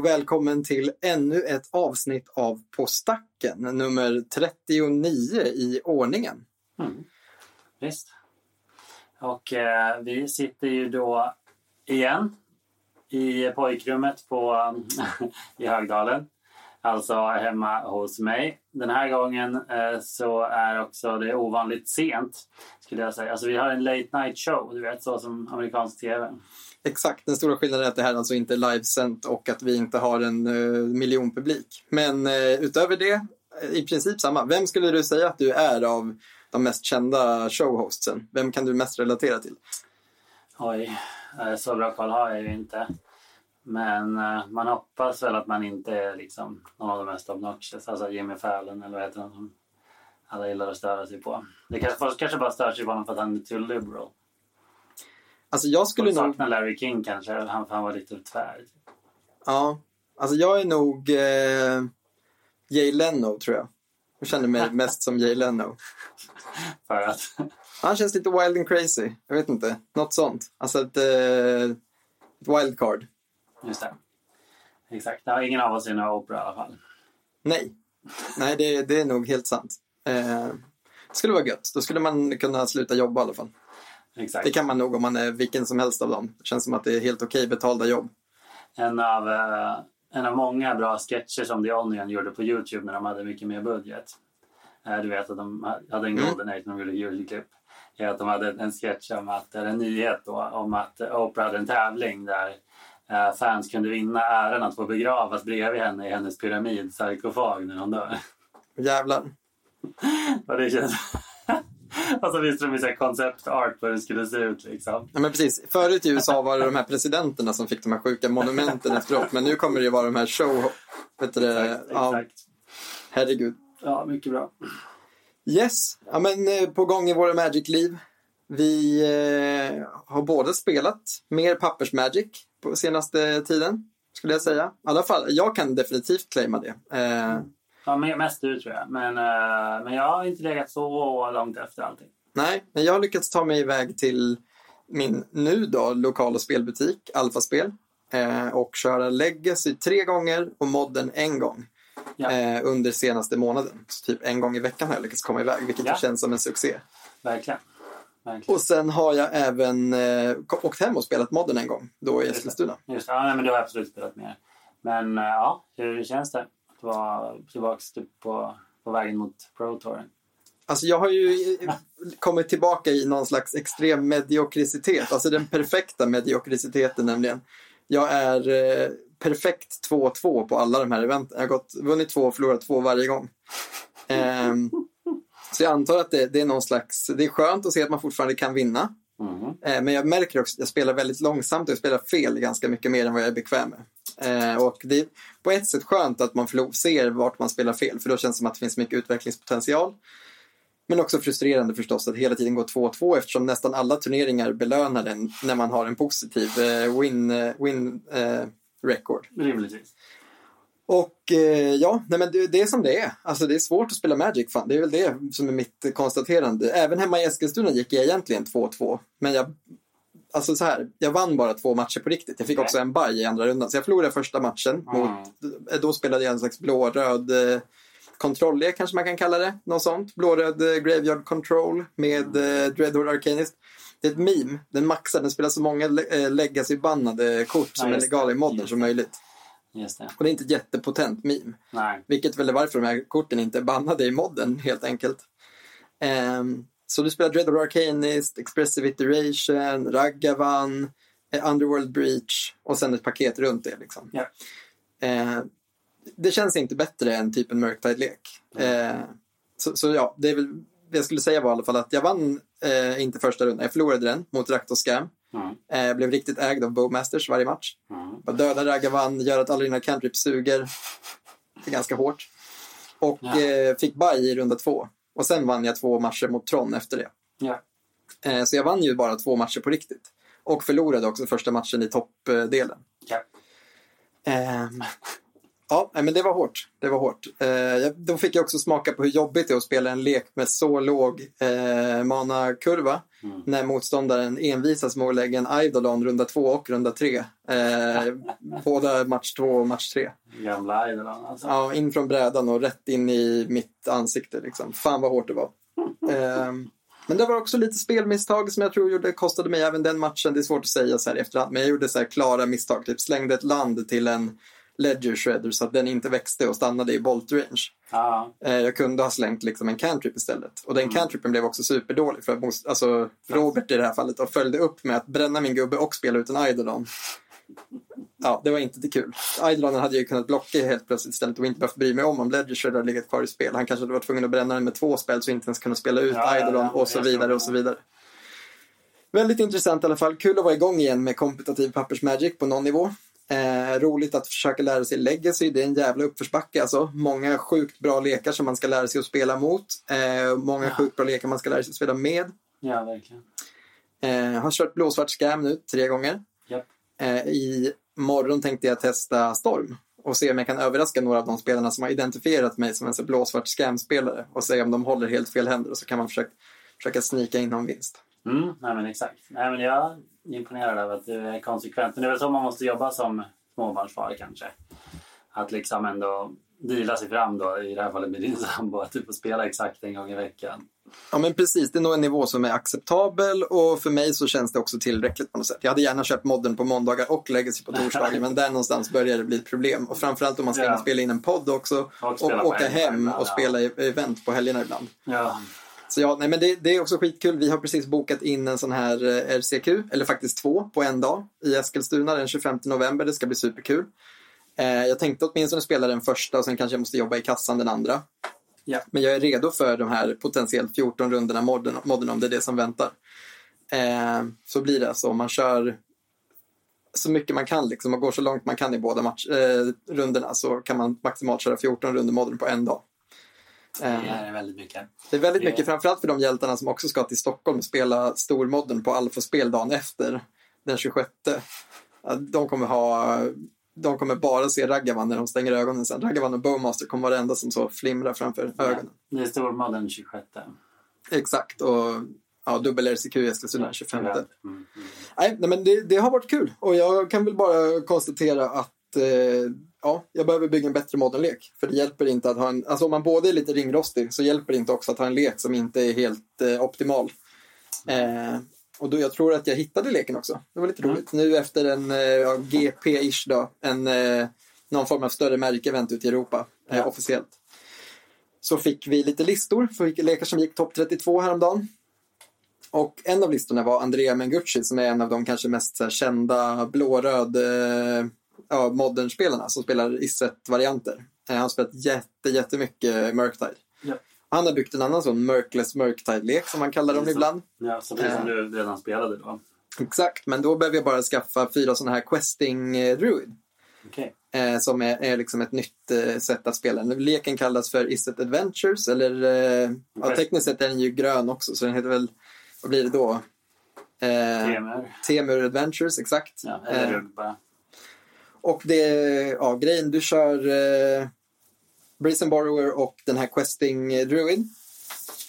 och välkommen till ännu ett avsnitt av På stacken, nummer 39 i ordningen. Mm. Visst. Och eh, vi sitter ju då igen i pojkrummet på, i Högdalen. Alltså hemma hos mig. Den här gången eh, så är också det ovanligt sent skulle jag säga. Alltså vi har en late night show, du vet så som amerikansk tv. Exakt, den stora skillnaden är att det här alltså inte är livesänt och att vi inte har en eh, uh, miljonpublik. Men uh, utöver det, eh, i princip samma. Vem skulle du säga att du är av de mest kända showhostsen? Vem kan du mest relatera till? Oj, så bra koll har jag ju inte. Men man hoppas väl att man inte är liksom någon av de mest obnoxious. Alltså Jimmy Fallon eller vad heter han som alla gillar att störa sig på. Det kanske, folk kanske bara stör sig på honom för att han är too liberal. Alltså jag skulle nog... saknar Larry King kanske, han, han var lite tvär. Ja, alltså jag är nog uh, Jay Leno tror jag. Jag känner mig mest som Jay Leno. För att, Han känns lite wild and crazy. Jag vet inte, något sånt. Alltså ett, uh, ett wildcard. just det. Exakt, ja, ingen av oss är några opera i alla fall. Nej, nej det, det är nog helt sant. Eh, det skulle vara gött. Då skulle man kunna sluta jobba i alla fall. Exakt. Det kan man nog om man är vilken som helst av dem. Det känns som att det är helt okej betalda jobb. En av, eh, en av många bra sketcher som The Onion gjorde på Youtube när de hade mycket mer budget. Eh, du vet att de hade en Mm. golden age när de gjorde Youtube-klipp. Är att de hade en sketch om att, eller en nyhet då, om att Oprah hade en tävling där eh, fans kunde vinna äran att få begravas bredvid henne i hennes pyramid-sarkofag när hon dör. Jävlar. Och det känns... Och så visste de ju koncept art hur det skulle se ut liksom. Ja, men precis. Förut i USA var det de här presidenterna som fick de här sjuka monumenten efteråt. Men nu kommer det ju vara de här show... Vet du? Exakt, Ja, exakt. herregud. Ja, mycket bra. Yes, ja, men eh, på gång i våra Magic-liv. Vi eh, har båda spelat mer pappers-Magic på senaste tiden, skulle jag säga. I alla fall, jag kan definitivt claima det. Eh, Ja, me- mest du tror jag. Men, eh, men jag har inte legat så långt efter allting. nej, men jag har lyckats ta mig iväg till min nu då lokala spelbutik, Alfaspel. Eh, och köra Legacy tre gånger och modden en gång. Ja. Eh, under senaste månaden. Så typ en gång i veckan har jag lyckats komma iväg, vilket Ja. känns som en succé. Verkligen. Verkligen. Och sen har jag även eh, åkt hem och spelat modden en gång, då i Eskilstuna. Just det. Ja, men du har absolut spelat mer. Men eh, ja, hur känns det vara tillbaka typ på, på vägen mot Pro Touren? Alltså jag har ju kommit tillbaka i någon slags extrem mediokricitet, alltså den perfekta mediokriciteten nämligen. Jag är eh, perfekt 2-2 på alla de här eventen. Jag har gått, vunnit två och förlorat två varje gång. Ehm, så jag antar att det, det är någon slags, det är skönt att se att man fortfarande kan vinna. Mhm. Eh, men jag märker också att jag spelar väldigt långsamt och jag spelar fel ganska mycket mer än vad jag är bekväm med. Eh, och det är på ett sätt skönt att man ser vart man spelar fel, för då känns det som att det finns mycket utvecklingspotential. Men också frustrerande förstås att hela tiden gå 2-2 eftersom nästan alla turneringar belönar den när man har en positiv eh, win, eh, win eh, record. Rimligtvis. Och eh, ja, nej men det, det är som det är. Alltså det är svårt att spela Magic fan. Det är väl det som är mitt konstaterande. Även hemma i Eskilstuna gick jag egentligen 2-2. Men jag, alltså så här, jag vann bara två matcher på riktigt. Jag fick också en baj i andra rundan. Så jag förlorade första matchen. Mm. Mot, eh, då spelade jag en slags blå-röd eh, kontrolle kanske man kan kalla det. Något sånt. Blå-röd eh, Graveyard Control med eh, Dreadhorde Arcanist. Det är ett meme. Den maxar. Den spelar så många eh, legacy-bannade kort som Ja, är legala i modden som möjligt. Just det. Och det är inte ett jättepotent meme. Nej. Vilket väl är varför de här korten inte är bannade i modden helt enkelt. Ehm, så du spelar Dread of Arcanist, Expressive Iteration, Ragavan, eh, Underworld Breach och sen ett paket runt det. Liksom. Ja. Eh, det känns inte bättre än typ en Murktide-lek. Eh, så, så ja, det är väl det jag skulle säga var i alla fall att jag vann eh, inte första rundan. Jag förlorade den mot Raktos Scam. Mm. Jag blev riktigt ägd av Bowmasters varje match. Mm. Bara döda Ragavan, gör att alla dina cantrips suger. Det är ganska hårt. Och eh, fick baj i runda två. Och sen vann jag två matcher mot Tron efter det. Ja. Eh, så jag vann ju bara två matcher på riktigt. Och förlorade också första matchen i toppdelen. Ja. Ehm, ja, men det var hårt. Det var hårt. Eh, då fick jag också smaka på hur jobbigt det är att spela en lek med så låg eh, mana-kurva. Mm. När motståndaren envisas med att lägga en Eidolon runda två och runda tre. Eh, båda match två och match tre. Gamla Eidolon alltså. Ja, in från brädan och rätt in i mitt ansikte. Liksom. Fan vad hårt det var. Ehm, men det var också lite spelmisstag som jag tror gjorde, kostade mig även den matchen. Det är svårt att säga så här i efterhand. Men jag gjorde så klara misstag. Typ slängde ett land till en ledger shredder så att den inte växte och stannade i bolt range. Ja, Eh, jag kunde ha slängt liksom en cantrip istället. Och den cantripen blev också superdålig. För att alltså, Robert i det här fallet då, följde upp med att bränna min gubbe och spela ut en Eidolon. Ja, det var inte det kul. Eidolonen hade jag ju kunnat blocka helt plötsligt istället och inte behövt bry mig om om Ledger Shredder hade legat kvar i spel. Han kanske hade varit tvungen att bränna den med två spel så inte ens kunna spela ut Ja, ja, ja, Eidolon och så vidare och så vidare. Väldigt intressant i alla fall. Kul att vara igång igen med kompetitiv pappersmagic på någon nivå. Eh, roligt att försöka lära sig legacy. Det är en jävla uppförsbacke alltså. Många sjukt bra lekar som man ska lära sig att spela mot. Eh, många Ja. sjukt bra lekar man ska lära sig att spela med. ja verkligen. Eh, har kört blåsvart scam nu tre gånger. Japp. Eh, I morgon tänkte jag testa Storm och se om jag kan överraska några av de spelarna som har identifierat mig som en blåsvart scam-spelare och se om de håller helt fel händer och så kan man försöka, försöka snika in någon vinst. Mm, nej men exakt. Nej men jag är imponerad över att du är konsekvent. Men det är väl så man måste jobba som småbarnsfar kanske. Att liksom ändå deala sig fram då, i det här fallet med din sambo, att du får spela exakt en gång i veckan. Ja men precis, det är nog en nivå som är acceptabel och för mig så känns det också tillräckligt på något sätt. Jag hade gärna köpt modden på måndagar och legacy på torsdagar men där någonstans börjar det bli ett problem. Och framförallt om man ska Ja. och spela in en podd också Och och, åka hem och ja. spela i- event på helgerna ibland. Ja, Så ja, nej, men det, det är också skitkul. Vi har precis bokat in en sån här eh, RCQ, eller faktiskt två på en dag i Eskilstuna den 25 november. Det ska bli superkul. Eh, jag tänkte åtminstone spela den första och sen kanske jag måste jobba i kassan den andra. Ja. Men jag är redo för de här potentiellt 14 rundorna modden, modden om det är det som väntar. Eh, så blir det alltså man kör så mycket man kan liksom och går så långt man kan i båda match, eh, rundorna så kan man maximalt köra 14 runder modden på en dag. Det Eh, är väldigt mycket. det är väldigt Det- mycket, framförallt för de hjältarna som också ska till Stockholm och spela stormodden på Alfa-spel dagen efter, den 26. Ja, De kommer ha de kommer bara se Ragavan när de stänger ögonen sen. Ragavan och Bowmaster kommer vara det enda som så flimrar framför ögonen. Ja, det är stormodden 26. Exakt, och ja, dubbel RCQ i Eskilstuna den 25. Mm, mm. Nej, nej men det, det har varit kul och jag kan väl bara konstatera att eh, ja, jag behöver bygga en bättre modernlek. För det hjälper inte att ha en, alltså om man både är lite ringrostig så hjälper det inte också att ha en lek som inte är helt eh, optimal. Eh, och då, jag tror att jag hittade leken också. Det var lite Mm. roligt. Nu efter en eh, ja, GP-ish då, en, eh, någon form av större märkevent ute i Europa Ja. officiellt. Så fick vi lite listor för lekar som gick topp 32 häromdagen. Och en av listorna var Andrea Mengucci som är en av de kanske mest här, kända blå-röd eh, ja, modern-spelarna som spelar Isset-varianter. Eh, han har spelat jätte, jättemycket Murktide. Ja. Han har byggt en annan sån Murkless Murktide-lek som man kallar dem så. ibland. Ja, så precis som Eh. du redan spelade då. Exakt, men då behöver jag bara skaffa fyra sådana här questing eh, druid. Okej. Eh, som är, är liksom ett nytt eh, sätt att spela. Leken kallas för Is it Adventures eller eh, ja, tekniskt sett är den ju grön också så den heter väl, vad blir det då? Eh, Temer. Temur Adventures, exakt. Ja, eller Eh. Och det, ja, grejen, du kör eh, Brazen Borrower och den här Questing Druid.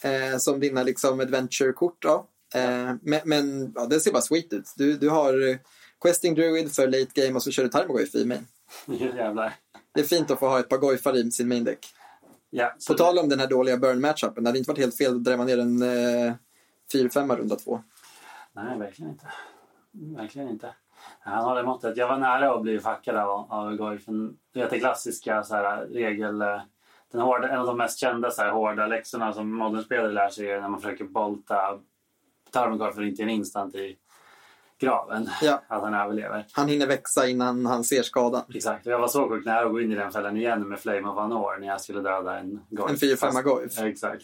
Eh, som dina liksom adventure-kort då. Eh, men men ja, det ser bara sweet ut. Du, du har eh, Questing Druid för late game och så kör du Tarmogoyf i main. Jävlar. Det är fint att få ha ett par goifar i sin main deck. Ja, På tal om den här dåliga burn matchupen, det hade inte varit helt fel att drämma ner en eh, 4-5 runda två. Nej, verkligen inte. Verkligen inte. Han håller måttet. Jag var nära att bli fuckad av, av Goifen. Du vet det klassiska så här, regel... eh, Den hårda, en av de mest kända så här, hårda läxorna som modernspelare lär sig är när man försöker bolta Tarmogoyfen inte en instant i graven. Ja. Att han överlever. Han hinner växa innan han ser skadan. Exakt. Jag var så sjukt nära att gå in i den fällan igen med Flame of Anor när jag skulle döda en Goif. En 4-5 Fast- goif. Exakt.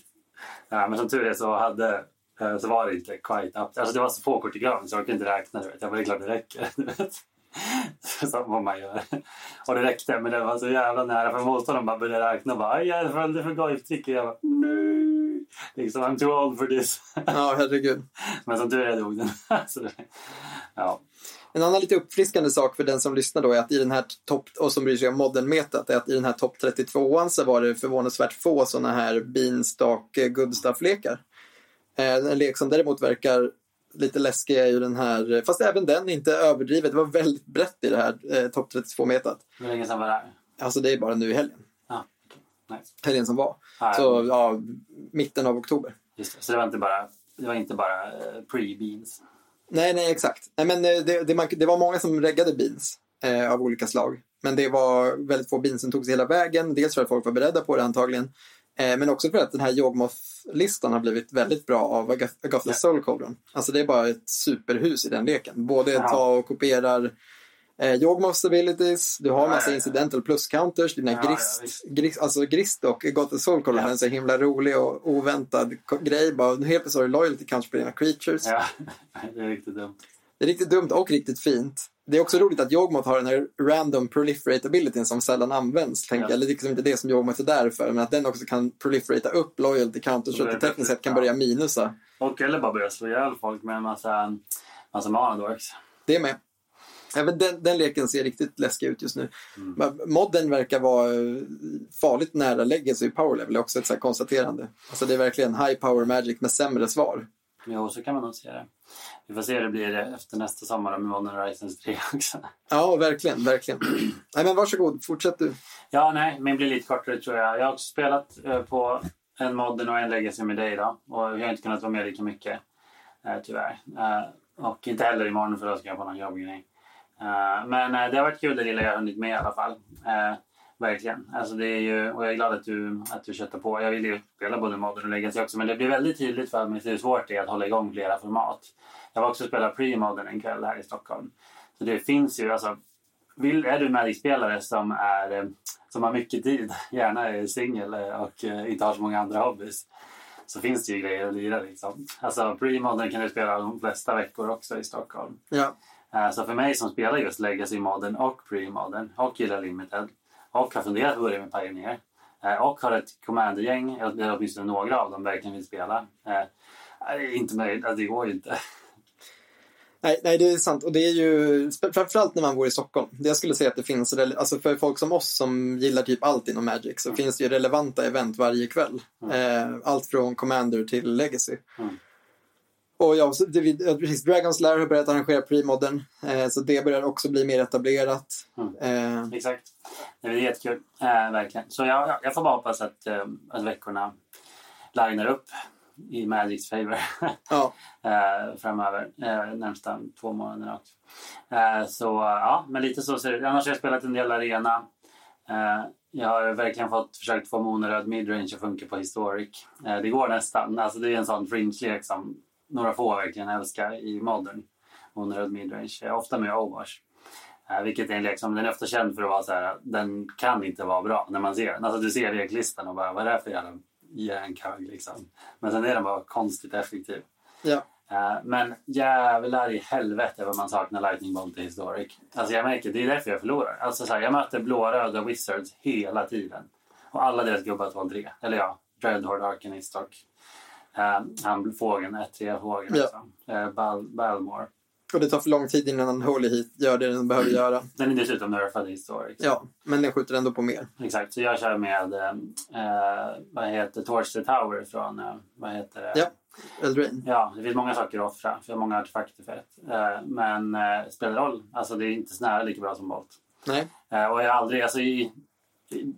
Ja, men som tur är så, hade, så var det inte quite up. Alltså det var så få kort i graven så jag kunde inte räkna. Du vet. Jag är klart det räcker. Så vad man gör. Och det räckte, men det var så jävla nära för motståndaren bara började räkna och bara "Aj, jag följde för goif-trick och jag bara nej. liksom, I'm too old for this. Ja, herregud. Men som tur är dog den. Ja. En annan lite uppfriskande sak för den som lyssnar då är att i den här topp, och som bryr sig om modern-metat, är att i den här topp 32an så var det förvånansvärt få sådana här Beanstalk eh, good stuff-lekar. Eh, En lek som däremot verkar lite läskig är ju den här, fast även den inte överdrivet, det var väldigt brett i det här eh, topp 32-metat. Hur länge sedan var det här? Alltså det är bara nu i helgen, okej. Nice. helgen som var. Ja, Så ja, mitten av oktober. Just det. Så det var inte bara, det var inte bara eh, pre-beans. Nej, nej, exakt. Nej, men eh, det, det, man, det var många som reggade beans eh, av olika slag. Men det var väldigt få beans som tog sig hela vägen. Dels för att folk var beredda på det antagligen. Eh, men också för att den här Yawgmoth-listan har blivit väldigt bra av Agatha Agatha Ja. Soul Cauldron. Alltså det är bara ett superhus i den leken. Både Ja. ta och kopierar eh, Yawgmoths abilities, du har Ja, massa ja, incidental plus-counters, dina Ja, grist, grist, alltså grist och Agatha Soul Cauldron Ja. är en så himla rolig och oväntad grej. Bara, helt plötsligt har du loyalty counts på dina creatures. Ja, det är riktigt dumt. Det är riktigt dumt och riktigt fint. Det är också roligt att Yawgmoth har den här random proliferate abilityn som sällan används. Tänker Ja. Eller liksom inte det som Yawgmoth är där för, men att den också kan proliferata upp loyalty counters så att det tekniskt sett kan börja minusa. Och eller bara börja slå ihjäl folk med en massa, massa manadorks. Det med. Även den, den leken ser riktigt läskig ut just nu. Men Modden verkar vara eh, farligt nära legacy i power level, det är också ett så konstaterande. Alltså det är verkligen high power magic med sämre svar. Jo, så kan man nog se det. Vi får se hur det blir efter nästa sommar med Modern Horizons 3 också. Ja, verkligen, verkligen. Nej men varsågod, fortsätt du. Ja, nej, min blir lite kortare tror jag. Jag har också spelat eh, på en Modern och en Legacy med dig då. Och jag har inte kunnat vara med lika mycket, eh, tyvärr. Eh, och inte heller imorgon för då ska jag på någon jobbgrej. Eh, men eh, det har varit kul det lilla jag har hunnit med i alla fall. Verkligen. Alltså det är ju, och jag är glad att du, att du köttar på. Jag vill ju spela både Modern och Legacy också men det blir väldigt tydligt för mig hur svårt det är att hålla igång flera format. Jag var också och spelade Pre-Modern en kväll här i Stockholm. Så det finns ju, alltså vill, är du Magic-spelare som, är, som har mycket tid, gärna är singel eh, och eh, inte har så många andra hobbys, så finns det ju grejer att lira. Liksom. Alltså, pre-modern kan du spela de flesta veckor också i Stockholm. Ja, Eh, Så för mig som spelar just Legacy Modern och Pre-Modern och gillar Limited och har funderat på att börja med Pioneer eh, och har ett Commander-gäng, eller åtminstone några av dem verkligen vill spela. Eh, Inte möjligt, alltså, det går ju inte. Nej, nej, det är sant. Och det är ju framförallt när man bor i Stockholm. Det jag skulle säga att det finns, alltså för folk som oss som gillar typ allt inom Magic så finns det ju relevanta event varje kväll. Eh, allt från Commander till Legacy. Mm. Och ja, så det, precis, Dragons Lair har börjat arrangera pre-modern. Eh, så det börjar också bli mer etablerat. Eh, Exakt. Det är jättekul, eh, verkligen. Så jag, jag- jag får bara hoppas att, eh, att veckorna linar upp i Magics favor ja, eh, framöver, eh, närmsta två månaderna också. Eh, så ja, men lite så ser det ut. Annars har jag spelat en del arena. Eh, jag har verkligen fått försökt få monoröd midrange att funka på historic. Eh, det går nästan. Alltså det är en sån fringe-lek som några få verkligen älskar i modern. Monoröd midrange. Eh, ofta med overwash. Eh, vilket är en lek som den är ofta känd för att vara så här. Den kan inte vara bra när man ser den. Alltså du ser leklistan och bara vad är det här för jävla järnkagg liksom. Men sen är den bara konstigt effektiv. ja. Eh, Men jävlar i helvete vad man saknar Lightning Bolt i Historic. Alltså jag märker, det är därför jag förlorar. Alltså så här, jag möter blåröda Wizards hela tiden. Och alla deras gubbar 2-3. Eller ja, Dreadhorde Arcanist och han fågeln, 1-3 fågeln Ja. Uh, Bal Balmore. Och det tar för lång tid innan Holy Heat gör det den behöver göra. Den är dessutom nerfad i Historic. Ja, men den skjuter ändå på mer. Exakt, så jag kör med, uh, vad heter Torch the Tower från, uh, vad heter det? Ja. Eldrain. Ja, det finns många saker att offra. För jag har många artefakter för ett. Eh, Men eh, spelar roll. Alltså det är inte snära lika bra som Bolt. Nej. Eh, Och jag har aldrig, alltså i... i-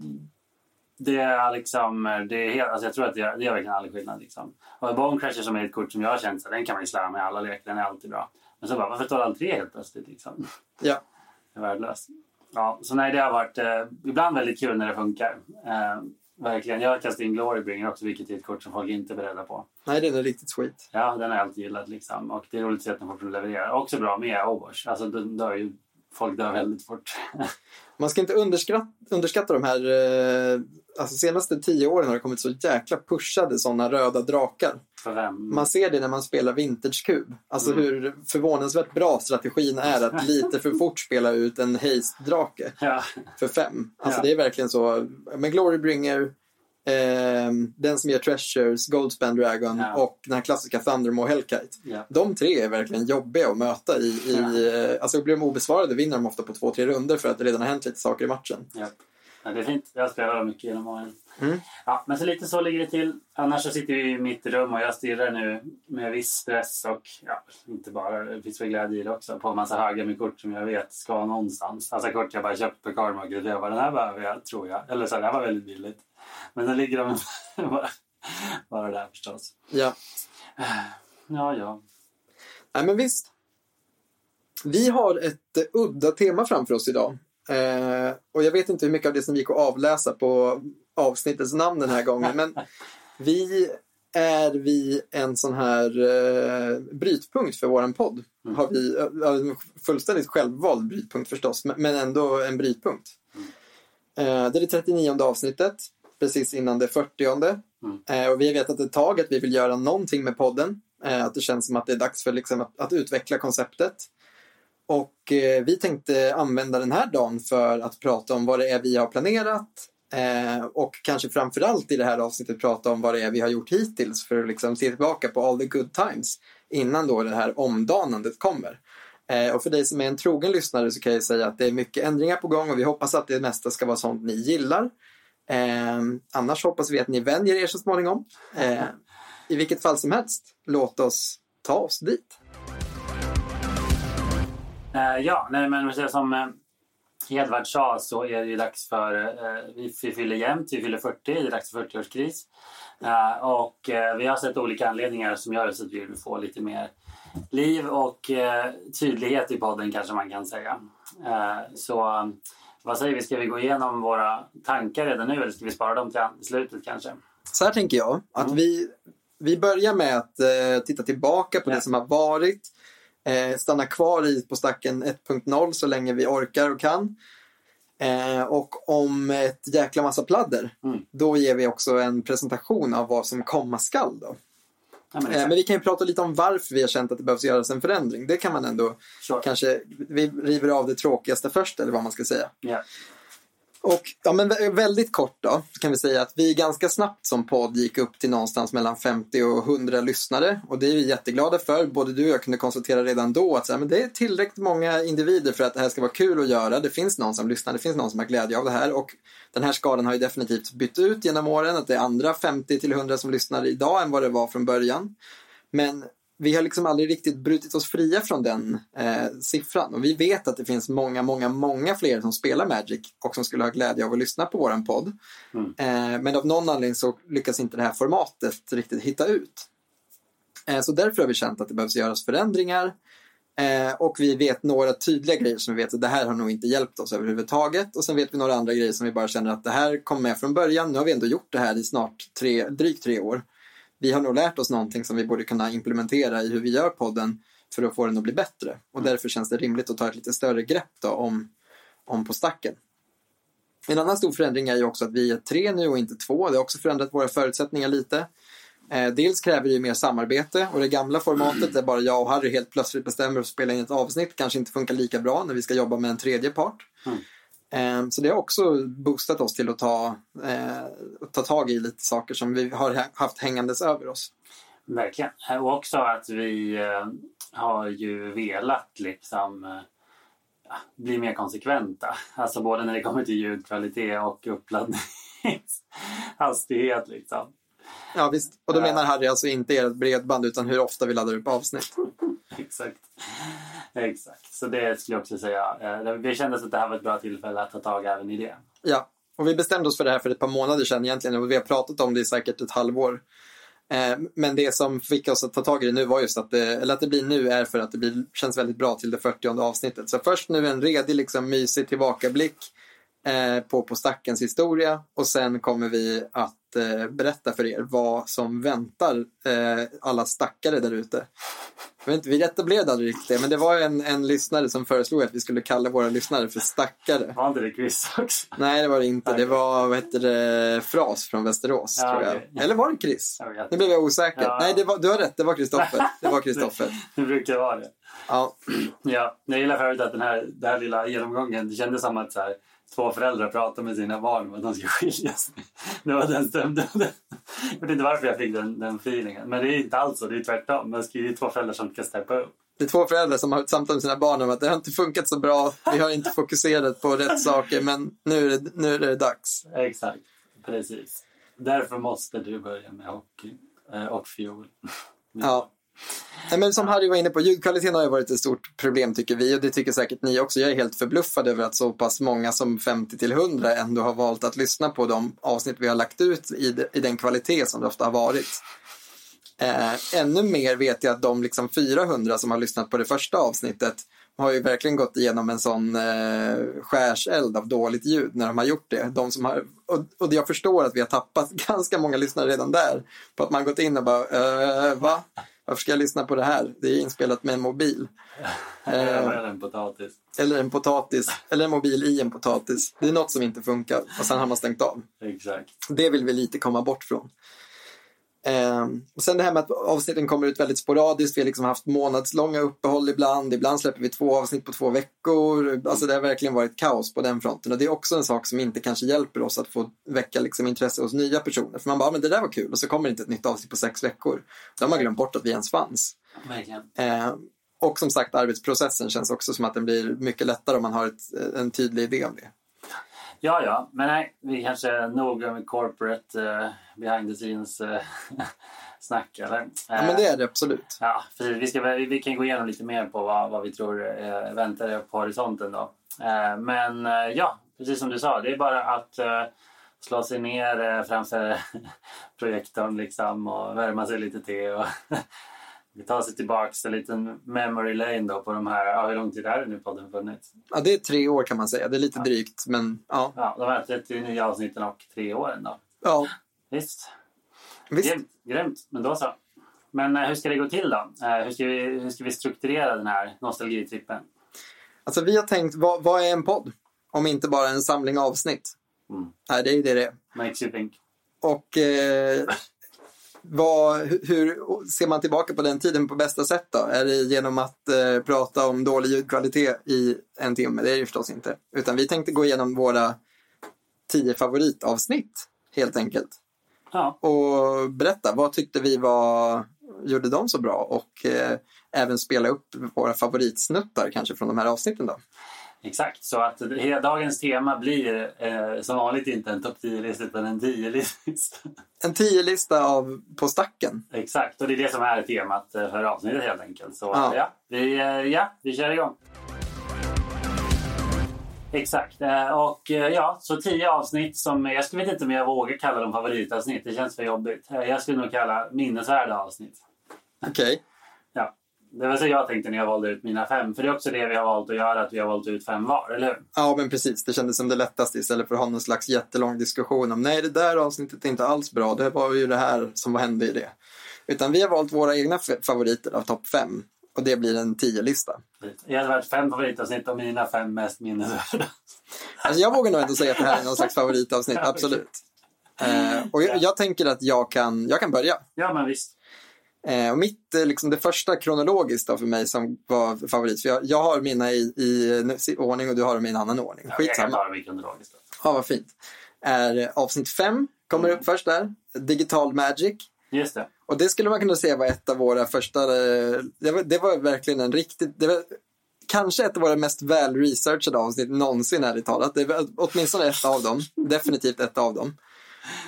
Det är liksom, det är helt, alltså jag tror att det gör, det gör verkligen aldrig skillnad. Liksom. Och Bone Crusher som är ett kort som jag har känt, så den kan man ju slära med i alla lekar, den är alltid bra. Men så bara, varför står all tre helt plötsligt? Liksom? Ja. Det är värdelöst. Ja, så nej, det har varit eh, ibland väldigt kul när det funkar. Eh, verkligen. Jag har kastat in Glorybringer också, vilket är ett kort som folk inte är beredda på. Nej, den är riktigt skit. Ja, den har jag alltid gillat. Liksom. Och det är roligt att se att den fortfarande levererar. Också bra med Overwatch. Alltså, den dör ju, folk dör väldigt fort. Man ska inte underskatta, underskatta de här... Eh, alltså senaste tio åren har det kommit så jäkla pushade sådana röda drakar. Man ser det när man spelar Vintage Cube. Alltså Mm. hur förvånansvärt bra strategin är att lite för fort spela ut en haste-drake Ja, för fem. Alltså Ja. det är verkligen så. Med Glorybringer, eh, den som gör Treasures, Goldspan Dragon Ja. och den här klassiska Thundermaw Hellkite. Ja. De tre är verkligen jobbiga att möta i, i eh, alltså blir de obesvarade vinner de ofta på två, tre runder för att det redan har hänt lite saker i matchen. Ja. Det är fint. Jag spelar mycket genom åren. Mm. Ja, men så lite så ligger det till. Annars så sitter vi i mitt rum och jag stirrar nu med viss stress och ja, inte bara, det finns väl glädje i det också, på en massa högar med kort som jag vet ska någonstans. Alltså kort jag bara köpt på Carmarket och jag bara den här behöver jag, tror jag. Eller så det här var väldigt billigt. Men då ligger de bara, bara där förstås. Ja. Ja, ja. Nej, men visst. Vi har ett eh, udda tema framför oss idag. Eh, och jag vet inte hur mycket av det som gick att avläsa på avsnittets namn den här gången. Men vi är vi en sån här eh, brytpunkt för våran podd. Mm. Har vi, eh, fullständigt självvald brytpunkt förstås, men, ändå en brytpunkt. Eh, det är det 39 avsnittet, precis innan det 40. Eh, och vi har vetat ett tag att vi vill göra någonting med podden. Eh, att det känns som att det är dags för liksom att, att utveckla konceptet. Och eh, vi tänkte använda den här dagen för att prata om vad det är vi har planerat. Eh, och kanske framförallt i det här avsnittet prata om vad det är vi har gjort hittills för att liksom se tillbaka på all the good times innan då det här omdanandet kommer. Eh, och för dig som är en trogen lyssnare så kan jag säga att det är mycket ändringar på gång och vi hoppas att det mesta ska vara sånt ni gillar. Eh, annars hoppas vi att ni vänjer er så småningom. Eh, I vilket fall som helst, låt oss ta oss dit. Eh, ja, nej, men som eh, Edvard sa så är det ju dags för, eh, vi, vi fyller jämnt, vi fyller 40, det är dags för 40-årskris. Eh, och eh, vi har sett olika anledningar som gör så att vi vill få lite mer liv och tydlighet i podden kanske man kan säga. Så vad säger vi, ska vi gå igenom våra tankar redan nu eller ska vi spara dem till slutet kanske? Så här tänker jag, att Mm. vi, vi börjar med att titta tillbaka på Ja. det som har varit. Eh, stanna kvar i på stacken 1.0 så länge vi orkar och kan. Eh, och om ett jäkla massa pladder, Mm. då ger vi också en presentation av vad som komma skall. Då. Ja, men Eh, men vi kan ju prata lite om varför vi har känt att det behövs göras en förändring. Det kan man ändå Sure. kanske, vi river av det tråkigaste först eller vad man ska säga. Ja. Och ja, men väldigt kort då kan vi säga att vi ganska snabbt som podd gick upp till någonstans mellan 50 och 100 lyssnare och det är vi jätteglada för. Både du och jag kunde konstatera redan då att så här, men det är tillräckligt många individer för att det här ska vara kul att göra. Det finns någon som lyssnar, det finns någon som har glädje av det här och den här skalan har ju definitivt bytt ut genom åren. Att det är andra 50 till 100 som lyssnar idag än vad det var från början. Men vi har liksom aldrig riktigt brutit oss fria från den eh, siffran. Och vi vet att det finns många, många, många fler som spelar Magic och som skulle ha glädje av att lyssna på våran podd. Mm. Eh, men av någon anledning så lyckas inte det här formatet riktigt hitta ut. Eh, så därför har vi känt att det behövs göras förändringar. Eh, och vi vet några tydliga grejer som vi vet att det här har nog inte hjälpt oss överhuvudtaget. Och sen vet vi några andra grejer som vi bara känner att det här kom med från början. Nu har vi ändå gjort det här i snart tre, drygt tre år. Vi har nog lärt oss någonting som vi borde kunna implementera i hur vi gör podden för att få den att bli bättre. Och därför känns det rimligt att ta ett lite större grepp då om, om på stacken. En annan stor förändring är ju också att vi är tre nu och inte två. Det har också förändrat våra förutsättningar lite. Eh, dels kräver det ju mer samarbete och det gamla formatet där bara jag och Harry helt plötsligt bestämmer att spela in ett avsnitt kanske inte funkar lika bra när vi ska jobba med en tredje part. Eh, Ehm, så det har också boostat oss till att ta, eh, ta tag i lite saker som vi har haft hängandes över oss. Verkligen. Eh, och också att vi eh, har ju velat liksom ja, bli mer konsekventa. Alltså både när det kommer till ljudkvalitet och uppladdningshastighet. Liksom. Ja visst, och då Ja. menar Harry alltså inte ert bredband utan hur ofta vi laddar upp avsnitt. Exakt. Exakt. Så det skulle jag också säga. Eh, Vi kände att det här var ett bra tillfälle att ta tag även i det. Ja, och vi bestämde oss för det här för ett par månader sedan egentligen och vi har pratat om det i säkert ett halvår. Eh, Men det som fick oss att ta tag i det nu var just att det, eller att det blir nu är för att det blir, känns väldigt bra till det 40 avsnittet. Så först nu en redig, liksom mysig tillbakablick eh, på På stackens historia och sen kommer vi att eh, berätta för er vad som väntar eh, alla stackare där ute. Vi etablerade aldrig riktigt det, men det var en, en lyssnare som föreslog att vi skulle kalla våra lyssnare för stackare. Var inte det Chris också? Nej, det var det inte. Det var vad heter det, Fras från Västerås, Ja, tror jag. okej. Eller var det Chris? Nu blev jag osäker. Ja. Nej, det var, du har rätt. Det var Kristoffer. Det var Kristoffer. Det brukar vara det. Ja, Ja, jag gillar förut att den här, den här lilla genomgången, det kändes som att så här, två föräldrar pratar med sina barn om att de ska skiljas. Det var den stämden. Jag vet inte varför jag fick den, den feelingen. Men det är inte alls så, det är tvärtom. Ska, det är två föräldrar som ska steppa upp. Det är två föräldrar som har samtal med sina barn om att det har inte funkat så bra. Vi har inte fokuserat på rätt saker, men nu är det, nu är det dags. Exakt, precis. Därför måste du börja med hockey eh, och fiol. Ja. Nej, men som Harry var inne på, ljudkvaliteten har ju varit ett stort problem tycker vi och det tycker säkert ni också. Jag är helt förbluffad över att så pass många som 50 till 100 ändå har valt att lyssna på de avsnitt vi har lagt ut i, i den kvalitet som det ofta har varit. Eh, ännu mer vet jag att de liksom 400 som har lyssnat på det första avsnittet har ju verkligen gått igenom en sån eh, skärseld av dåligt ljud när de har gjort det. De som har, och, och jag förstår att vi har tappat ganska många lyssnare redan där på att man gått in och bara, eh, va? Varför ska jag lyssna på det här? Det är inspelat med en mobil. Eller en potatis. Eller en potatis, eller en mobil i en potatis. Det är något som inte funkar och sen har man stängt av. Exakt. Det vill vi lite komma bort från. Ehm, och sen det här med att avsnitten kommer ut väldigt sporadiskt. Vi har liksom haft månadslånga uppehåll ibland. Ibland släpper vi två avsnitt på två veckor. Alltså det har verkligen varit kaos på den fronten. Och det är också en sak som inte kanske hjälper oss att få väcka liksom intresse hos nya personer. För man bara, men det där var kul. Och så kommer inte ett nytt avsnitt på sex veckor. Då har man glömt bort att vi ens fanns. Ehm, och som sagt, arbetsprocessen känns också som att den blir mycket lättare om man har ett, en tydlig idé om det. Ja, ja, men nej, vi kanske är noga med corporate uh, behind the scenes uh, snack, eller? Uh, Ja, men det är det absolut. Ja, precis. Vi, ska, vi, vi kan gå igenom lite mer på vad, vad vi tror uh, väntar på horisonten då. Men ja, precis som du sa, det är bara att slå sig ner framför projektorn liksom och värma sig lite te och ta sig tillbaks en liten memory lane då på de här, ja, hur lång tid är det nu podden funnits? Ja, det är tre år kan man säga. Det är lite drygt, men ja. Ja, de här 39 avsnitten och tre åren då. ja Visst. visst. Grymt, grymt. Men då så. Men eh, hur ska det gå till då? Eh, hur, ska vi, hur ska vi strukturera den här nostalgitrippen? Alltså vi har tänkt, vad, vad är en podd? Om inte bara en samling avsnitt. Mm. Nej, det är ju det det är. Makes you think. Och eh, vad, hur, ser man tillbaka på den tiden på bästa sätt då? Är det genom att eh, prata om dålig ljudkvalitet i en timme? Det är det förstås inte. Utan vi tänkte gå igenom våra tio favoritavsnitt helt enkelt. Ja, och berätta vad tyckte vi var, gjorde dem så bra och eh, även spela upp våra favoritsnuttar kanske från de här avsnitten då. Exakt. Så att dagens tema blir eh, som vanligt inte en topp 10-lista utan en 10-lista. En tio-lista av På stacken. exakt, och det är det som är temat eh, för avsnittet helt enkelt. Så Ja. ja, vi, eh, ja, vi kör igång. Exakt. eh, Och ja, så tio avsnitt som jag skulle inte om jag vågar kalla dem favoritavsnitt. Det känns för jobbigt. Jag skulle nog kalla minnesvärda avsnitt. Okej. Ja, det var så jag tänkte när jag valde ut mina fem. För det är också det vi har valt att göra, att vi har valt ut fem var, eller hur? Ja, men precis. Det kändes som det lättaste istället för att ha någon slags jättelång diskussion om nej, det där avsnittet är inte alls bra. Det var ju det här som hände i det. Utan vi har valt våra egna favoriter av topp fem. Och det blir en tio-lista. Jag hade varit fem favoritavsnitt och mina fem mest minnesvärda. Alltså jag vågar nog ändå säga att det här är någon slags favoritavsnitt, absolut. Eh, och jag, jag tänker att jag kan, jag kan börja. Ja, men visst. Eh, och mitt, eh, liksom det första kronologiskt då för mig som var favorit, för jag, jag har mina i, i ordning och du har dem i en annan ordning. Ja, jag kan Skitsamma. ta dem i kronologiskt. Ja, vad fint. Är eh, avsnitt fem, kommer upp först där. Digital Magic. Just det. Och det skulle man kunna säga var ett av våra första, eh, det var, det var verkligen en riktigt, det var kanske ett av våra mest väl researchade avsnitt någonsin ärligt talat. Det var åtminstone ett av dem, definitivt ett av dem.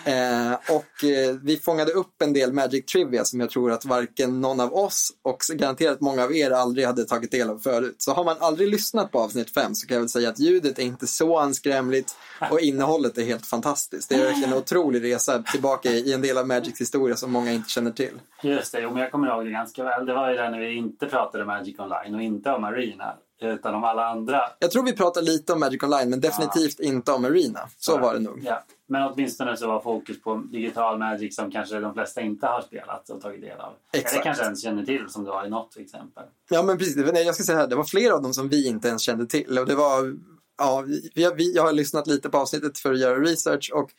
Eh, och eh, vi fångade upp en del Magic Trivia som jag tror att varken någon av oss och garanterat många av er aldrig hade tagit del av förut. Så har man aldrig lyssnat på avsnitt 5 så kan jag väl säga att ljudet är inte så anskrämligt och innehållet är helt fantastiskt. Det är verkligen en otrolig resa tillbaka i en del av Magics historia som många inte känner till. Just det, jo, men jag kommer ihåg det ganska väl. Det var ju där när vi inte pratade Magic Online och inte om Arena. Utan om alla andra. Jag tror vi pratar lite om Magic Online men definitivt inte om Arena. Så var det nog. Ja. Men åtminstone så var fokus på digital Magic som kanske de flesta inte har spelat och tagit del av. Exakt. Eller kanske ens känner till som du har i något exempel. Ja men precis, jag ska säga här, det var flera av dem som vi inte ens kände till. Och det var, ja, vi, vi, jag har lyssnat lite på avsnittet för att göra research och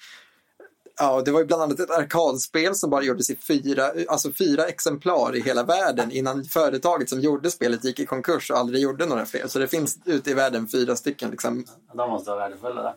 Ja, det var ju bland annat ett arkadspel som bara gjordes i fyra, alltså fyra exemplar i hela världen innan företaget som gjorde spelet gick i konkurs och aldrig gjorde några fler. Så det finns ute i världen fyra stycken. Liksom. De måste vara värdefulla.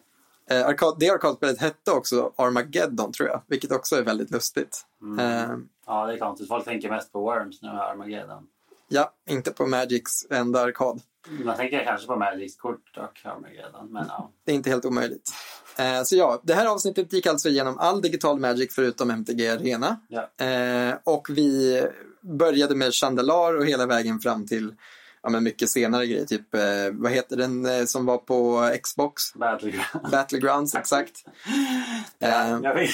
Eh, arkad, det arkadspelet hette också Armageddon tror jag, vilket också är väldigt lustigt. Eh, Ja, det är konstigt. Folk tänker mest på Worms nu Armageddon. Ja, inte på Magics enda arkad. Man tänker kanske på Magics kort och Armageddon, men ja. Det är inte helt omöjligt. Eh, så ja, det här avsnittet gick alltså igenom all digital Magic förutom MTG Arena. Ja. Eh, och vi började med Chandelar och hela vägen fram till ja, men mycket senare grejer. Typ, eh, vad heter den eh, som var på Xbox? Battleground. Battlegrounds, exakt. Eh, Jag vet.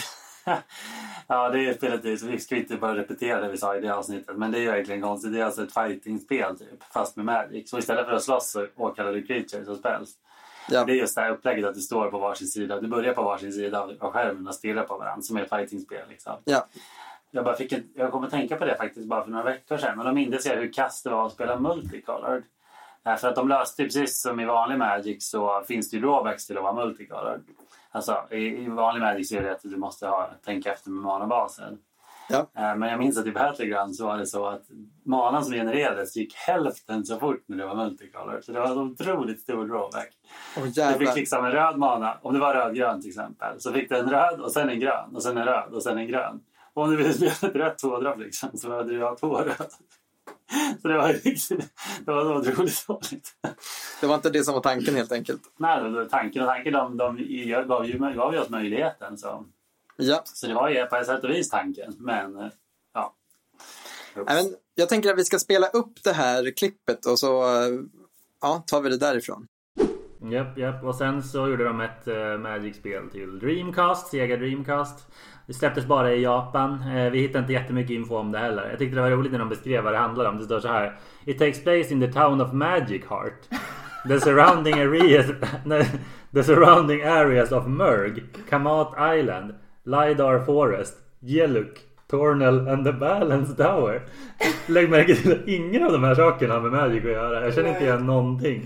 Ja, det är så vi ska inte bara repetera det vi sa i det avsnittet, men det är ju verkligen konstigt. Det är alltså ett fighting-spel typ, fast med Magic. Så istället för att slåss så åkallar du creatures och spells. ja, Det är just det här upplägget att du står på varsin sida, du börjar på varsin sida av skärmen och stirrar på varandra som är ett fighting-spel. Liksom. ja, Jag, bara fick en, jag kom att tänka på det faktiskt bara för några veckor sedan och då mindes jag hur kast det var att spela multicolored. För att de löste, precis som i vanlig Magic så finns det ju drawbacks till att vara multicolored. Alltså i, i vanlig Magic är det att du måste ha, tänka efter med manabasen. ja. Eh, Men jag minns att i Battleground så var det så att manan som genererades gick hälften så fort när det var multicolored. Så det var en otroligt stor drawback. Åh, Du fick liksom en röd mana, om det var rödgrön till exempel, så fick du en röd och sen en grön och sen en röd och sen en grön. Och om du ville spela ett rött tvådrag liksom, så behövde du ha två röda. Så det var, det var otroligt dåligt. Det var inte det som var tanken helt enkelt. Nej, tanken och tanken de, de gav, ju, gav ju oss möjligheten. Så, Ja, så det var ju på ett sätt och vis tanken. Men ja. Men jag tänker att vi ska spela upp det här klippet och så ja, tar vi det därifrån. Japp, japp. Och sen så gjorde de ett uh, Magic-spel till Dreamcast, Sega Dreamcast. Det släpptes bara i Japan. Eh, vi hittade inte jättemycket info om det heller. Jag tyckte det var roligt när de beskrev vad det handlar om. Det står så här. It takes place in the town of Magic Heart. The surrounding areas, the surrounding areas of Murg, Kamat Island, Lidar Forest, Yeluk, Tornel and the Balance Tower. Lägg märke till att ingen av de här sakerna har med Magic att göra. Jag känner inte igen någonting.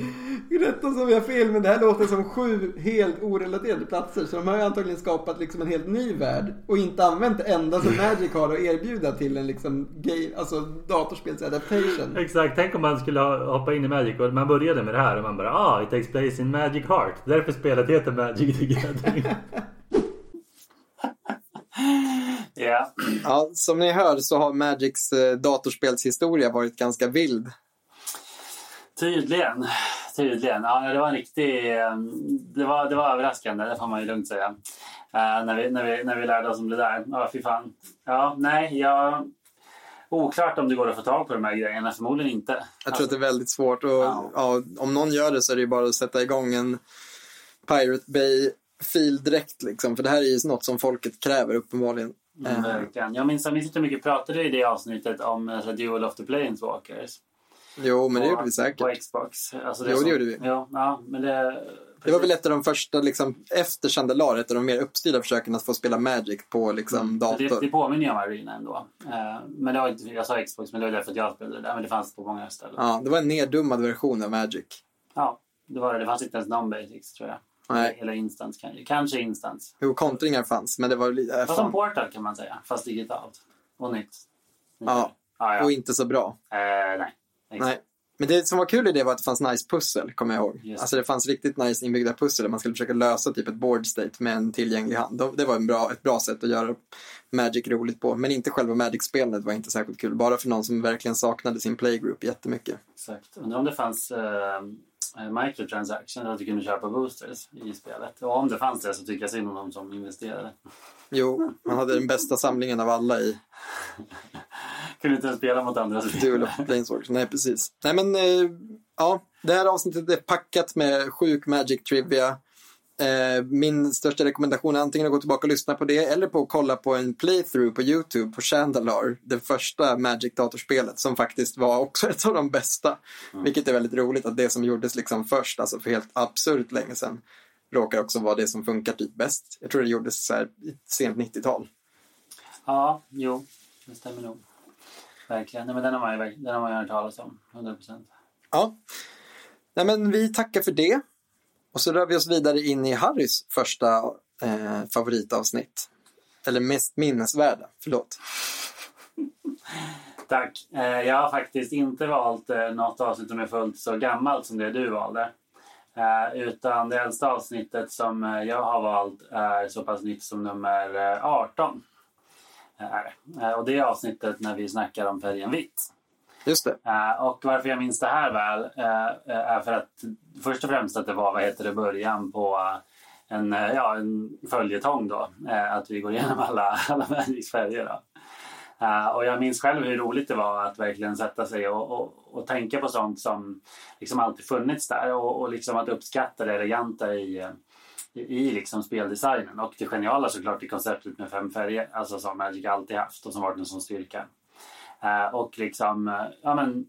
Rätta som jag har fel, men det här låter som sju helt orelaterade platser. Så de har ju antagligen skapat liksom en helt ny värld och inte använt det enda som Magic har att erbjuda till en liksom gay, alltså datorspelsadaptation. Exakt, tänk om man skulle hoppa in i Magic och man började med det här och man bara ah, it takes place in Magic Heart. Därför spelet heter Magic the Gathering. Ja. Ja, som ni hör så har Magics eh, datorspelshistoria varit ganska vild. Tydligen. Tydligen. Ja, det var en riktig... eh, Det var, det var överraskande, det får man ju lugnt säga. Eh, när, vi, när, vi, när vi lärde oss om det där. Ja, fy fan. Ja, nej, jag... Oklart om det går att få tag på de här grejerna. Förmodligen inte. Jag tror att det är väldigt svårt och Ja. ja, om någon gör det så är det ju bara att sätta igång en Pirate Bay-fil direkt liksom. För det här är ju något som folket kräver uppenbarligen. Mm, verkligen. Jag minns, jag minns inte hur mycket pratade i det avsnittet om alltså, Duel of the Planeswalkers. Jo, men det gjorde vi säkert. På Xbox. Alltså, Jo, som- det gjorde vi. Ja, ja men det... Det var väl ett av de första, liksom, efter Chandelar, ett av de mer uppstyrda försöken att få spela Magic på liksom, dator. Mm. Det, det påminner ju om Arena ändå. Eh, men det var inte, jag sa Xbox, men det var därför att jag spelade det. Men det fanns på många ställen. Ja, det var en neddummad version av Magic. Ja, det var det. Det fanns inte ens non-basics tror jag. Nej. Eller instans kanske. Kanske instans. Jo, kontringar fanns, men det var. Äh, Fast som. Portal kan man säga. Fast digitalt. Och nytt. Ja, ja, ja. och inte så bra. Eh, nej. Nej. Men det som var kul i det var att det fanns nice pussel, kommer jag ihåg. Just. Alltså det fanns riktigt nice inbyggda pussel där man skulle försöka lösa typ ett board state med en tillgänglig hand. Det var en bra, ett bra sätt att göra Magic roligt på. Men inte själva Magic-spelandet var inte särskilt kul. Bara för någon som verkligen saknade sin playgroup jättemycket. Exakt. Undrar om det fanns eh, eh, microtransactions, att du kunde köpa boosters i spelet. Och om det fanns det så tycker jag synd om de som investerade. Jo, man hade den bästa samlingen av alla i Kunde inte ens spela mot andra Duel of Planeswalkers. Nej, precis. Nej, men eh, ja, det här avsnittet är packat med sjuk Magic Trivia. Eh, min största rekommendation är antingen att gå tillbaka och lyssna på det eller på att kolla på en playthrough på YouTube på Chandalar, det första Magic-datorspelet som faktiskt var också ett av de bästa. Vilket är väldigt roligt att det som gjordes liksom först, alltså för helt absurt länge sedan, råkar också vara det som funkar typ bäst. Jag tror det gjordes så här i sent 90-tal. Ja, jo. Det stämmer nog. Verkligen. Nej, men den har man ju, den har man ju hört talas om. 100 procent. Ja. Nej, men vi tackar för det. Och så rör vi oss vidare in i Harrys första eh, favoritavsnitt. Eller mest minnesvärda? Förlåt. Tack. Eh, Jag har faktiskt inte valt eh, något avsnitt som är fullt så gammalt som det du valde. Eh, Utan det äldsta avsnittet som eh, jag har valt är så pass nytt som nummer eh, 18. Eh, Och det är avsnittet när vi snackar om färgen vitt. Just det. Och varför jag minns det här väl är för att först och främst att det var vad heter det, början på en, ja, en följetong då. Att vi går igenom alla, alla Magics färger. Då. Eh, och jag minns själv hur roligt det var att verkligen sätta sig och, och, och tänka på sånt som liksom alltid funnits där och, och liksom att uppskatta det eleganta i, eh, i, i liksom speldesignen och det geniala såklart i konceptet med fem färger, alltså som Magic alltid haft och som varit en sån styrka. Eh, och liksom, ja men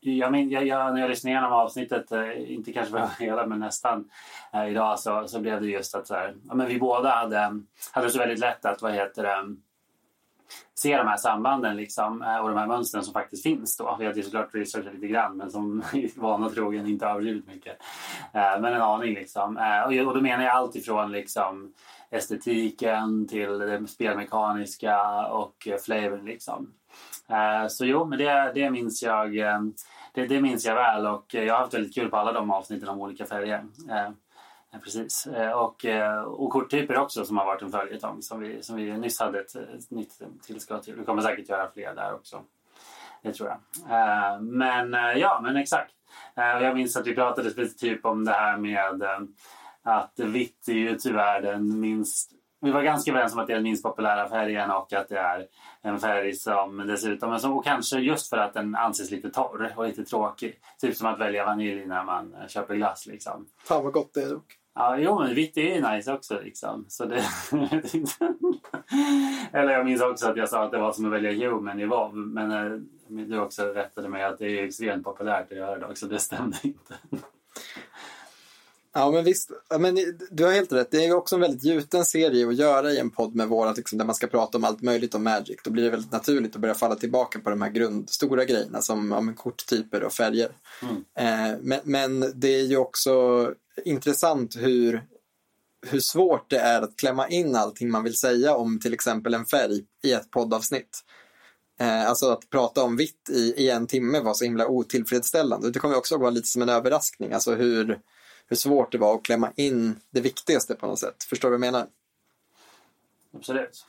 jag, min, jag, jag, när jag lyssnade igenom avsnittet, eh, inte kanske för hela men nästan eh, idag så, så blev det just att så här, ja, men vi båda hade, hade så väldigt lätt att vad heter det, se de här sambanden liksom, eh, och de här mönstren som faktiskt finns. Då. Vi hade såklart researchat lite grann men som vana trogen inte överdrivet mycket. Eh, men en aning liksom. Eh, och, då menar jag allt ifrån liksom, estetiken till det spelmekaniska och flavorn liksom. Så jo, men det, det minns jag det, det minns jag väl och jag har haft väldigt kul på alla de avsnitten om olika färger. Precis. Eh, och, eh, och korttyper också som har varit en följetong som vi, som vi nyss hade ett, ett nytt tillskott till. Vi kommer säkert göra fler där också. Det tror jag. Eh, men ja, men exakt. Jag minns att vi pratade lite typ om det här med att vitt är ju tyvärr den minst vi var ganska överens om att det är den minst populära färgen och att det är en färg som dessutom, men som, och kanske just för att den anses lite torr och lite tråkig. Typ som att välja vanilj när man köper glass liksom. Fan vad gott det är dock. Ja, jo men vitt är ju nice också liksom. Så det... Eller jag minns också att jag sa att det var som att välja human i WoW men eh, du också rättade mig att det är extremt populärt att göra idag så det stämde inte. Ja, men visst. Men du har helt rätt. Det är också en väldigt gjuten serie att göra i en podd med vårat, liksom, där man ska prata om allt möjligt om Magic. Då blir det väldigt naturligt att börja falla tillbaka på de här grund, stora grejerna som ja, men korttyper och färger. Mm. Eh, men, men det är ju också intressant hur, hur svårt det är att klämma in allting man vill säga om till exempel en färg i ett poddavsnitt. Eh, alltså att prata om vitt i, i en timme var så himla otillfredsställande. Det kommer också vara lite som en överraskning. Alltså hur, hur svårt det var att klämma in det viktigaste på något sätt. Förstår du vad jag menar? Absolut.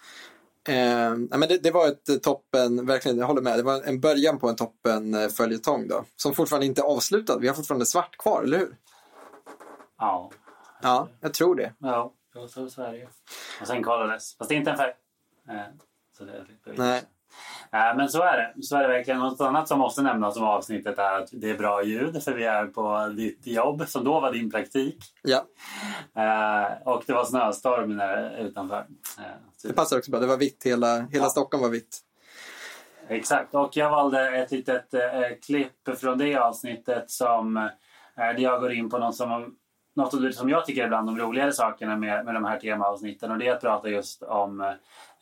Eh, men det, det var ett toppen, verkligen, jag håller med. Det var en början på en toppen eh, följetong då. Som fortfarande inte är avslutad. Vi har fortfarande svart kvar, eller hur? Ja. Ja, jag tror det. Ja, det så i Sverige. Och sen kollades. Fast det är inte en färg. Eh, Så det är Nej. Eh, Men så är det. Så är det verkligen. Något annat som måste nämnas om avsnittet är att det är bra ljud för vi är på ditt jobb som då var din praktik. Ja, Eh, Och det var snöstorm där utanför. Eh, det passar också bra. Det var vitt, hela, hela Ja. Stockholm var vitt. Exakt, och jag valde ett litet klipp från det avsnittet som eh, där jag går in på något som, något som jag tycker är bland de roligare sakerna med, med de här temaavsnitten och det är att prata just om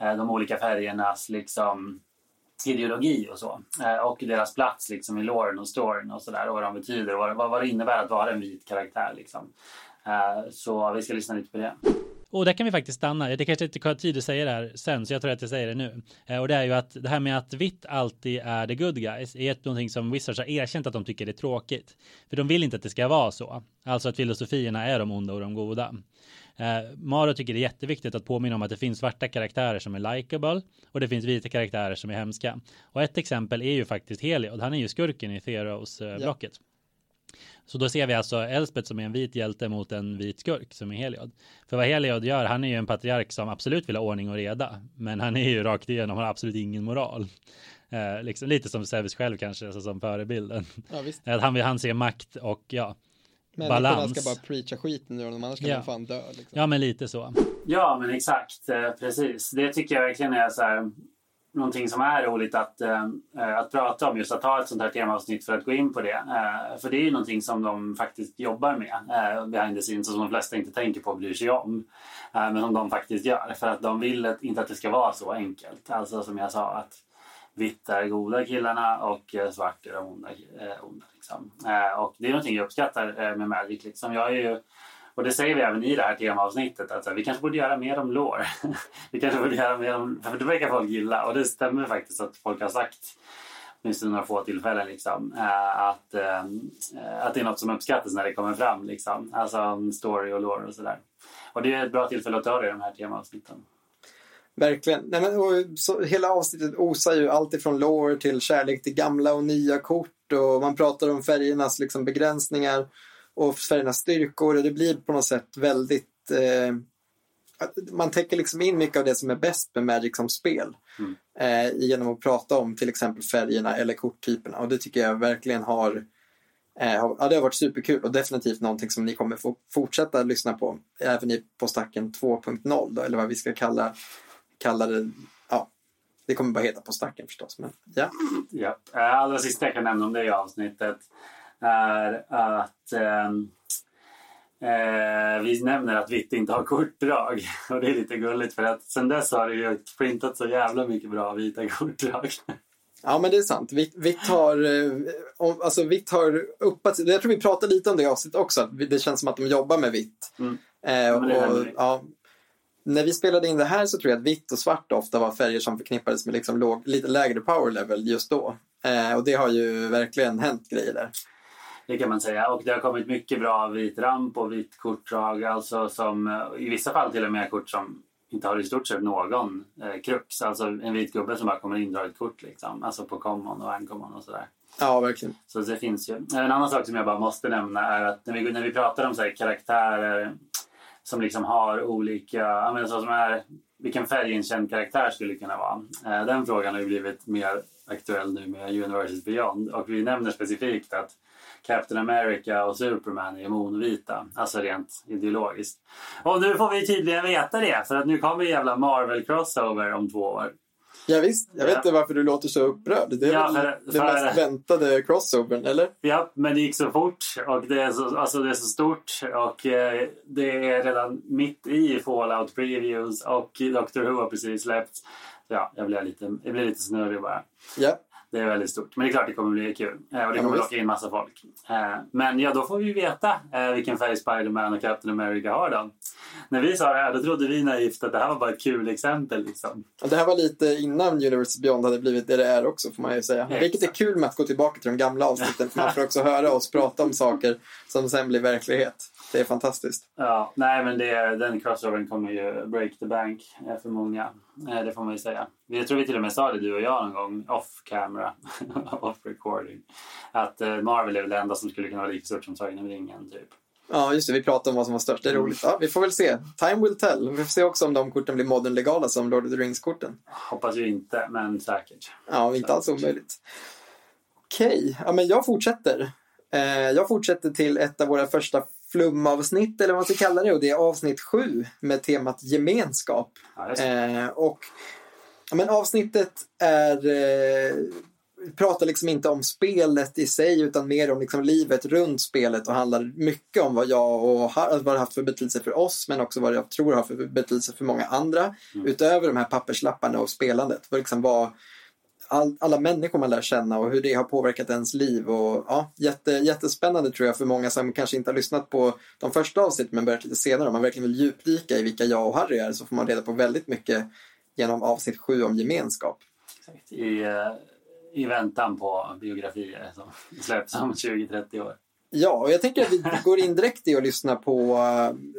Eh, de olika färgernas liksom ideologi och så. Eh, och deras plats liksom i loren och storyn och sådär och vad de betyder och vad, vad, det innebär att vara en vit karaktär liksom. Eh, så vi ska lyssna lite på det. Och där kan vi faktiskt stanna. Det kanske inte har tid att säga det här sen, så jag tror att jag säger det nu. Och det är ju att det här med att vitt alltid är the good guys är ett någonting som Wizards har erkänt att de tycker är tråkigt. För de vill inte att det ska vara så. Alltså att filosofierna är de onda och de goda. Eh, Maro tycker det är jätteviktigt att påminna om att det finns svarta karaktärer som är likable och det finns vita karaktärer som är hemska. Och ett exempel är ju faktiskt Heliod. Han är ju skurken i Theros-blocket. Så då ser vi alltså Elspeth som är en vit hjälte mot en vit skurk som är Heliod. För vad Heliod gör, han är ju en patriark som absolut vill ha ordning och reda. Men han är ju rakt igenom, han har absolut ingen moral. Eh, liksom, lite som Zeus själv kanske, alltså som förebilden. Ja, visst. Att han, han ser makt och ja, Människorna balans. ska bara preacha skiten ur honom, annars kan Ja. de fan dö. Liksom. ja men lite så. Ja, men exakt. Eh, Precis. Det tycker jag verkligen är så här, någonting som är roligt att, eh, att prata om. Just att ha ett sånt här temaavsnitt för att gå in på det. Eh, för det är ju någonting som de faktiskt jobbar med eh, behind the scenes och som de flesta inte tänker på och bryr sig om. Eh, men som de faktiskt gör. För att de vill inte att det ska vara så enkelt. Alltså som jag sa att vitt är goda killarna och eh, svart är de onda. Eh, onda liksom. eh, och det är någonting jag uppskattar eh, med Magic. Liksom. Jag är ju Och det säger vi även i det här temaavsnittet att så vi kanske borde göra mer om lår. vi kanske borde göra mer om, för det verkar folk gilla och det stämmer faktiskt att folk har sagt åtminstone några få tillfällen liksom, eh, att, eh, att det är något som uppskattas när det kommer fram. Liksom. Alltså story och lore och sådär. Och det är ett bra tillfälle att ta det i de här temaavsnitten. Verkligen. Nej, men, och, så, hela avsnittet osar ju allt ifrån lore till kärlek till gamla och nya kort och man pratar om färgernas liksom, begränsningar och färgernas styrkor och det blir på något sätt väldigt eh, man täcker liksom in mycket av det som är bäst med Magic som spel Mm. eh, genom att prata om till exempel färgerna eller korttyperna och det tycker jag verkligen har eh, ja, det har varit superkul och definitivt någonting som ni kommer få fortsätta lyssna på även i På stacken 2.0 då, eller vad vi ska kalla, kalla det. Ja, det kommer bara heta På stacken förstås. Men, ja. Ja. Eh, Allra sista jag kan nämna om det i avsnittet är att ehm, eh, vi nämner att Vitt inte har kortdrag. Och det är lite gulligt för att sen dess har det ju printat så jävla mycket bra vita kortdrag. ja, men det är sant. Vitt, vitt har, eh, alltså, vitt har uppat. Jag tror vi pratade lite om det i avsnittet också. Det känns som att de jobbar med vitt. Mm. Eh, det och, ja, när vi spelade in det här så tror jag att vitt och svart ofta var färger som förknippades med liksom låg, lite lägre power level just då. Eh, och det har ju verkligen hänt grejer där. Det kan man säga. Och det har kommit mycket bra vit ramp och vit kortdrag. Alltså som eh, i vissa fall till och med kort som inte har i stort sett någon eh, krux. Alltså en vit gubbe som bara kommer in och drar ett kort liksom. Alltså på common och uncommon och sådär. Ja, verkligen. Så det finns ju. En annan sak som jag bara måste nämna är att när vi, när vi pratar om så här karaktärer som liksom har olika, så som är, vilken färg en känd karaktär skulle kunna vara. Eh, Den frågan har ju blivit mer aktuell nu med Universes Beyond och vi nämner specifikt att Captain America och Superman är monvita, alltså rent ideologiskt. Och nu får vi tydligen veta det för att nu kommer jävla Marvel Crossover om två år. Ja, visst. Jag vet Ja. inte varför du låter så upprörd. Det är Ja, väl för- den för- mest väntade crossovern, eller? Ja, men det gick så fort och det är så, alltså det är så stort och eh, det är redan mitt i Fallout Previews och Doctor Who har precis släppts. Ja, jag blir lite, jag blir lite snurrig bara. Ja. Det är väldigt stort. Men det är klart det kommer bli kul. Eh, Och det Ja, kommer visst. locka in massa folk. Eh, Men ja, då får vi veta eh, vilken färg Spider-Man och Captain America har då. När vi sa det här, då trodde vi naivt att det här var bara ett kul exempel liksom. Det här var lite innan Universe Beyond hade blivit det det är också, får man ju säga. Exakt. Vilket är kul med att gå tillbaka till de gamla avsnitten, för man får också höra oss prata om saker som sen blir verklighet. Det är fantastiskt. Ja, nej men det, den crossovern kommer ju break the bank eh, för många. Eh, Det får man ju säga. Jag tror vi till och med sa det du och jag någon gång off camera, off recording. Att eh, Marvel är väl det enda som skulle kunna vara lika stort som Sagan om ringen typ. Ja, just det. Vi pratade om vad som var störst. Det är roligt. Ja, vi får väl se. Time will tell. Vi får se också om de korten blir modern legala som Lord of the Rings-korten. Hoppas ju inte, men säkert. Ja, inte alls omöjligt. Okej, ja, men jag fortsätter. Eh, jag fortsätter till ett av våra första flumavsnitt, eller vad man ska kalla det, och det är avsnitt sju med temat gemenskap. Ja. Eh, och men avsnittet är eh, pratar liksom inte om spelet i sig utan mer om liksom livet runt spelet och handlar mycket om vad jag och har, vad det har haft för betydelse för oss men också vad jag tror har för betydelse för många andra utöver de här papperslapparna och spelandet. Vad liksom vad all, alla människor man lär känna och hur det har påverkat ens liv. Och, ja, jätte, jättespännande tror jag för många som kanske inte har lyssnat på de första avsnitten men börjat lite senare. Om man verkligen vill djupdyka i vilka jag och Harry är så får man reda på väldigt mycket genom avsnitt sju om gemenskap. Exakt. I, eh, I väntan på biografier som släpps om 20-30 år. Ja, och jag tänker att vi går in direkt i att lyssna på,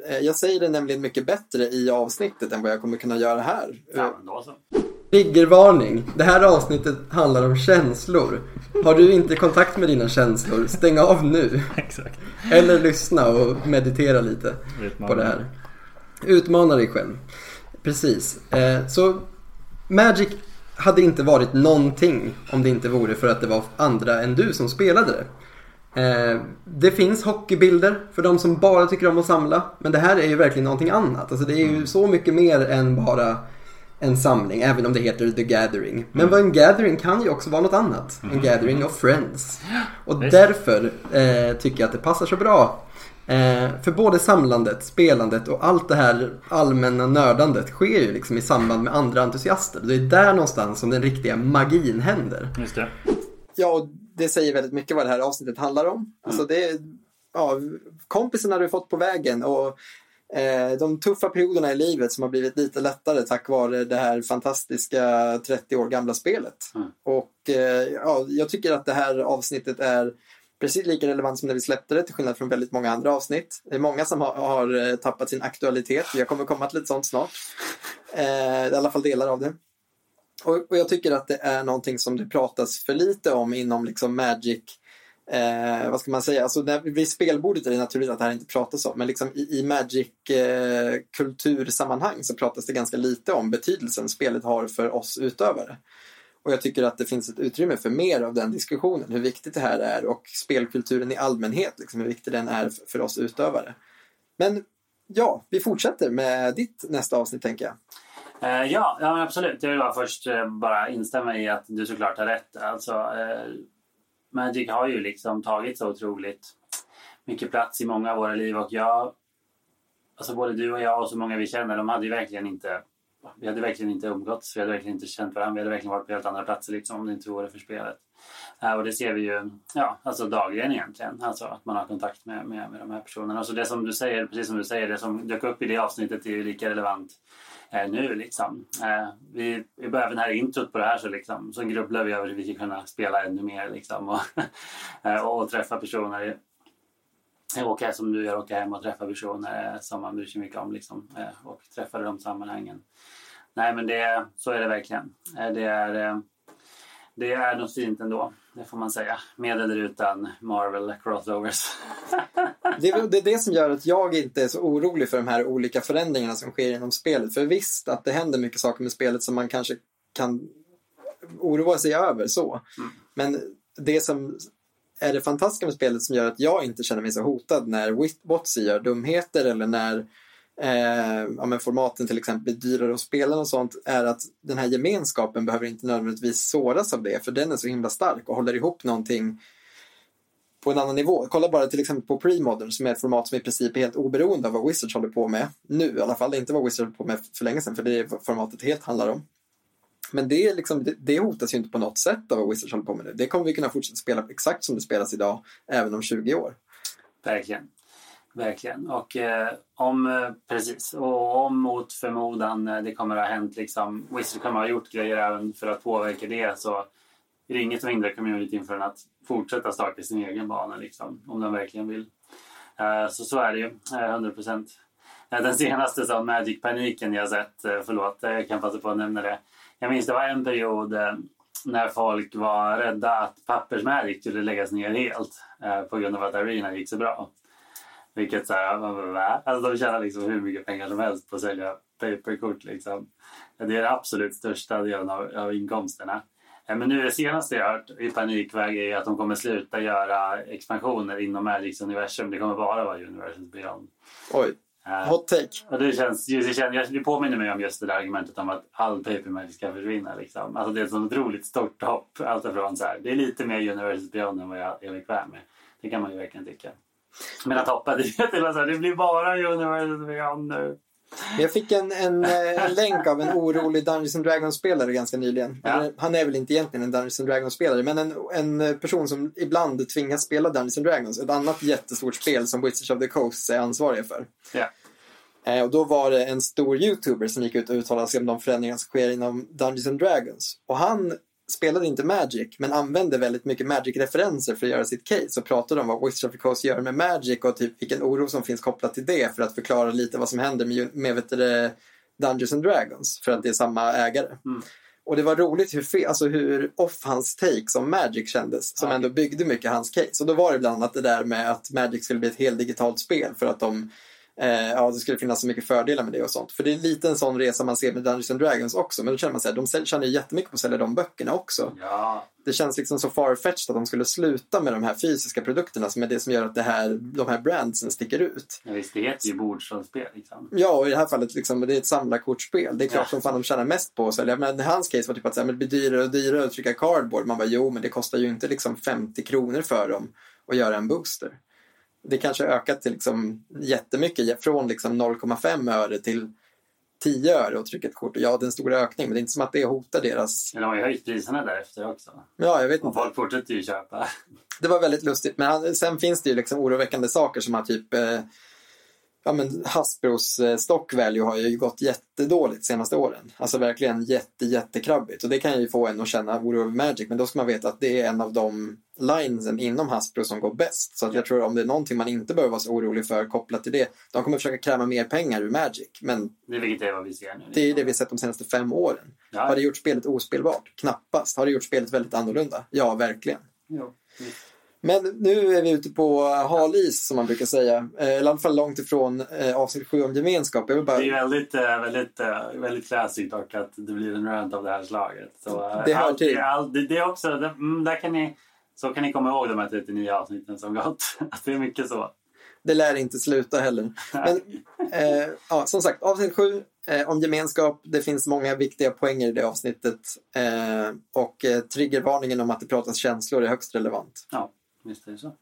eh, jag säger det nämligen mycket bättre i avsnittet än vad jag kommer kunna göra här. Ja, men då så. Triggervarning. Det här avsnittet handlar om känslor. Har du inte kontakt med dina känslor, stäng av nu. Exakt. Eller lyssna och meditera lite på det här. Utmana dig själv. Precis. Eh, så Magic hade inte varit någonting om det inte vore för att det var andra än du som spelade det. Eh, det finns hockeybilder för de som bara tycker om att samla. Men det här är ju verkligen någonting annat. Alltså det är ju så mycket mer än bara en samling, även om det heter The Gathering. Men vad en gathering kan ju också vara något annat. En gathering of friends. Och Visst. därför eh, tycker jag att det passar så bra. Eh, för både samlandet, spelandet och allt det här allmänna nördandet sker ju liksom i samband med andra entusiaster. Det är där någonstans som den riktiga magin händer. Just det. Ja, och det säger väldigt mycket vad det här avsnittet handlar om. Alltså det är ja, kompisarna du fått på vägen och eh, de tuffa perioderna i livet som har blivit lite lättare tack vare det här fantastiska 30 år gamla spelet. Mm. Och eh, ja, jag tycker att det här avsnittet är precis lika relevant som när vi släppte det till skillnad från väldigt många andra avsnitt. Det är många som har, har eh, tappat sin aktualitet. Jag kommer komma till ett sånt snart. Eh, I alla fall delar av det. Och, och jag tycker att det är någonting som det pratas för lite om inom liksom Magic Eh, vad ska man säga? Alltså, när, vid spelbordet är det naturligt att det här inte pratas om, men liksom i, i Magic-kultursammanhang eh, så pratas det ganska lite om betydelsen spelet har för oss utövare. Och jag tycker att det finns ett utrymme för mer av den diskussionen, hur viktigt det här är och spelkulturen i allmänhet, liksom, hur viktig den är för oss utövare. Men ja, vi fortsätter med ditt nästa avsnitt tänker jag. Eh, ja, ja men absolut. Jag vill bara först eh, bara instämma i att du såklart har rätt. Alltså, eh, Magic har ju liksom tagit så otroligt mycket plats i många av våra liv och jag, alltså både du och jag och så många vi känner, de hade ju verkligen inte vi hade verkligen inte umgåtts, vi hade verkligen inte känt varandra, vi hade verkligen varit på helt andra platser liksom, om det inte vore för spelet. Eh, och det ser vi ju ja, alltså dagligen egentligen, alltså att man har kontakt med, med, med de här personerna. Så det som du säger, precis som du säger, det som dök upp i det avsnittet är ju lika relevant eh, nu liksom. Eh, vi, vi börjar den här introt på det här så, liksom, så grubblar vi över hur vi ska kunna spela ännu mer liksom, och, och, och träffa personer åka som du gör, åka hem och träffa personer som man bryr sig mycket om liksom, och träffa de sammanhangen. Nej men det, så är det verkligen. Det är, det är något fint ändå, det får man säga. Med eller utan Marvel crossovers. det, är, det är det som gör att jag inte är så orolig för de här olika förändringarna som sker inom spelet. För visst att det händer mycket saker med spelet som man kanske kan oroa sig över så. Mm. Men det som är det fantastiska med spelet som gör att jag inte känner mig så hotad när Wotzy gör dumheter eller när eh, ja, men formaten till exempel blir dyrare att spela och sånt är att den här gemenskapen behöver inte nödvändigtvis såras av det för den är så himla stark och håller ihop någonting på en annan nivå. Kolla bara till exempel på Premodern som är ett format som i princip är helt oberoende av vad Wizards håller på med nu i alla fall. Inte vad Wizards håller på med för länge sedan för det är vad formatet helt handlar om. Men det, är liksom, det, det hotas ju inte på något sätt av vad Wizards håller på med nu. Det kommer vi kunna fortsätta spela exakt som det spelas idag, även om 20 år. Verkligen. Verkligen. Och eh, om, eh, precis, och om mot förmodan eh, det kommer att ha hänt liksom, Wizard kommer att ha gjort grejer även för att påverka det så är det inget som hindrar communityn från att fortsätta starta sin egen bana liksom, om de verkligen vill. Eh, så så är det ju, eh, 100 procent. Den senaste sån Magic-paniken jag sett, förlåt, jag kan passa på att nämna det. Jag minns det var en period när folk var rädda att pappersmagic skulle läggas ner helt på grund av att Arena gick så bra. Vilket så här? Alltså de tjänar liksom hur mycket pengar som helst på att sälja paperkort liksom. Det är den absolut största delen av, av inkomsterna. Eh, men nu det senaste jag hört i panikväg är att de kommer sluta göra expansioner inom Magics universum. Det kommer bara vara Universals Beyond. Oj. Uh, Hot take. Och det, känns, det, känns, det påminner mig om just det där argumentet om att all paper magic ska försvinna. Liksom. Alltså det är ett sånt otroligt stort hopp. Allt ifrån så här, det är lite mer Universals Beyond än vad jag är bekväm med. Det kan man ju verkligen tycka. Men att det blir bara Universal Beyond nu. Jag fick en, en, eh, en länk av en orolig Dungeons and Dragons-spelare ganska nyligen. Ja. Han är väl inte egentligen en Dungeons and Dragons-spelare, men en, en person som ibland tvingas spela Dungeons and Dragons. Ett annat jättestort spel som Wizards of the Coast är ansvariga för. Ja. Eh, och då var det en stor YouTuber som gick ut och uttalade sig om de förändringar som sker inom Dungeons and Dragons. Och han spelade inte Magic men använde väldigt mycket Magic-referenser för att göra sitt case och pratade om vad Wizards of the Coast gör med Magic och typ vilken oro som finns kopplat till det för att förklara lite vad som händer med, med vet du, Dungeons and Dragons för att det är samma ägare. Mm. Och det var roligt hur, fe, alltså hur off hans take som Magic kändes som ja. ändå byggde mycket hans case. Och då var det bland annat det där med att Magic skulle bli ett helt digitalt spel för att de Eh, ja, det skulle finnas så mycket fördelar med det och sånt. För det är lite en sån resa man ser med Dungeons and Dragons också. Men då känner man sig, de tjänar jättemycket på att sälja de böckerna också. Ja. Det känns liksom så farfetched att de skulle sluta med de här fysiska produkterna som är det som gör att det här, de här brandsen sticker ut. Ja, visst, det heter ju bordsrollspel. Liksom. Ja, och i det här fallet liksom, det är ett samlarkortspel. Det är klart ja. som fan de tjänar mest på att sälja. Men hans case var typ att så här, men det blir dyrare och dyrare att trycka cardboard. Man bara, jo, men det kostar ju inte liksom 50 kronor för dem att göra en booster det kanske ökat till liksom jättemycket från liksom 0,5 öre till 10 öre och trycka ett kort. Ja, det är en stor ökning, men det är inte som att det hotar deras... Men de har ju höjt priserna därefter också. Ja, jag vet Och inte. folk fortsätter ju köpa. Det var väldigt lustigt. Men han, sen finns det ju liksom oroväckande saker som att typ eh, ja, men Hasbros eh, stock value har ju gått jättedåligt senaste åren. Alltså verkligen jätte, jättekrabbigt. Och det kan ju få en att känna oro över Magic. Men då ska man veta att det är en av de linesen inom Hasbro som går bäst. Så att jag tror om det är någonting man inte behöver vara så orolig för kopplat till det. De kommer försöka kräva mer pengar ur Magic. Men Det är vilket är vad vi ser nu. det är det vi sett de senaste fem åren. Ja. Har det gjort spelet ospelbart? Knappast. Har det gjort spelet väldigt annorlunda? Ja, verkligen. Jo. Men nu är vi ute på halis som man brukar säga. Eh, i alla fall långt ifrån eh, avsnitt 7 om gemenskap. Jag bara... Det är väldigt, eh, väldigt, eh, väldigt classic dock att det blir en rant av det här slaget. Så, eh, Det hör till. allt- det, det är också, det, mm, där kan ni, så kan ni komma ihåg de här 39 avsnitten som gått. Att det är mycket så. Det lär inte sluta heller. Men eh, ja, som sagt, avsnitt 7 eh, om gemenskap. Det finns många viktiga poänger i det avsnittet. Eh, och eh, triggervarningen om att det pratas känslor är högst relevant. Ja, visst är det så.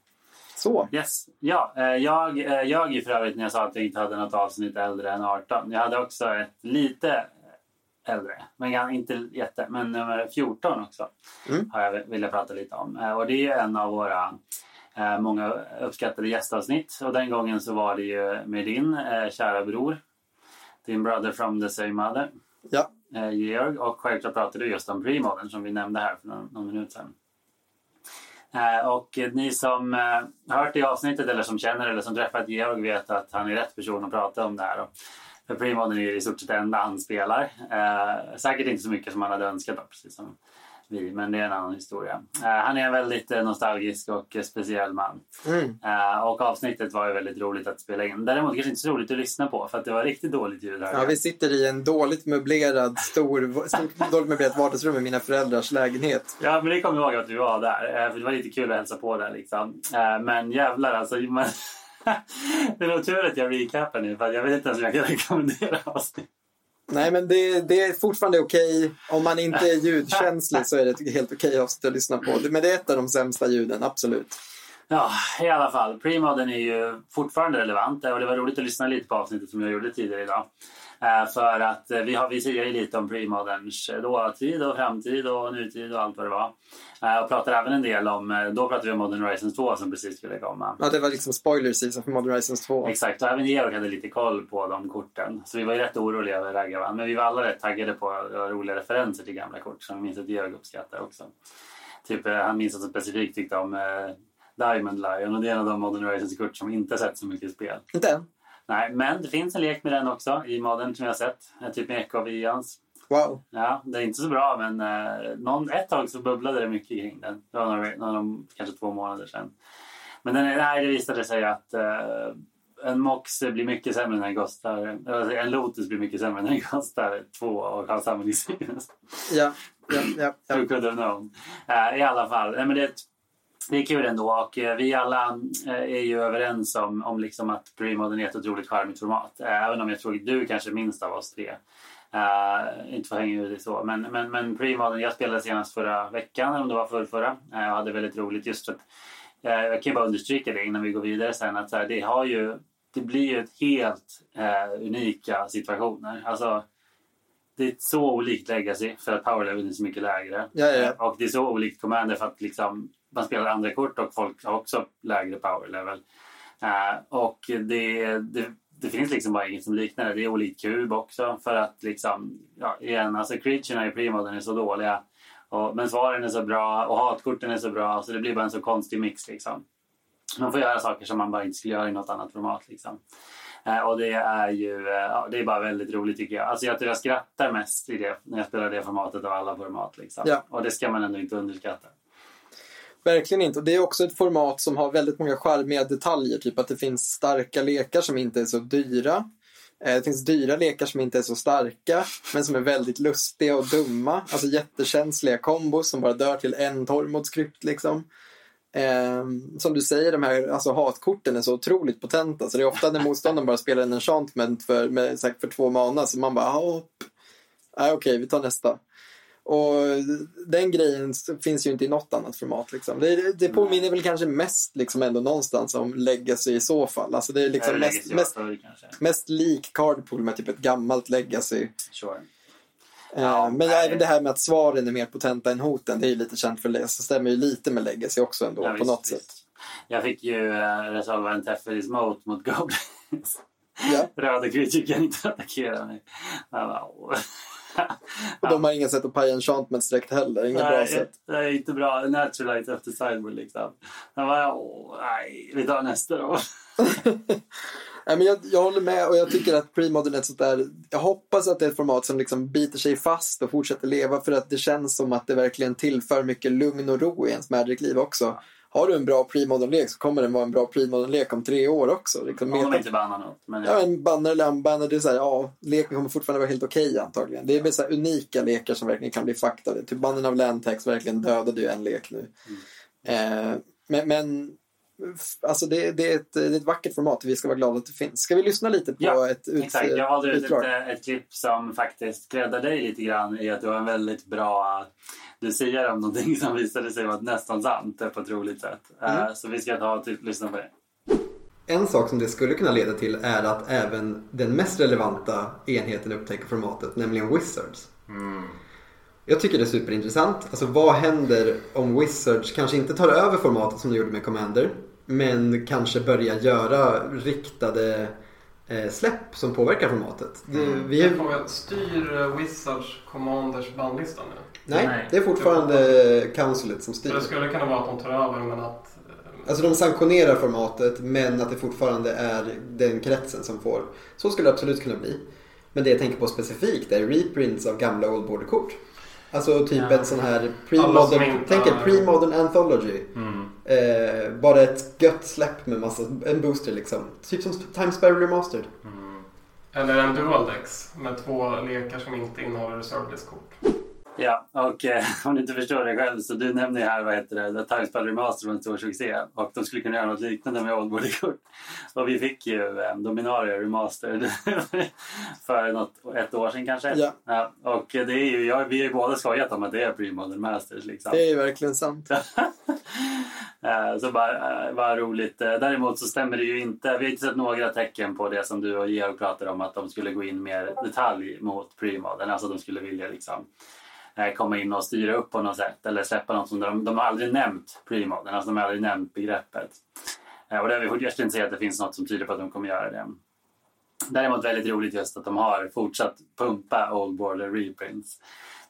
Så, Yes. Ja, eh, jag, eh, jag är för övrigt när jag sa att jag inte hade något avsnitt äldre än 18. Jag hade också ett lite äldre, men inte jätte. Men nummer 14 också Mm. har jag velat prata lite om. Eh, Och det är en av våra många uppskattade gästavsnitt. Och den gången så var det ju med din kära bror. Din brother from the same mother. ja. Georg och självklart pratade du just om premodern som vi nämnde här för någon, någon minut sedan. Eh, och ni som eh, hört det avsnittet eller som känner eller som träffat Georg vet att han är rätt person att prata om det här. För premodern är ju i stort sett det enda han spelar. Eh, säkert inte så mycket som han hade önskat precis som vi, men det är en annan historia. Eh, han är en väldigt eh, nostalgisk och eh, speciell man. Mm. Och avsnittet var ju väldigt roligt att spela in. Däremot kanske inte så roligt att lyssna på för att det var riktigt dåligt ljud här. ja, vi sitter i en dåligt möblerad, stor, stort, dåligt möblerat vardagsrum i mina föräldrars lägenhet. Ja, men det kommer jag ihåg att du var där. För det var lite kul att hälsa på där liksom. Men jävlar alltså. Man... det är nog tur att jag recapar nu för jag vet inte ens om jag kan rekommendera avsnitt. Nej, men det, det är fortfarande okej. Okay. Om man inte är ljudkänslig så är det helt okej avsnitt att lyssna på. Men det är ett av de sämsta ljuden, absolut. Ja, i alla fall. Premodern är ju fortfarande relevant och det var roligt att lyssna lite på avsnittet som jag gjorde tidigare idag. Eh, För att eh, vi, har, vi ju lite om premoderns eh, dåtid och framtid och nutid och allt vad det var. Och pratar även en del om, då pratade vi om Modern Horizons 2 som precis skulle komma. Ja, det var liksom spoiler season för Modern Horizons 2. Exakt, och även Georg hade lite koll på de korten. Så vi var ju rätt oroliga över Ragavan. Men vi var alla rätt taggade på roliga referenser till gamla kort som minns att Georg uppskattar också. Typ, han minns att han specifikt tyckte om Diamond Lion och det är en av de Modern Horizons kort som inte sett så mycket spel. Inte än? Nej, men det finns en lek med den också i Modern som jag har sett. Eh, Typ med av Ians. Wow. Ja, det är inte så bra men eh, någon, ett tag så bubblade det mycket kring den. Det var några, några, kanske två månader sedan. Men den, är- nej, det visade sig att eh, en Mox blir mycket sämre när den kostar... En Lotus blir mycket sämre när den kostar två och har samma. Ja, ja, ja. Who could have known? Eh, I alla fall, nej, men det, det är kul ändå och eh, vi alla eh, är ju överens om, om liksom att Premodern är ett otroligt charmigt format. Eh, Även om jag tror att du kanske minst av oss tre. Uh, inte för att hänga ut så. Men, men, men Premodern, jag spelade senast förra veckan, eller om det var förra, förra. Uh, och hade väldigt roligt just för att eh, jag kan bara understryka det innan vi går vidare sen att det har ju det blir ju ett helt unika situationer. Alltså, det är så olikt legacy för att powerleveln är så mycket lägre. Ja, ja, Och det är så olikt commander för att liksom, man spelar andra kort och folk har också lägre power level. Eh, och det, det, det finns liksom bara inget som liknar det. Det är olikt kub också för att liksom, ja, igen, alltså creaturena i premodern är så dåliga. Och, men svaren är så bra och hatkorten är så bra så det blir bara en så konstig mix liksom. Man får göra saker som man bara inte skulle göra i något annat format liksom. Eh, och det är ju ja, det är bara väldigt roligt tycker jag. Alltså jag tror jag skrattar mest i det, när jag spelar det formatet av alla format. Liksom. Ja. Och det ska man ändå inte underskatta. Verkligen inte. Och det är också ett format som har väldigt många charmiga detaljer. Typ att det finns starka lekar som inte är så dyra. Eh, det finns dyra lekar som inte är så starka, men som är väldigt lustiga och dumma. Alltså jättekänsliga kombos som bara dör till en torrmodskrypt liksom. Eh, som du säger, de här alltså, hatkorten är så otroligt potenta. Så det är ofta när motståndaren bara spelar en enchantment för, med, för två mana, så man bara ah, hopp. Nej, okej, vi tar nästa. Och den grejen finns ju inte i något annat format. Liksom. Det, det påminner väl kanske mest liksom ändå någonstans om Legacy i så fall. Alltså det är liksom Eller mest, Legacy mest, förr, mest lik Cardpool med typ ett gammalt Legacy. Sure. Eh, Ja, men nej. även det här med att svaren är mer potenta än hoten, det är ju lite känt för Legacy. Det stämmer ju lite med Legacy också ändå Ja, på visst, något visst. sätt. Jag fick ju uh, resolva en Tefferis Moat mot Goblins. Ja. Röda creature kan inte attackera mig. Och de har inga sätt att paja enchantments direkt heller. Inga bra Nej, sätt. det är inte bra. Naturalite efter sideboard liksom. Jag bara, åh, nej, vi tar nästa då. Nej, men jag, jag håller med och jag tycker att premodern är ett sånt där, jag hoppas att det är ett format som liksom biter sig fast och fortsätter leva för att det känns som att det verkligen tillför mycket lugn och ro i ens Magic-liv också. Har du en bra premodern-lek så kommer den vara en bra premodern-lek om tre år också. Liksom, Om de inte bannar något. Men Ja, en banner eller unbanner, det är så här, ja, leken kommer fortfarande vara helt okej antagligen. Det är så unika lekar som verkligen kan bli faktade. Typ bannern av Landtex verkligen dödade ju en lek nu. Mm. Eh, men, men alltså det, det, är ett, det är ett vackert format och vi ska vara glada att det finns. Ska vi lyssna lite på Ja, ett ut, Exakt, jag valde ut ett, ett klipp som faktiskt creddar dig lite grann i att du har en väldigt bra... Du säger om någonting som visade sig vara nästan sant på ett roligt sätt. Eh, Mm. Så vi ska ta och typ, lyssna på det. En sak som det skulle kunna leda till är att även den mest relevanta enheten upptäcker formatet, nämligen Wizards. Jag tycker det är superintressant. Alltså vad händer om Wizards kanske inte tar över formatet som de gjorde med Commander, men kanske börjar göra riktade eh, släpp som påverkar formatet. Det, vi Jag är, styr eh, Wizards Commanders bandlista nu? nej, Nej. det är fortfarande Councilet som styr. det skulle kunna vara att de tar över men att... eh, Alltså de sanktionerar formatet men att det fortfarande är den kretsen som får. Så skulle det absolut kunna bli. Men det jag tänker på specifikt är reprints av gamla Old Border-kort. Alltså typ Ja. en sån här pre-modern, inte tänk en pre-modern anthology. Mm. Eh, bara ett gött släpp med massa, en booster liksom. Typ som Time Sparrow Remastered. Eller en dual dex med två lekar som inte innehåller reservelist-kort. Ja, och eh, om du inte förstår det själv så du nämner ju här vad heter det, The Timespell Remaster var en stor succé och de skulle kunna göra något liknande med Old Border-kort. Och vi fick ju eh, Dominaria Remastered för något, ett år sedan kanske. Ja. och det är ju, ja, vi har ju båda skojat om att det är Pre-Modern Masters liksom. Det är ju verkligen sant. Eh, Så bara, eh, bara roligt. Eh, Däremot så stämmer det ju inte. Vi har inte sett några tecken på det som du och Georg pratade om att de skulle gå in mer detalj mot premodern. Alltså de skulle vilja liksom komma in och styra upp på något sätt eller släppa något som de, de har aldrig nämnt premodern. Alltså de har aldrig nämnt begreppet. Eh, och det har vi fortfarande inte se att det finns något som tyder på att de kommer göra det. Däremot väldigt roligt just att de har fortsatt pumpa Old Border reprints.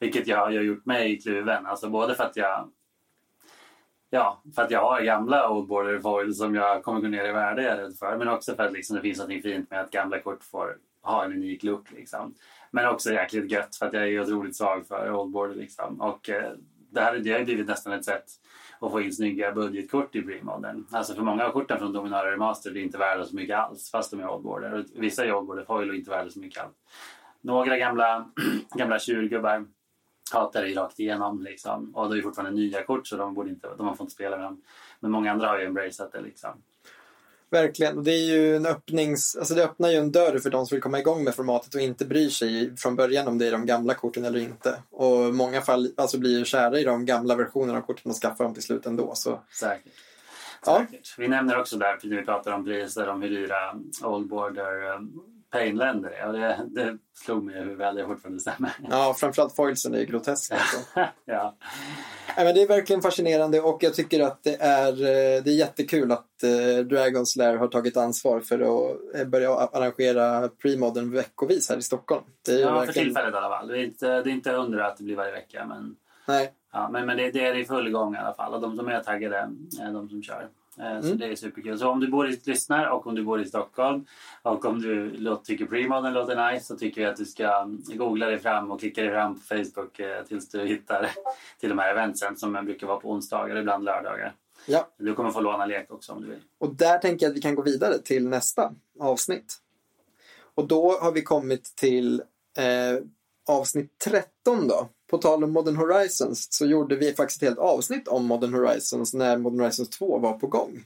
Vilket jag har gjort mig kluven. Alltså både för att jag Ja, för att jag har gamla Old Border Foil som jag kommer gå ner i värde jag är rädd för. Men också för att liksom, det finns något fint med att gamla kort får ha en unik look. Liksom. Men också jäkligt gött för att jag är ju otroligt svag för oldboard. Liksom. Och eh, det här det har ju blivit nästan ett sätt att få in snygga budgetkort i Premodern. Alltså för många av korten från Dominaria Remaster är inte värda så mycket alls fast de är oldboarder. Vissa är oldboarder Foil och inte värda så mycket alls. Några gamla, gamla tjurgubbar hatar det rakt igenom. Liksom. Och det är fortfarande nya kort så de, borde inte, de har fått spela med dem. Men många andra har ju embraceat det. Liksom. Verkligen. Och det är ju en öppnings... Alltså det öppnar ju en dörr för de som vill komma igång med formatet och inte bryr sig från början om det är de gamla korten eller inte. Och i många fall alltså blir ju kära i de gamla versionerna av korten och skaffar dem till slut ändå. Så Säkert. Ja. Säkert. Vi nämner också där, när vi pratar om priser, om hur dyra Old Border eh, Pain-länder. Och det, det slog mig hur väl det fortfarande stämmer. ja, framförallt foilsen är ju grotesk. Alltså. ja. Nej, men det är verkligen fascinerande och jag tycker att det är, eh, det är jättekul att eh, Dragon's Lair har tagit ansvar för att eh, börja arrangera premodern veckovis här i Stockholm. Det är ja, för verkligen... tillfället i alla fall. Det är inte, det är inte hundra att det blir varje vecka. Men, Nej. ja, men, men det, det är i full gång i alla fall. Och de som är taggade är de som kör. Eh, Så Mm. det är superkul. Så om du bor i, lyssnar och om du bor i Stockholm och om du tycker premodern låter nice så tycker vi att du ska googla dig fram och klicka dig fram på Facebook eh, tills du hittar till de här eventsen som brukar vara på onsdagar ibland lördagar. Ja. Du kommer få låna lek också om du vill. Och där tänker jag att vi kan gå vidare till nästa avsnitt. Och då har vi kommit till eh, avsnitt 13 då. På tal om Modern Horizons så gjorde vi faktiskt ett helt avsnitt om Modern Horizons när Modern Horizons 2 var på gång.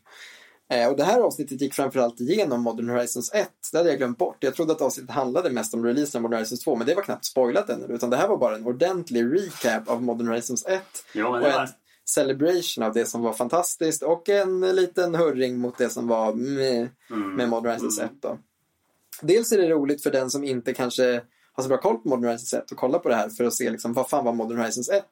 Eh, och det här avsnittet gick framförallt igenom Modern Horizons 1. Det hade jag glömt bort. Jag trodde att avsnittet handlade mest om releasen av Modern Horizons 2, men det var knappt spoilat ännu. Utan det här var bara en ordentlig recap av Modern Horizons 1. Jo, men och det en var... celebration av det som var fantastiskt och en liten hurring mot det som var meh Mm. med Modern Horizons Mm. 1 då. Dels är det roligt för den som inte kanske har så bra koll på Modern Horizons 1 och kolla på det här för att se liksom, vad fan var Modern Horizons 1.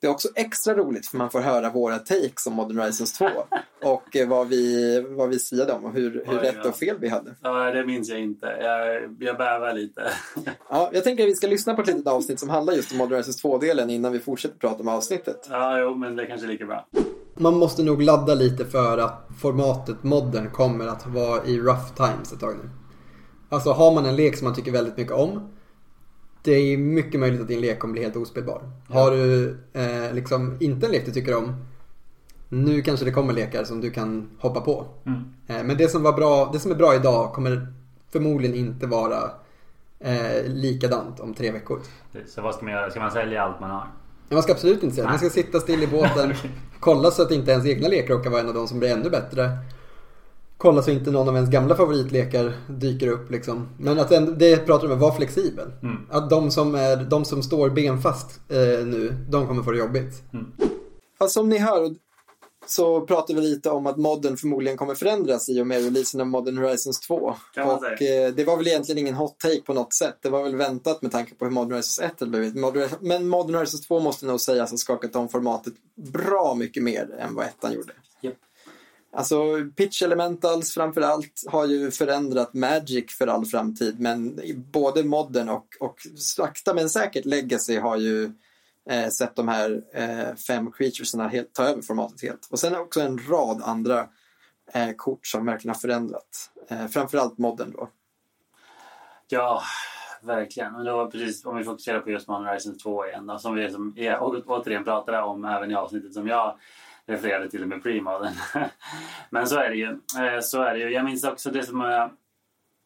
Det är också extra roligt för man får höra våra takes om Modern Horizons 2 och eh, vad vi, vad vi siade om och hur, hur Oj, rätt ja. och fel vi hade. Ja, det minns jag inte. Jag, jag bävar lite. Ja, jag tänker att vi ska lyssna på ett litet avsnitt som handlar just om Modern Horizons 2-delen innan vi fortsätter prata om avsnittet. Ja, jo, men det är kanske är lika bra. Man måste nog ladda lite för att formatet modern kommer att vara i rough times ett tag nu. Alltså har man en lek som man tycker väldigt mycket om. Det är mycket möjligt att din lek kommer bli helt ospelbar. Har du eh, liksom inte en lek du tycker om. Nu kanske det kommer lekar som du kan hoppa på. Mm. Eh, men det som, var bra, det som är bra idag kommer förmodligen inte vara eh, likadant om tre veckor. Så vad ska man göra? Ska man sälja allt man har? Man ska absolut inte säga det. Man ska sitta still i båten. kolla så att inte ens egna lekar råkar vara en av de som blir ännu bättre. Kolla så inte någon av ens gamla favoritlekar dyker upp liksom. Men att ändå, det pratar om, var flexibel. Mm. Att de som, är, de som står benfast eh, nu, de kommer få det jobbigt. Ja, som ni hör så pratar vi lite om att modden förmodligen kommer förändras i och med releasen av Modern Horizons 2. Kan man och eh, det var väl egentligen ingen hot take på något sätt. Det var väl väntat med tanke på hur Modern Horizons 1 hade blivit. Modern, men Modern Horizons 2 måste nog sägas ha skakat om formatet bra mycket mer än vad ettan gjorde. Alltså Pitch Elementals framför allt har ju förändrat Magic för all framtid men både Modden och, och sakta men säkert Legacy har ju eh, sett de här eh, fem creaturesarna helt, ta över formatet helt. Och sen också en rad andra eh, kort som verkligen har förändrat. Eh, framförallt Modden. då. Ja, verkligen. Men då, precis, om vi fokuserar på just Modern Horizons 2 igen då, som vi som, återigen pratade om även i avsnittet som jag refererade till med premodern. Men så är det ju. Eh, Så är det ju. Jag minns också det som eh,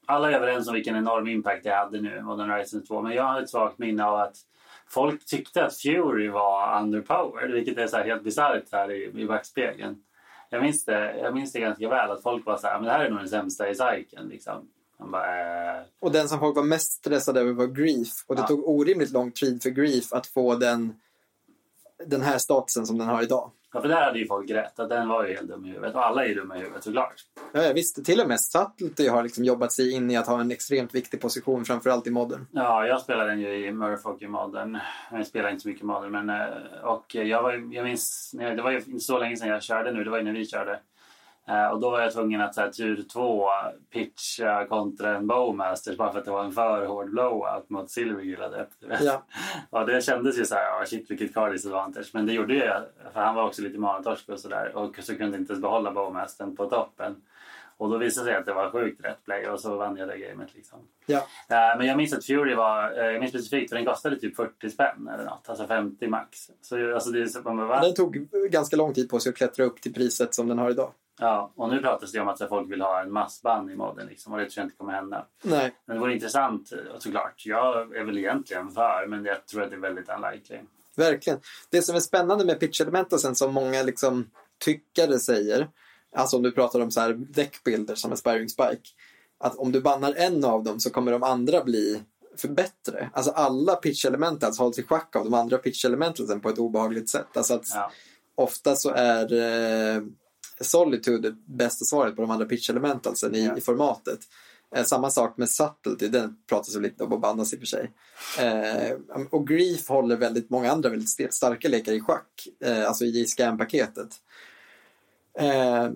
alla är överens om vilken enorm impact det hade nu, Modern Horizons 2. Men jag har ett svagt minne av att folk tyckte att Fury var underpowered, vilket är så här helt bisarrt här i, i backspegeln. Jag minns, det, jag minns det ganska väl, att folk var så här, men det här är nog den sämsta i cykeln. Liksom. Bara, eh, Och den som folk var mest stressade över var Grief. Och det Ja. tog orimligt lång tid för Grief att få den, den här statusen som den har idag. Ja, för där hade ju folk rätt. Att den var ju helt dum i huvudet. Och alla är ju dumma i huvudet såklart. Ja, jag visste till och med Subtlety har liksom jobbat sig in i att ha en extremt viktig position, framförallt i modern. Ja, jag spelade den ju i Murfolk i modern. Jag spelar inte så mycket modern. Men, eh, och jag, var, jag minns, det var ju inte så länge sedan jag körde nu. Det var ju när vi körde. Eh, Och då var jag tvungen att så här, tur två pitcha kontra en Bowmaster bara för att det var en för hård blowout mot öppnat. Ja. Ja, det kändes ju så här, ja, shit vilket card disadvantage. Men det gjorde jag, för han var också lite manatorsk och sådär. Och så kunde inte ens behålla Bowmastern på toppen. Och då visade det sig att det var sjukt rätt play och så vann jag det gamet liksom. Ja. Eh, Men jag minns att Fury var, eh, jag minns specifikt för den kostade typ 40 spänn eller något. Alltså 50 max. Så alltså det så, man bara, va? Den tog ganska lång tid på sig att klättra upp till priset som den har idag. Ja, och nu pratas det om att folk vill ha en massban i modden liksom. Och det tror jag inte kommer hända. Nej, Men det vore intressant eh, såklart. Jag är väl egentligen för, men jag tror att det är väldigt unlikely. verkligen. Det som är spännande med pitch elementalsen som många liksom tyckare säger, alltså om du pratar om så här deckbilder som Aspiring Spike, att om du bannar en av dem så kommer de andra bli för bättre. Alltså alla pitch elementals hålls i schack av de andra pitch elementalsen på ett obehagligt sätt. Alltså att Ja. ofta så är eh, Solitude det bästa svaret på de andra pitch elementalsen i, Ja. i formatet. Eh, samma sak med Subtlety, den pratas ju lite om att bannas i och för sig. Eh, och Grief håller väldigt många andra väldigt st- starka lekar i schack, eh, alltså i scam-paketet. Eh,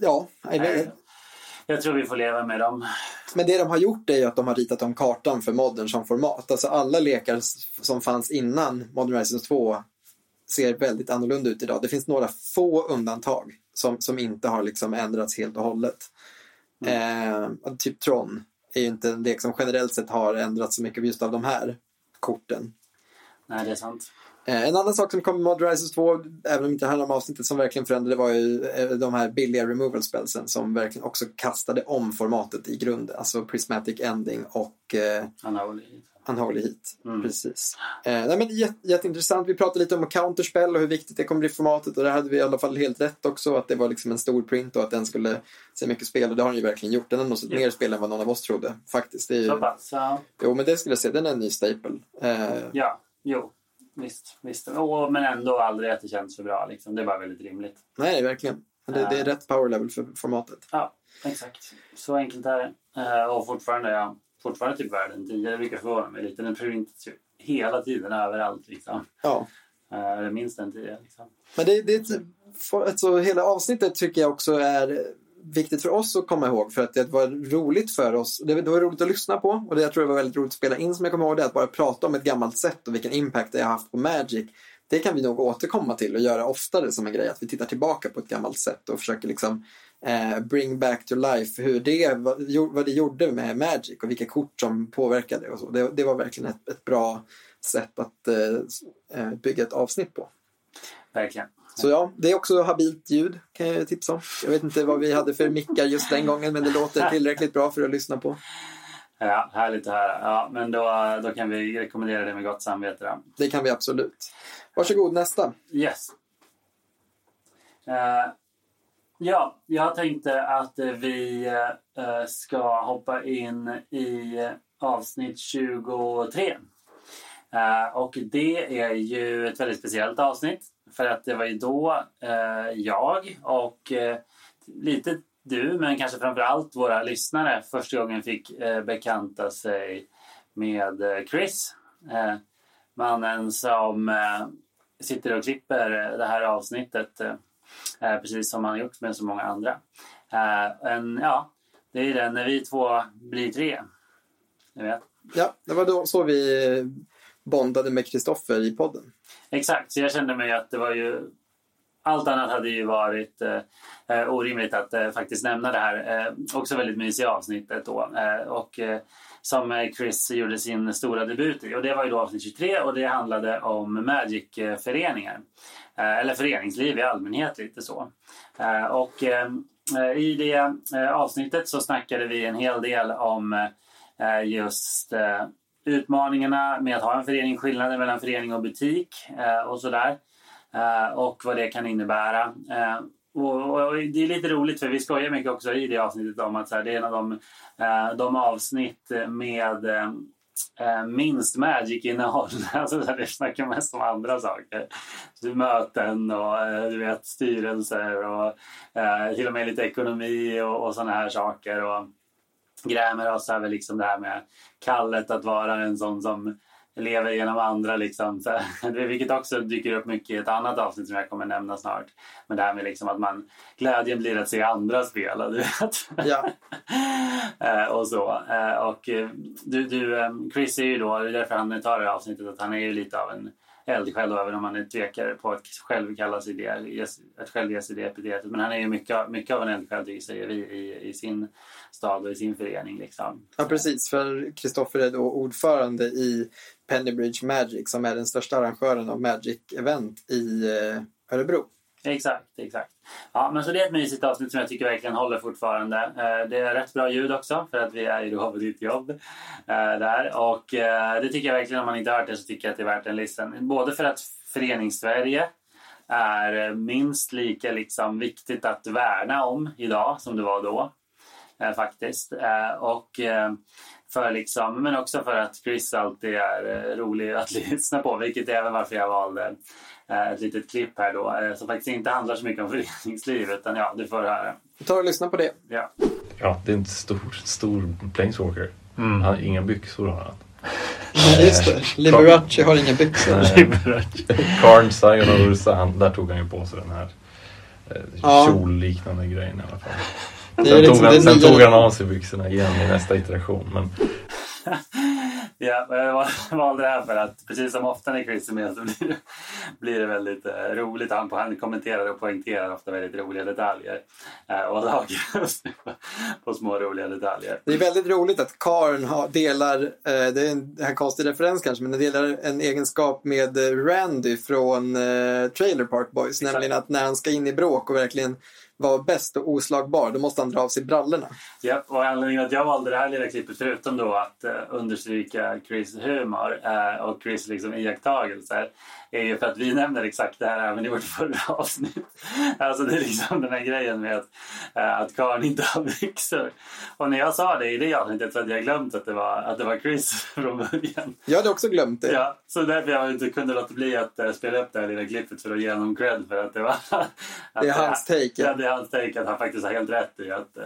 ja, Nej, Jag tror vi får leva med dem. men det de har gjort är ju att de har ritat om kartan för modern som format. Alltså alla lekar som fanns innan Modern Horizons 2 ser väldigt annorlunda ut idag. Det finns några få undantag som, som inte har liksom ändrats helt och hållet. Eh, typ Tron är ju inte en lek som generellt sett har ändrats så mycket just av de här korten. Nej, det är sant. Eh, en annan sak som kom Modern Horizons 2, även om det inte handlar om avsnittet som verkligen förändrade, var ju eh, de här billiga removal spelsen som verkligen också kastade om formatet i grunden. Alltså Prismatic Ending och eh, Unholy. Unholy Heat. Mm. Precis. Eh, nej, men jät, jätteintressant. Vi pratade lite om counterspel och hur viktigt det kommer bli i formatet. Och där hade vi i alla fall helt rätt också. Att det var liksom en stor print och att den skulle se mycket spel. Och det har den ju verkligen gjort. Den har nog sett mer spel än vad någon av oss trodde. Faktiskt. Det är ju, Så pass. Ja. jo, men det skulle jag säga. Den är en ny staple. Eh, ja, jo. Visst, visst. Åh, men ändå aldrig att det känns för bra. Liksom. Det är bara väldigt rimligt. nej, verkligen. Det, det är rätt power level för formatet. Ja, exakt. Så enkelt är det. Eh, och fortfarande, ja, fortfarande typ världen 10. Det brukar förvåna mig lite. Den printas ju hela tiden överallt. Liksom. Ja. Eh, Eller minst en 10. Liksom. Men det, det, för- alltså, hela avsnittet tycker jag också är viktigt för oss att komma ihåg för att det var roligt för oss. Det, det var roligt att lyssna på och det jag tror det var väldigt roligt att spela in som jag kommer ihåg det. Att bara prata om ett gammalt sätt och vilken impact det har haft på Magic. Det kan vi nog återkomma till och göra oftare som en grej. Att vi tittar tillbaka på ett gammalt sätt och försöker liksom eh, bring back to life hur det, vad, vad det gjorde med Magic och vilka kort som påverkade och så. Det, det var verkligen ett, ett bra sätt att eh, eh, bygga ett avsnitt på. Verkligen. Så ja, det är också habilt ljud kan jag tipsa om. Jag vet inte vad vi hade för mickar just den gången men det låter tillräckligt bra för att lyssna på. Ja, härligt att höra. Ja, men då, då kan vi rekommendera det med gott samvete. Då. Det kan vi absolut. Varsågod nästa. Yes. Uh, ja, jag tänkte att vi uh, ska hoppa in i avsnitt 23. Uh, eh, och det är ju ett väldigt speciellt avsnitt. För att det var ju då jag och lite du, men kanske framför allt våra lyssnare första gången fick bekanta sig med Chris. Mannen som eh, sitter och klipper eh, det här avsnittet eh, precis som han gjort med så många andra. En, ja, det är den när vi två blir tre. Ni vet. Ja, det var då så vi bondade med Kristoffer i podden. Exakt, så jag kände mig att det var ju allt annat hade ju varit eh, orimligt att eh, faktiskt nämna det här. Eh, också väldigt mysiga avsnittet då. Och som Chris gjorde sin stora debut i. Och det var ju då avsnitt 23 och det handlade om Magic-föreningar. Eh, eller föreningsliv i allmänhet lite så. Eh, och eh, i det avsnittet så snackade vi en hel del om just utmaningarna med att ha en förening, skillnaden mellan förening och butik och sådär. Och vad det kan innebära. Och, och det är lite roligt för vi skojar mycket också i det avsnittet om att så här, det är en av de, eh, de avsnitt med eh, eh minst Magic-innehåll. Alltså, vi snackar mest om andra saker. Så möten och eh, du vet, styrelser och eh, till och med lite ekonomi och, och sådana här saker. Och grämer oss över liksom det här med kallet att vara en sån som lever genom andra. Liksom. Så, vilket också dyker upp mycket i ett annat avsnitt som jag kommer nämna snart. Men det här med liksom att man, glädjen blir att se andra spela. Du vet. Ja. Eh, och så. Eh, och eh, du, du, Chris är ju då, det är därför han tar det här avsnittet, att han är ju lite av en eldsjäl även om han är tvekare på att själv kalla sig det, att själv ge sig det epitetet. Men han är ju mycket, mycket av en eldsjäl, tycker säger vi, i, i sin stad och i sin förening. Liksom. ja, precis. För Kristoffer är då ordförande i Pennybridge Magic som är den största arrangören av Magic-event i eh, Örebro. Exakt, exakt. Ja, men så det är ett mysigt avsnitt som jag tycker verkligen håller fortfarande. Eh, Det är rätt bra ljud också för att vi är ju då på ditt jobb eh, där. Och eh, det tycker jag verkligen, om man inte har hört det så tycker jag att det är värt en listen. Både för att Föreningssverige är minst lika liksom viktigt att värna om idag som det var då. Eh, faktiskt. Eh, och eh, för liksom, men också för att Chris alltid är rolig att lyssna på, vilket är även varför jag valde ett litet klipp här då, eh, som faktiskt inte handlar så mycket om föreningsliv, utan ja, du får höra. Vi tar och lyssnar på det. Ja. Ja, det är en stor, stor planeswalker. Mm. Han har inga byxor har han. Nej, just det. Liberace har inga byxor. Karn, Sion och Ursa, han, där tog han ju på sig den här eh, Ja. kjolliknande grejen i alla fall. Det är Sen, liksom tog, han, sen nya- tog han av sig byxorna igen i nästa iteration. Men ja, jag val- valde det här för att precis som ofta när Chris är med så blir det, blir det väldigt eh, roligt. Han, han kommenterar och poängterar ofta väldigt roliga detaljer eh, och lagar oss på, på små roliga detaljer. Det är väldigt roligt att Karn har, delar, eh, det är en, en konstig referens kanske, men den delar en egenskap med Randy från Trailer Park Boys. Exakt. Nämligen att när han ska in i bråk och verkligen var bäst och oslagbar, då måste han dra av sig brallorna. Ja, och anledningen att jag valde det här lilla klippet, förutom då att eh, understryka Chris humor eh, och Chris liksom iakttagelser, är ju för att vi nämner exakt det här även i vårt förra avsnitt. Alltså det är liksom den här grejen med att, eh, att Karn inte har byxor. Och när jag sa det i det avsnittet så hade jag glömt att det var, att det var Chris från början. Jag hade också glömt det. Ja, så därför jag inte kunde låta bli att eh, spela upp det här lilla klippet för att ge honom cred för att det var... att Det är hans take, ja. Det är hans take att han faktiskt har helt rätt i att eh,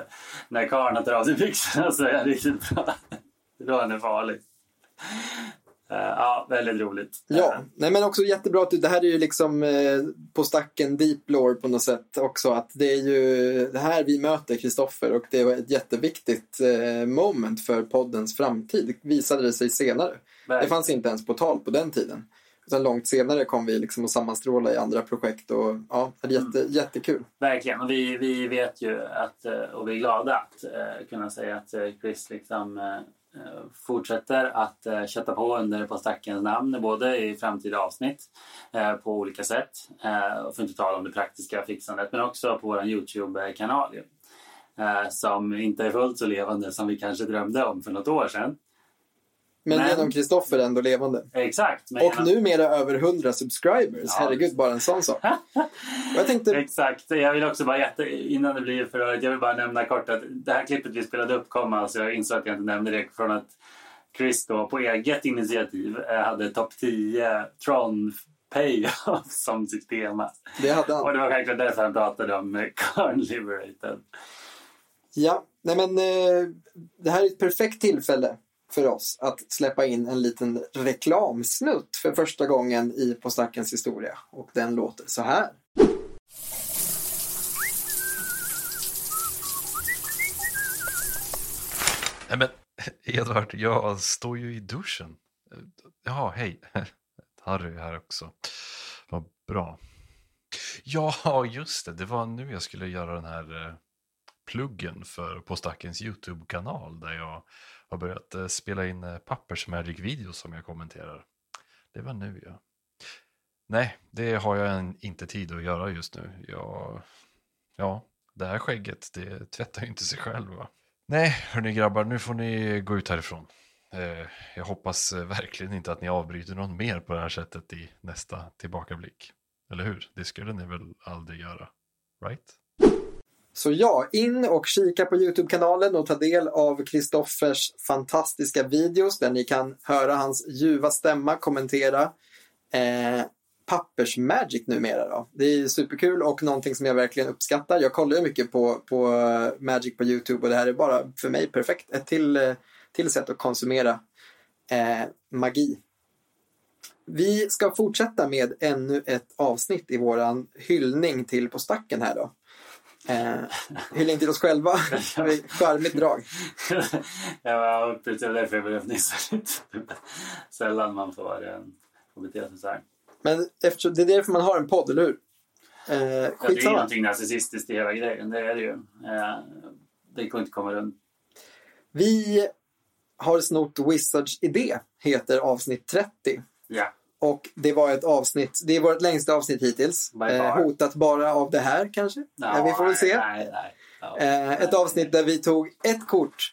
när karln tar av sig byxorna så är han riktigt bra. Då är han farlig. Eh, ja, väldigt roligt. Ja, Eh, nej men också jättebra att du, det här är ju liksom eh, på stacken deep lore på något sätt också. Att det är ju det här vi möter Kristoffer och det var ett jätteviktigt moment för poddens framtid. Visade det sig senare. Det verkligen. fanns inte ens på tal på den tiden. Utan långt senare kom vi liksom att sammanstråla i andra projekt och ja, det är jätte, jättekul. Verkligen. Och vi, vi vet ju att, och vi är glada att kunna säga att Chris liksom Eh, fortsätter att eh, kötta på under På stackens namn, både i framtida avsnitt eh, på olika sätt. Och för att inte tala om det praktiska fixandet, men också på vår Youtube-kanal. som inte är fullt så levande som vi kanske drömde om för något år sedan. Men, Men- genom Kristoffer ändå levande. Exakt. Men Och numera över 100 subscribers. Ja. Herregud, bara en sån sak. Jag tänkte, Exakt. Jag vill också bara, jätte, innan det blir för rörigt, jag vill bara nämna kort att det här klippet vi spelade upp kom alltså, jag insåg att jag inte nämnde det, från att Chris då på eget initiativ eh, hade topp 10 Tron Payoff som sitt tema. det hade han. Och det var självklart därför han pratade om eh, Carn Liberated. Ja, nej men eh, det här är ett perfekt tillfälle för oss att släppa in en liten reklamsnutt för första gången i På stackens historia. Och den låter så här. Nej men Edvard, jag står ju i duschen. Ja, hej. Harry här också. Vad bra. Ja, just det. Det var nu jag skulle göra den här eh, pluggen för På Stackens YouTube-kanal där jag har börjat eh, spela in eh, pappersmagic Pappers Magic-videos som jag kommenterar. Det var nu ja. Nej, det har jag inte tid att göra just nu. Jag, ja, det här skägget, det tvättar ju inte sig själv va. Nej, hörni grabbar, nu får ni gå ut härifrån. Eh, jag hoppas verkligen inte att ni avbryter någon mer på det här sättet i nästa tillbakablick. Eller hur? Det skulle ni väl aldrig göra? Right? Så ja, in och kika på Youtube-kanalen och ta del av Kristoffers fantastiska videos där ni kan höra hans ljuva stämma kommentera eh, pappersmagic numera. Då. Det är superkul och någonting som jag verkligen uppskattar. Jag kollar ju mycket på, på eh, Magic på Youtube och det här är bara för mig perfekt. Ett till, eh, till sätt att konsumera eh, magi. Vi ska fortsätta med ännu ett avsnitt i våran hyllning till På stacken här då. Eh, hyllning till oss själva. Charmigt drag. jag precis det därför jag började fnissa lite. Sällan man får, får bete sig så här. Men eftersom, det är därför man har en podd, eller hur? Eh, Ja, det är någonting narcissistiskt i hela grejen, det är det ju. Eh, det går inte komma runt. Vi har snott Wizards idé, heter avsnitt 30. Ja, Och det var ett avsnitt, det är vårt längsta avsnitt hittills. Eh, hotat bara av det här kanske? Ja, vi får väl se. Nej, nej. Ja. Eh, ett avsnitt där vi tog ett kort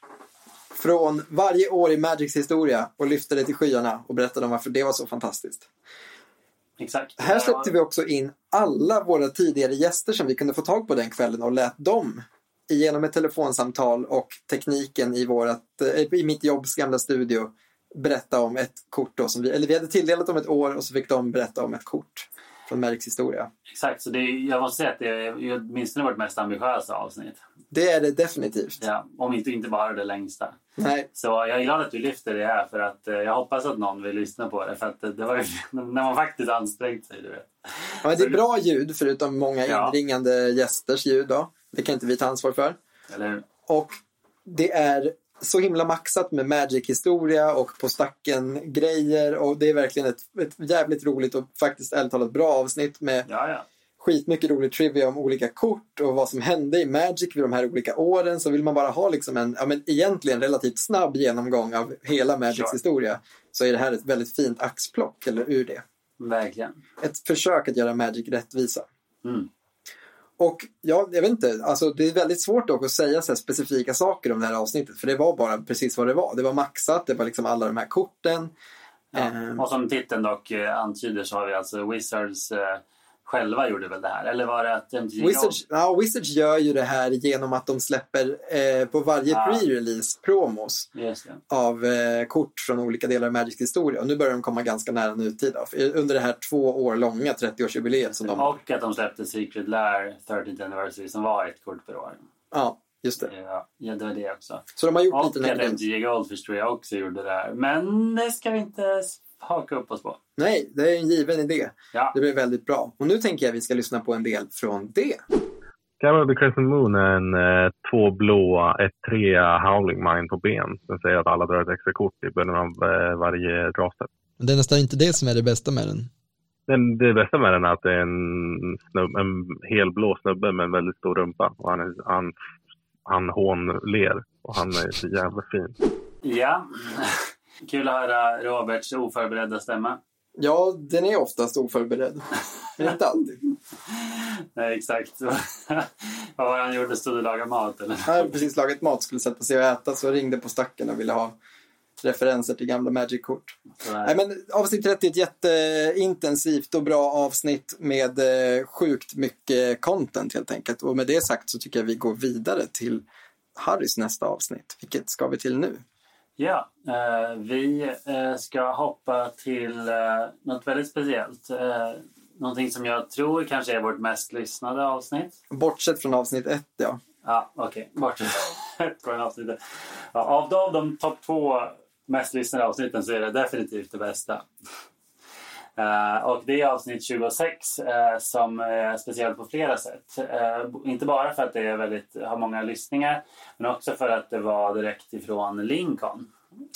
från varje år i Magics historia och lyfte det till skyarna och berättade om varför det var så fantastiskt. Exakt. Här släppte vi också in alla våra tidigare gäster som vi kunde få tag på den kvällen och lät dem genom ett telefonsamtal och tekniken i, vårat, eh, i mitt jobbs gamla studio berätta om ett kort då som vi, eller vi hade tilldelat dem ett år och så fick de berätta om ett kort från Magics historia. Exakt, så det jag måste säga att det är åtminstone vårt mest ambitiösa avsnitt. Det är det definitivt. Ja, om inte, inte bara det längsta. Nej, Så jag är glad att du lyfter det här för att eh, jag hoppas att någon vill lyssna på det. För att eh, det var ju när man faktiskt ansträngt sig, du vet. ja, det är bra ljud förutom många Ja. inringande gästers ljud då. Det kan inte vi ta ansvar för. Eller hur? Och det är så himla maxat med Magic-historia och på stacken grejer och det är verkligen ett, ett jävligt roligt och faktiskt ärligt talat bra avsnitt med Ja, ja. skitmycket rolig trivia om olika kort och vad som hände i Magic vid de här olika åren så vill man bara ha liksom en, ja men egentligen relativt snabb genomgång av hela Magics Sure. historia så är det här ett väldigt fint axplock eller ur det. Verkligen. Ett försök att göra Magic rättvisa. Mm. Och ja, jag vet inte, alltså det är väldigt svårt dock att säga så specifika saker om det här avsnittet. För det var bara precis vad det var. Det var maxat, det var liksom alla de här korten. Ehm, Och som titeln dock eh, antyder så har vi alltså Wizards eh, själva gjorde väl det här? Eller var det att MTG Wizards, ja, Wizards gör ju det här genom att de släpper eh, på varje Ah. pre-release promos av eh, kort från olika delar av Magics historia. Och nu börjar de komma ganska nära nutid. Under det här två år långa 30-årsjubileet som de... Och att de släppte Secret Lair 13th Anniversary som var ett kort per år. Ja, just det. Ja, ja, det var det också. Så de har gjort Och lite den att MTG Goldfish tror jag också gjorde det här. Men det ska vi inte haka upp oss på. Nej, det är en given idé. Ja, Det blir väldigt bra. Och nu tänker jag vi ska lyssna på en del från det. Gammal The Crescent Moon är en eh, två blåa, ett trea Howling Mine på ben. Den säger att alla drar ett extra kort i början av eh, varje draftstep. Men det är nästan inte det som är det bästa med den. Den, det bästa med den är att det är en, snubb, en helblå snubbe med en väldigt stor rumpa. Och han, är, han, han hånler och han är så jävla fin. ja. Kul att höra Roberts oförberedda stämma. Ja, den är oftast oförberedd. Men inte alltid. Nej, exakt. Vad var det han gjorde? Stod och lagade mat eller? Jag hade precis lagat mat, skulle sätta sig och äta, så ringde på stacken och ville ha referenser till gamla Magic-kort. Nej, men avsnitt 30 är ett jätteintensivt och bra avsnitt med eh, sjukt mycket content helt enkelt. Och med det sagt så tycker jag vi går vidare till Harrys nästa avsnitt. Vilket ska vi till nu? Ja, eh, vi eh, ska hoppa till eh, något väldigt speciellt. Eh, någonting som jag tror kanske är vårt mest lyssnade avsnitt. Bortsett från avsnitt 1, ja. Ja, okej. Bortsett från avsnittet. Ja, av de, av de topp två mest lyssnade avsnitten så är det definitivt det bästa. Eh, och det är avsnitt 26 eh, som är speciellt på flera sätt. Eh, inte bara för att det är väldigt, har många lyssningar men också för att det var direkt ifrån Lincoln.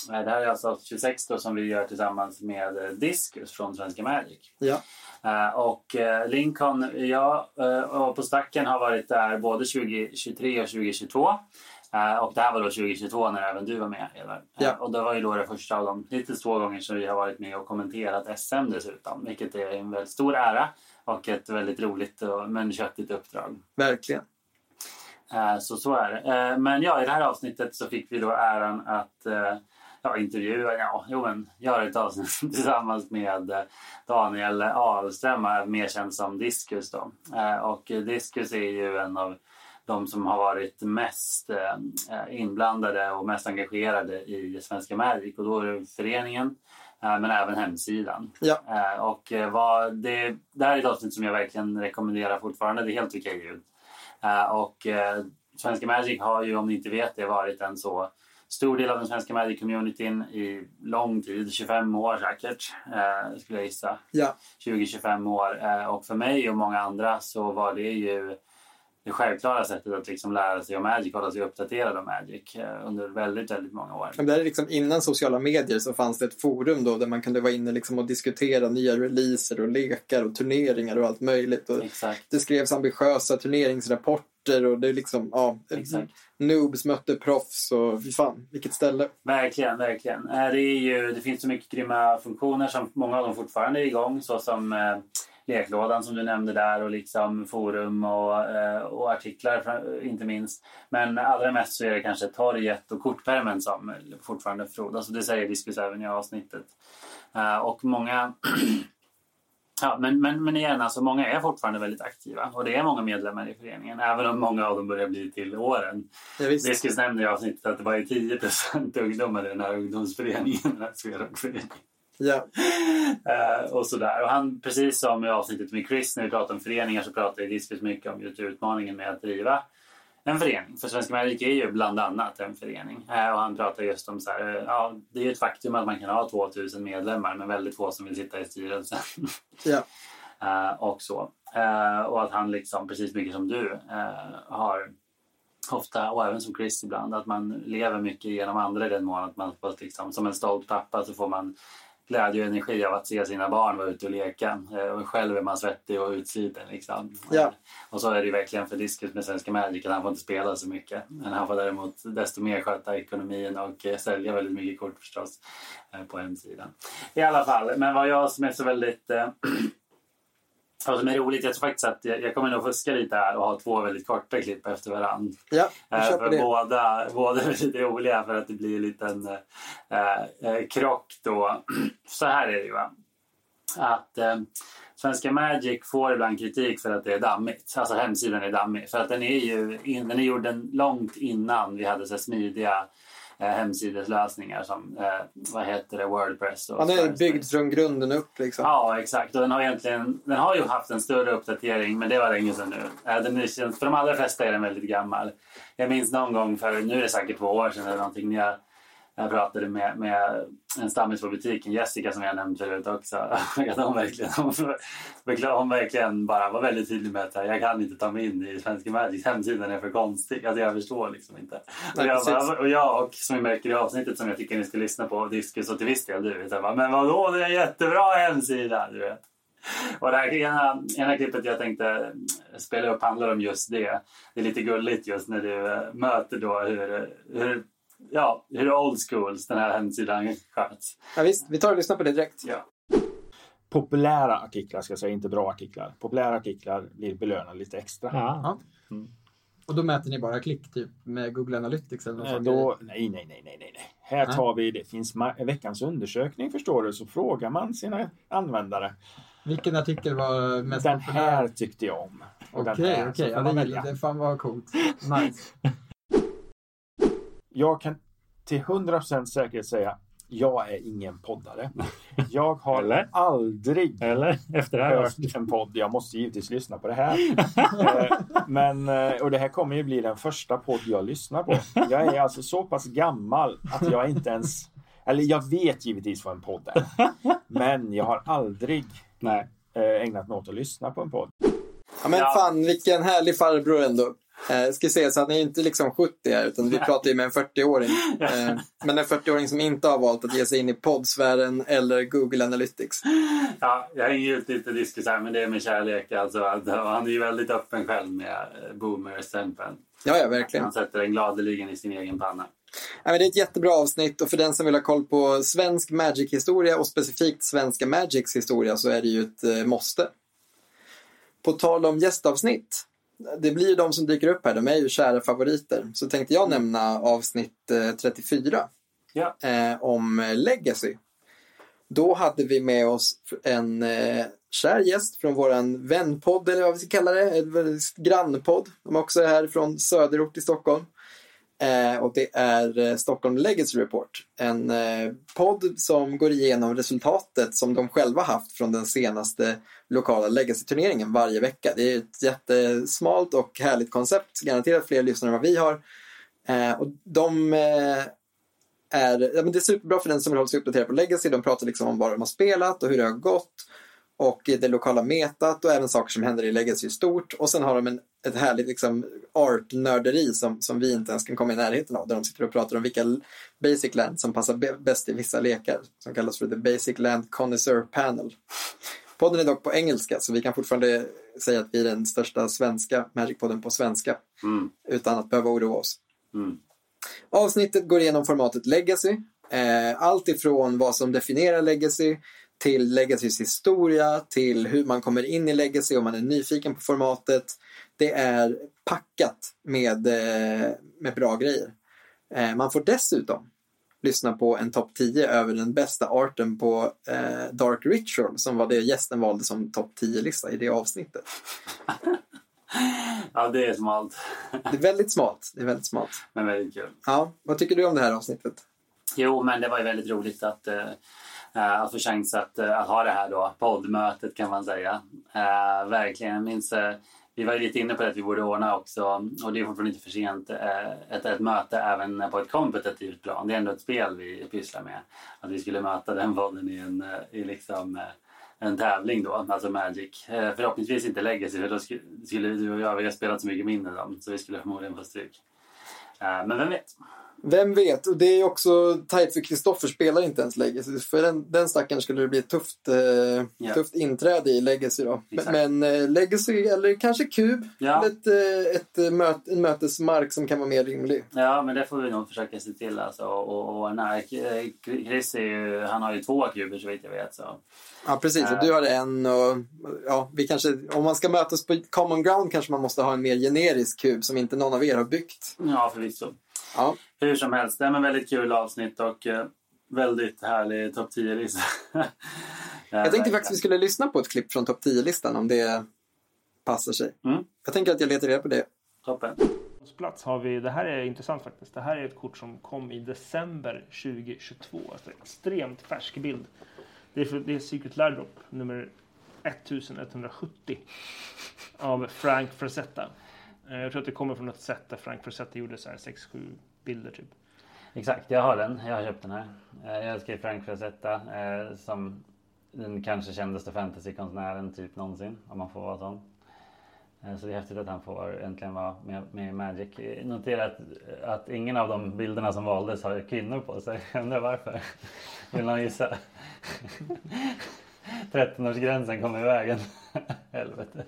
Det här är alltså avsnitt 26 då, som vi gör tillsammans med Discus från Svenska Magic. ja. Och Lincoln, ja, eh, och på stacken har varit där både 2023 och 2022. Eh, och det här var då 2022 när även du var med, Edvard. Eh, Ja. och det var ju då det första av de hittills två gånger som vi har varit med och kommenterat SM dessutom. Vilket är en väldigt stor ära och ett väldigt roligt och, men köttigt uppdrag. Verkligen. Eh, Så så är det. Men ja, i det här avsnittet så fick vi då äran att ja, intervjua, ja, jo men göra ett avsnitt tillsammans med Daniel Ahlström, mer känd som Discus då. Och Discus är ju en av de som har varit mest eh, inblandade och mest engagerade i Svenska Magic och då är det föreningen eh, men även hemsidan. Ja. Eh, Och vad det, det här är ett avsnitt som jag verkligen rekommenderar fortfarande. Det är helt okej ljud. Och Svenska Magic har ju, om ni inte vet det, varit en så stor del av den svenska Magic-communityn i lång tid. 25 år säkert, eh, skulle jag gissa. Ja. 20-25 år. Eh, Och för mig och många andra så var det ju det självklara sättet att liksom lära sig om Magic, hålla sig uppdaterad om Magic eh, under väldigt, väldigt många år. Men där är liksom innan sociala medier så fanns det ett forum då där man kunde vara inne liksom och diskutera nya releaser och lekar och turneringar och allt möjligt. Och Exakt. det skrevs ambitiösa turneringsrapporter och det är liksom, ja, Exakt. noobs mötte proffs och fy fan, vilket ställe. Verkligen, verkligen. Eh, Det, är ju, det finns så mycket grymma funktioner som många av dem fortfarande är igång såsom eh, leklådan som du nämnde där och liksom forum och, eh, och artiklar inte minst. Men allra mest så är det kanske torget och kortpärmen som fortfarande frodas och det säger Diskus även i avsnittet. Eh, Och många Ja, men, men, men igen, alltså många är fortfarande väldigt aktiva och det är många medlemmar i föreningen även om många av dem börjar bli till åren. Ja. Diskus nämnde i avsnittet att det var ju 10 ungdomar i den här ungdomsföreningen, den här Sverokföreningen. Ja, Eh, och sådär. Och han, precis som i avsnittet med Chris när vi pratade om föreningar så pratar ju Diskus mycket om just utmaningen med att driva en förening. För Svenska Magic är ju bland annat en förening. Eh, och han pratar just om så här, eh, ja, det är ju ett faktum att man kan ha 2000 medlemmar men väldigt få som vill sitta i styrelsen. ja, Eh, och så. Eh, och att han liksom, precis mycket som du, har ofta, och även som Chris ibland, att man lever mycket genom andra i den mån att man får liksom, som en stolt pappa så får man glädje och energi av att se sina barn vara ute och leka. Eh, och själv är man svettig och utsliten. Liksom. Ja. Och så är det ju verkligen för Discus med Svenska Magic han får inte spela så mycket. Men han får däremot desto mer sköta ekonomin och eh, sälja väldigt mycket kort förstås eh, på hemsidan. I alla fall, men vad jag som är så väldigt eh, Vad som är roligt, jag tror faktiskt att jag, jag kommer nog fuska lite här och ha två väldigt korta klipp efter varandra. Ja, vi Eh, för det. båda, båda är lite roliga för att det blir en liten eh, eh, krock då. Så här är det ju va. Att eh, Svenska Magic får ibland kritik för att det är dammigt. Alltså hemsidan är dammig. För att den är ju den är gjord långt innan vi hade så smidiga eh, hemsideslösningar som eh, vad heter det, Wordpress. och Han är Squarespace. byggd från grunden upp liksom. Ja, exakt. Och den, har egentligen, den har ju haft en större uppdatering, men det var länge sedan nu. Eh, Den är, för de allra flesta är den väldigt gammal. Jag minns någon gång för, nu är det säkert två år sedan eller någonting, när jag, jag pratade med, med en stammis på butiken, Jessica som jag nämnt förut också. Att hon, verkligen, hon, verkligen bara var väldigt tydlig med att jag kan inte ta mig in i Svenska Magics hemsida, är för konstig. Alltså jag förstår liksom inte. Och Nej, jag, precis. bara, och jag och som vi märker i avsnittet som jag tycker ni ska lyssna på, Diskus och till viss del du vet, jag bara, men vadå det är en jättebra hemsida! Du vet. Och det här ena, ena klippet jag tänkte spela upp handlar om just det. Det är lite gulligt just när du eh, möter då hur, hur, ja, hur old schools den här hemsidan sköts. Ja, visst, vi tar och lyssnar på det direkt. Ja. Populära artiklar, ska jag säga, inte bra artiklar. Populära artiklar blir belönade lite extra. Ja. Och då mäter ni bara klick typ med Google Analytics eller något Eh, sånt? Då, nej, nej, nej, nej, nej. Här tar vi, det finns ma- veckans undersökning förstår du, så frågar man sina användare. Vilken artikel var mest Den populär? här tyckte jag om. Okej, okej. får Ja, man det det. Fan vad coolt. Nice. Jag kan till 100% säkerhet säga, jag är ingen poddare. Jag har Eller? aldrig Eller? Efter det här hört avsnittet. en podd. Jag måste givetvis lyssna på det här. Eh, Men, eh, och det här kommer ju bli den första podd jag lyssnar på. Jag är alltså så pass gammal att jag inte ens... Eller jag vet givetvis vad en podd är. Men jag har aldrig Nej. eh, ägnat mig åt att lyssna på en podd. Ja, men Ja. fan vilken härlig farbror ändå. Eh, ska säga så att ni är inte liksom 70 här, utan vi pratar ju med en 40-åring. Eh, men en 40-åring som inte har valt att ge sig in i poddsfären eller Google Analytics. Ja, jag ut lite diskus här, men det är med kärlek. Alltså, han är ju väldigt öppen själv med eh, boomer-stämpeln. Ja, ja, verkligen. Han sätter den gladeligen i sin egen panna. Ja, men det är ett jättebra avsnitt och för den som vill ha koll på svensk Magic-historia och specifikt svenska Magics historia så är det ju ett eh, måste. På tal om gästavsnitt. Det blir ju de som dyker upp här, de är ju kära favoriter. Så tänkte jag nämna avsnitt eh, 34 Ja. eh, om eh, Legacy. Då hade vi med oss en eh, kär gäst från våran vänpodd, eller vad vi ska kalla det, grannpodd. De är också här från söderort i Stockholm. Eh, och det är eh, Stockholm Legacy Report. En eh, podd som går igenom resultatet som de själva haft från den senaste lokala Legacy-turneringen varje vecka. Det är ett jättesmalt och härligt koncept. Garanterat fler lyssnare än vad vi har. Eh, och de eh, är, ja, men det är superbra för den som vill hålla sig uppdaterad på Legacy. De pratar liksom om vad de har spelat och hur det har gått. Och det lokala metat och även saker som händer i Legacy stort. Och sen har de en, ett härligt liksom, art-nörderi som, som vi inte ens kan komma i närheten av. Där de sitter och pratar om vilka basic land som passar bäst i vissa lekar. Som kallas för The Basic Land Connoisseur Panel. Podden är dock på engelska så vi kan fortfarande säga att vi är den största svenska Magic-podden på svenska. Mm. Utan att behöva oroa oss. Mm. Avsnittet går igenom formatet Legacy. Eh, allt ifrån vad som definierar Legacy till Legacys historia, till hur man kommer in i Legacy om man är nyfiken på formatet. Det är packat med, eh, med bra grejer. Eh, man får dessutom lyssna på en topp 10 över den bästa arten på eh, Dark Ritual som var det gästen valde som topp 10-lista i det avsnittet. Ja, det är smalt. Det är väldigt smalt. Det är väldigt smalt. Men väldigt kul. Ja, vad tycker du om det här avsnittet? Jo, men det var ju väldigt roligt att, eh, eh, Eh, att få chans att, eh, att ha det här då, poddmötet kan man säga. Eh, verkligen, jag minns, eh, vi var lite inne på det att vi borde ordna också, och det är fortfarande inte för sent, eh, ett, ett möte även på ett kompetitivt plan. Det är ändå ett spel vi pysslar med. Att vi skulle möta den podden i en, eh, i liksom, en tävling då, alltså Magic. Eh, förhoppningsvis inte Legacy, för då skulle, skulle du och jag, vi har spelat så mycket mindre dem, så vi skulle förmodligen få stryk. Men vem vet? Vem vet? Och det är också tajt för Kristoffer spelar inte ens Legacy. För den, den stackaren skulle det bli ett tufft, eh, Ja. tufft inträde i Legacy då. Exakt. Men eh, Legacy eller kanske Cube. Ja. Ett, eh, ett, eh, möt, en mötesmark som kan vara mer rimlig. Ja, men det får vi nog försöka se till alltså. Och, och, nej, Chris är ju, han har ju två kuber så vitt jag vet. Så. Ja, precis. Och Eh. du har en och ja, vi kanske, om man ska mötas på common ground kanske man måste ha en mer generisk kub som inte någon av er har byggt. Ja, förvisso. Ja. Hur som helst, det är en väldigt kul avsnitt och eh, väldigt härlig topp 10-lista. Jag tänkte faktiskt vi skulle lyssna på ett klipp från topp 10-listan om det passar sig. Mm. Jag tänker att jag letar reda på det. Toppen. plats har vi, det här är intressant faktiskt. Det här är ett kort som kom i december 2022. Alltså extremt färsk bild. Det är, för, det är Secret Lairdrop nummer 1170 av Frank Frazetta. Eh, Jag tror att det kommer från ett sätt där Frank Frazetta gjorde så här 6-7 bilder typ. Exakt, jag har den. Jag har köpt den här. Eh, jag älskar ju Frank Frazetta eh, som den kanske kändaste fantasykonstnären typ någonsin, om man får vara sån. Eh, Så det är häftigt att han får äntligen vara med, med i Magic. Eh, notera att, att ingen av de bilderna som valdes har kvinnor på sig. Jag undrar varför. Vill någon gissa? 13-årsgränsen kom i vägen. Helvete.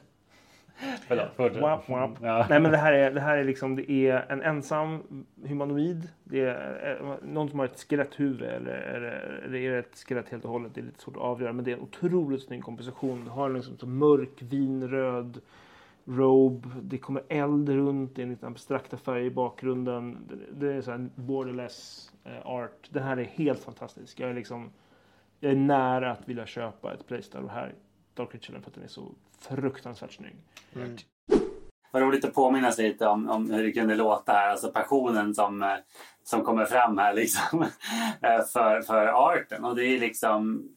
Fortsätt. Wap, wap. Ja. Nej men det här är, det här är liksom, det är en ensam humanoid. Det är eh, någon som har ett skeletthuvud eller, eller, eller är det ett skelett helt och hållet. Det är lite svårt att avgöra. Men det är en otroligt snygg komposition. Du har liksom så mörk vinröd robe. Det kommer eld runt. Det är en liten abstrakta färg i bakgrunden. Det, det är så här borderless eh, art. Den här är helt fantastisk. Jag är liksom jag är nära att vilja köpa ett playstyle här. Dark Ritualen för att den är så fruktansvärt snygg. Vad roligt att påminna sig lite om, om hur det kunde låta här. Alltså passionen som, eh, som kommer fram här liksom. eh, för, för arten. Och det är liksom...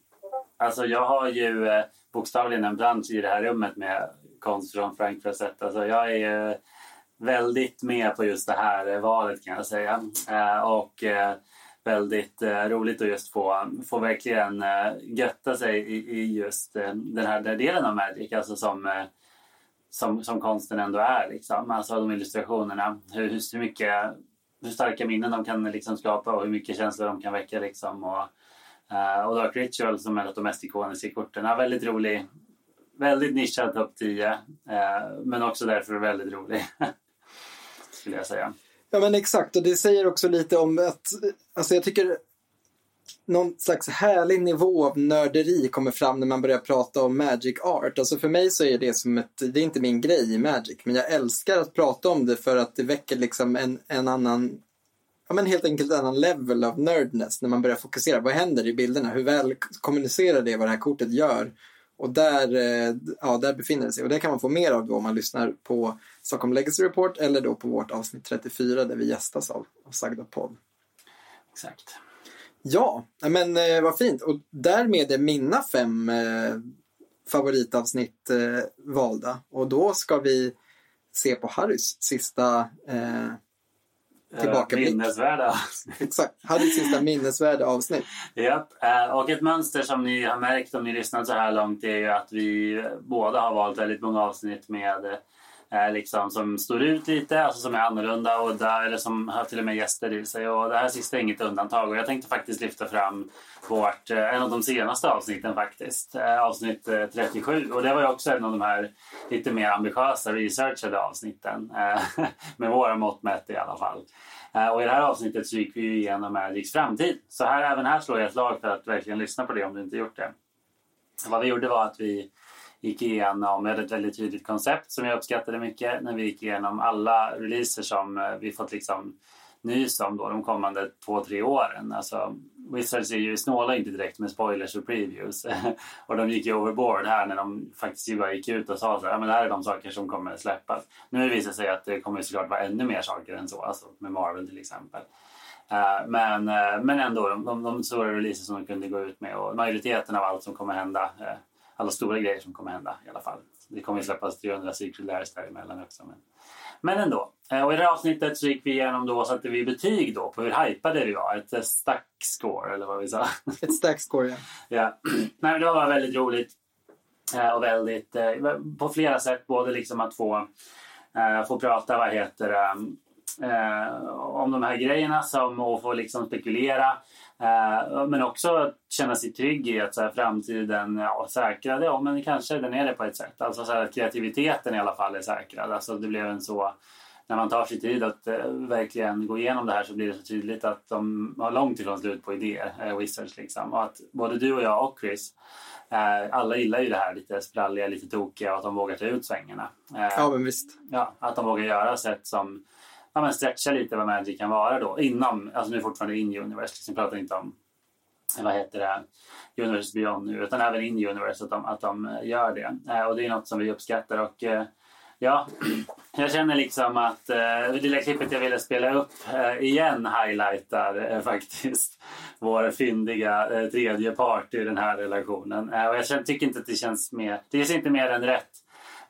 Alltså jag har ju eh, bokstavligen en bransch i det här rummet med konst från Frank Frazetta. Alltså jag är ju väldigt med på just det här valet kan jag säga. Och väldigt eh, roligt att just få, få verkligen eh, götta sig i, i just eh, den här delen av Magic. Alltså som, eh, som, som konsten ändå är. Liksom. Alltså de illustrationerna. Hur, hur, mycket, hur starka minnen de kan liksom, skapa och hur mycket känslor de kan väcka. Liksom. Och, eh, och Dark Ritual som är ett av de mest ikoniska korten. Ja, väldigt rolig. Väldigt nischad topp 10. Eh, men också därför väldigt rolig. Skulle jag säga. Ja men exakt och det säger också lite om att, alltså jag tycker någon slags härlig nivå av nörderi kommer fram när man börjar prata om Magic Art. Alltså för mig så är det som ett, det är inte min grej i Magic, men jag älskar att prata om det för att det väcker liksom en, en annan, ja men helt enkelt en annan level av nerdness när man börjar fokusera. Vad händer i bilderna? Hur väl kommunicerar det vad det här kortet gör? Och där, eh, ja, där befinner det sig. Och det kan man få mer av då om man lyssnar på Stockholm Legacy Report eller då på vårt avsnitt 34 där vi gästas av, av Sagda podd. Exakt. Ja, men eh, vad fint. Och därmed är mina fem eh, favoritavsnitt eh, valda. Och då ska vi se på Harrys sista eh, tillbakablick. Minnesvärda Exakt, Harrys sista minnesvärda avsnitt. Japp, eh, och ett mönster som ni har märkt om ni lyssnat så här långt är ju att vi båda har valt väldigt många avsnitt med eh, liksom som står ut lite, alltså som är annorlunda och där, eller som har till och med gäster i sig. Och det här sista är inget undantag och jag tänkte faktiskt lyfta fram vårt, eh, en av de senaste avsnitten faktiskt, eh, avsnitt eh, 37. Och det var ju också en av de här lite mer ambitiösa researchade avsnitten, eh, med våra mått mätt i alla fall. Eh, och i det här avsnittet så gick vi ju igenom Magics framtid. Så här, även här slår jag ett lag för att verkligen lyssna på det om du inte gjort det. Vad vi gjorde var att vi gick igenom, vi hade ett väldigt tydligt koncept som jag uppskattade mycket när vi gick igenom alla releaser som eh, vi fått liksom nys om då de kommande två, tre åren. Alltså, Wizards är ju snåla inte direkt med spoilers och previews. och de gick ju overboard här när de faktiskt ju bara gick ut och sa så här, "Ja, men det här är de saker som kommer släppas. Nu visar det sig att det kommer såklart vara ännu mer saker än så, alltså med Marvel till exempel. Uh, Men, uh, men ändå, de, de, de stora releaser som de kunde gå ut med och majoriteten av allt som kommer hända, uh, alla stora grejer som kommer hända i alla fall. Det kommer ju släppas 300 Secret Lairs däremellan också. Men, men ändå. Eh, Och i det här avsnittet så gick vi igenom då, satte vi betyg då på hur hypade vi var. Ett eh, stack score eller vad vi sa. Ett stack score, ja. Ja. Nej, men det var väldigt roligt eh, och väldigt på flera sätt. Både liksom att få, få prata, vad heter om de här grejerna som att få liksom spekulera. Eh, men också känna sig trygg i att så här, framtiden ja, säkrad. Ja, men kanske den är det på ett sätt. Alltså så här, att kreativiteten i alla fall är säkrad. Alltså det blev en så när man tar sig tid att eh, verkligen gå igenom det här så blir det så tydligt att de har långt ifrån slut på idéer, eh, Wizards liksom. Och att både du och jag och Chris, eh, alla gillar ju det här lite spralliga, lite tokiga och att de vågar ta ut svängarna. Eh, Ja, men visst. Ja, att de vågar göra sätt som ja, men stretcha lite vad Magic kan vara då. Inom, alltså nu är fortfarande in universe, liksom, pratar inte om eh, vad heter det, Universe Beyond nu, utan även in universe att de, att de eh, gör det. Eh, och det är något som vi uppskattar och eh, ja, jag känner liksom att eh, det lilla klippet jag ville spela upp eh, igen highlightar eh, faktiskt vår fyndiga eh, tredje part i den här relationen. Eh, och jag känner, tycker inte att det känns mer, det känns inte mer än rätt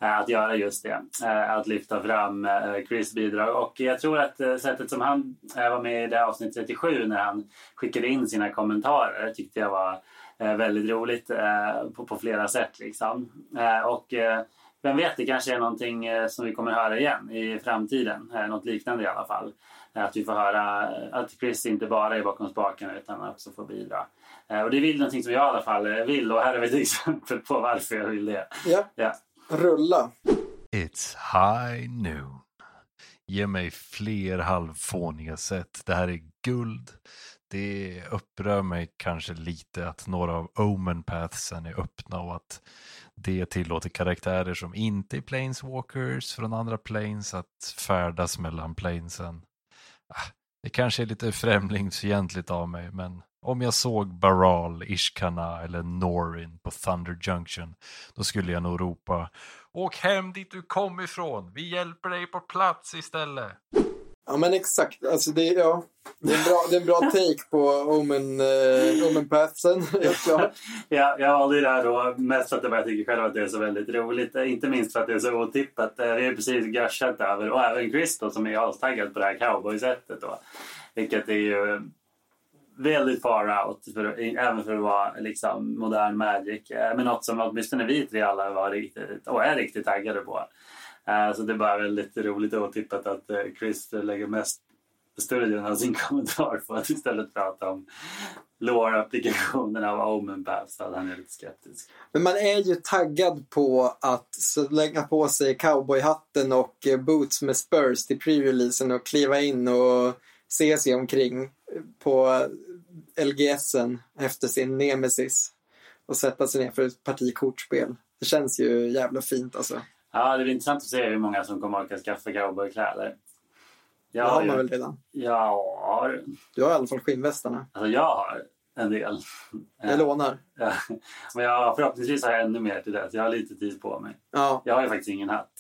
att göra just det. Eh, Att lyfta fram eh, Chris bidrag. Och jag tror att eh, sättet som han eh, var med i det avsnitt 37 när han skickade in sina kommentarer tyckte jag var eh, väldigt roligt eh, på, på flera sätt. Liksom. Eh, Och eh, vem vet, det kanske är någonting eh, som vi kommer höra igen i framtiden. Eh, Något liknande i alla fall. Eh, Att vi får höra eh, att Chris inte bara är bakom spakarna utan också får bidra. Eh, Och det är någonting som jag i alla fall eh, vill och här vi ett exempel på varför jag vill det. Ja. Ja. Rulla. It's high noon. Ge mig fler halvfåniga sätt. Det här är guld. Det upprör mig kanske lite att några av Omen Pathsen är öppna och att det tillåter karaktärer som inte är planeswalkers från andra planes att färdas mellan planesen. Ah, det kanske är lite främlingsfientligt av mig, men om jag såg Baral, Ishkana eller Norin på Thunder Junction, då skulle jag nog ropa Åk hem dit du kom ifrån, vi hjälper dig på plats istället. Ja, men exakt. Alltså det, ja, det, är en bra, det är en bra take på Omen, eh, Omen Pathsen, helt klart. Ja, jag valde ju det här då mest för att jag tycker själv att det är så väldigt roligt. Inte minst för att det är så otippat. Vi har ju precis gushat över, och även Chris då, som är astaggad på det här cowboysättet då. Vilket är ju väldigt far out, för, även för att vara liksom, modern Magic. Eh, men något som åtminstone vi tre alla var riktigt, och är riktigt taggade på. Eh, så det är bara väldigt roligt och otippat att eh, Chris lägger mest större delen av sin kommentar på att istället prata om lore-applikationen av Omen Path så han är lite skeptisk. Men man är ju taggad på att slänga på sig cowboyhatten och boots med spurs till pre-releasen och kliva in och se sig omkring på LGSen efter sin nemesis och sätta sig ner för ett parti kortspel. Det känns ju jävla fint alltså. Ja, det blir intressant att se hur många som kommer orka skaffa cowboykläder. Det har man ju- väl redan. Jag har, Du har i alla fall skinnvästarna. alltså jag har en del. Jag lånar. Men jag, förhoppningsvis har jag ännu mer till det. Jag har lite tid på mig. Ja. Jag har ju faktiskt ingen hatt.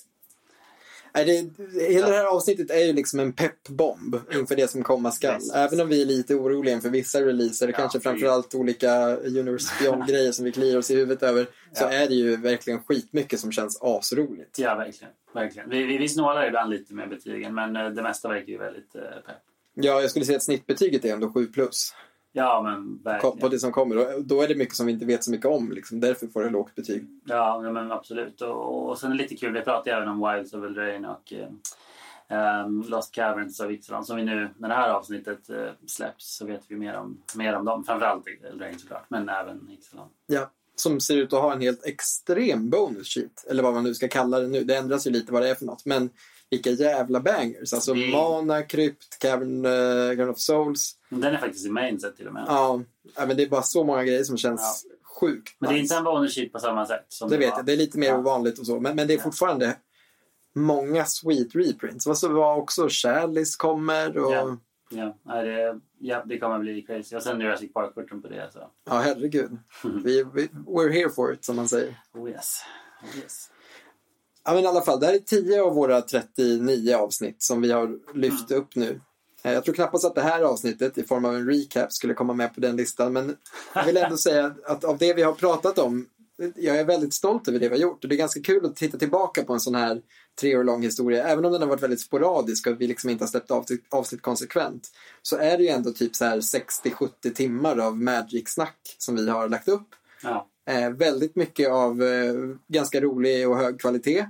Det, hela det här avsnittet är ju liksom en peppbomb inför det som komma skall. Även om vi är lite oroliga inför vissa releaser, Ja, kanske framförallt olika Universe Beyond-grejer som vi kliar oss i huvudet över, så Ja. är det ju verkligen skitmycket som känns asroligt. Ja, verkligen. verkligen. Vi, vi, vi snålar ibland lite med betygen, men eh, det mesta verkar ju väldigt eh, pepp. Ja, jag skulle säga att snittbetyget är ändå 7 plus Ja, men på verkligen. det som kommer. Och då är det mycket som vi inte vet så mycket om, liksom. därför får det lågt betyg. Ja, ja, men absolut. Och, och sen är det lite kul, vi pratade även om Wilds of Eldraine och eh, ehm, Lost Caverns av Ixalan. Som vi nu, när det här avsnittet eh, släpps, så vet vi mer om, mer om dem. Framförallt Eldraine såklart, men även Ixalan. Ja, som ser ut att ha en helt extrem bonus sheet. Eller vad man nu ska kalla det nu. Det ändras ju lite vad det är för något. Men vilka jävla bangers. Alltså Det- Mana, Crypt, Cavern, uh, Cavern of Souls. Den är faktiskt i mainset till och med. Ja, ja, men det är bara så många grejer som känns sjukt Men det är nice. inte en bonus sheet på samma sätt. Som Det vet var. jag. Det är lite mer Ja. ovanligt och så. Men, men det är fortfarande många sweet reprints. Vad så var också Chalice kommer och... Ja. Ja, det, ja, det kommer bli crazy. Och sen Jurassic Park-korten på det. Så. Ja, herregud. Vi, vi, we're here for it, som man säger. Oh yes. Oh yes. Ja, men i alla fall, det här är 10 av våra 39 avsnitt som vi har lyft upp nu. Eh, Jag tror knappast att det här avsnittet i form av en recap skulle komma med på den listan, men jag vill ändå säga att av det vi har pratat om, jag är väldigt stolt över det vi har gjort och det är ganska kul att titta tillbaka på en sån här tre år lång historia. Även om den har varit väldigt sporadisk och vi liksom inte har släppt avsnitt, avsnitt konsekvent så är det ju ändå typ så här 60-70 timmar av Magic-snack som vi har lagt upp. Ja. Eh, väldigt mycket av eh, ganska rolig och hög kvalitet.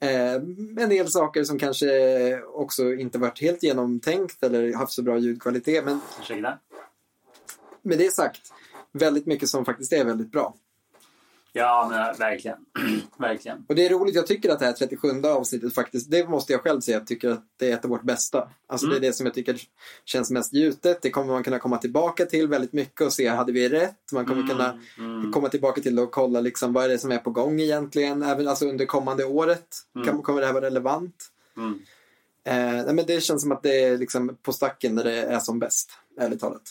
Eh, en del saker som kanske också inte varit helt genomtänkt eller haft så bra ljudkvalitet. Men Ursäkta? med det sagt, väldigt mycket som faktiskt är väldigt bra. Ja, men verkligen. verkligen. Och det är roligt, jag tycker att det här 37 avsnittet faktiskt, det måste jag själv säga, jag tycker att det är ett av vårt bästa. Alltså Mm. det är det som jag tycker känns mest gjutet. Det kommer man kunna komma tillbaka till väldigt mycket och se, hade vi rätt? Man kommer kunna Mm. komma tillbaka till och kolla liksom, vad är det som är på gång egentligen? Även alltså under kommande året kan, kommer det här vara relevant. Mm. Eh, nej, men det känns som att det är liksom på stacken där det är som bäst, ärligt talat.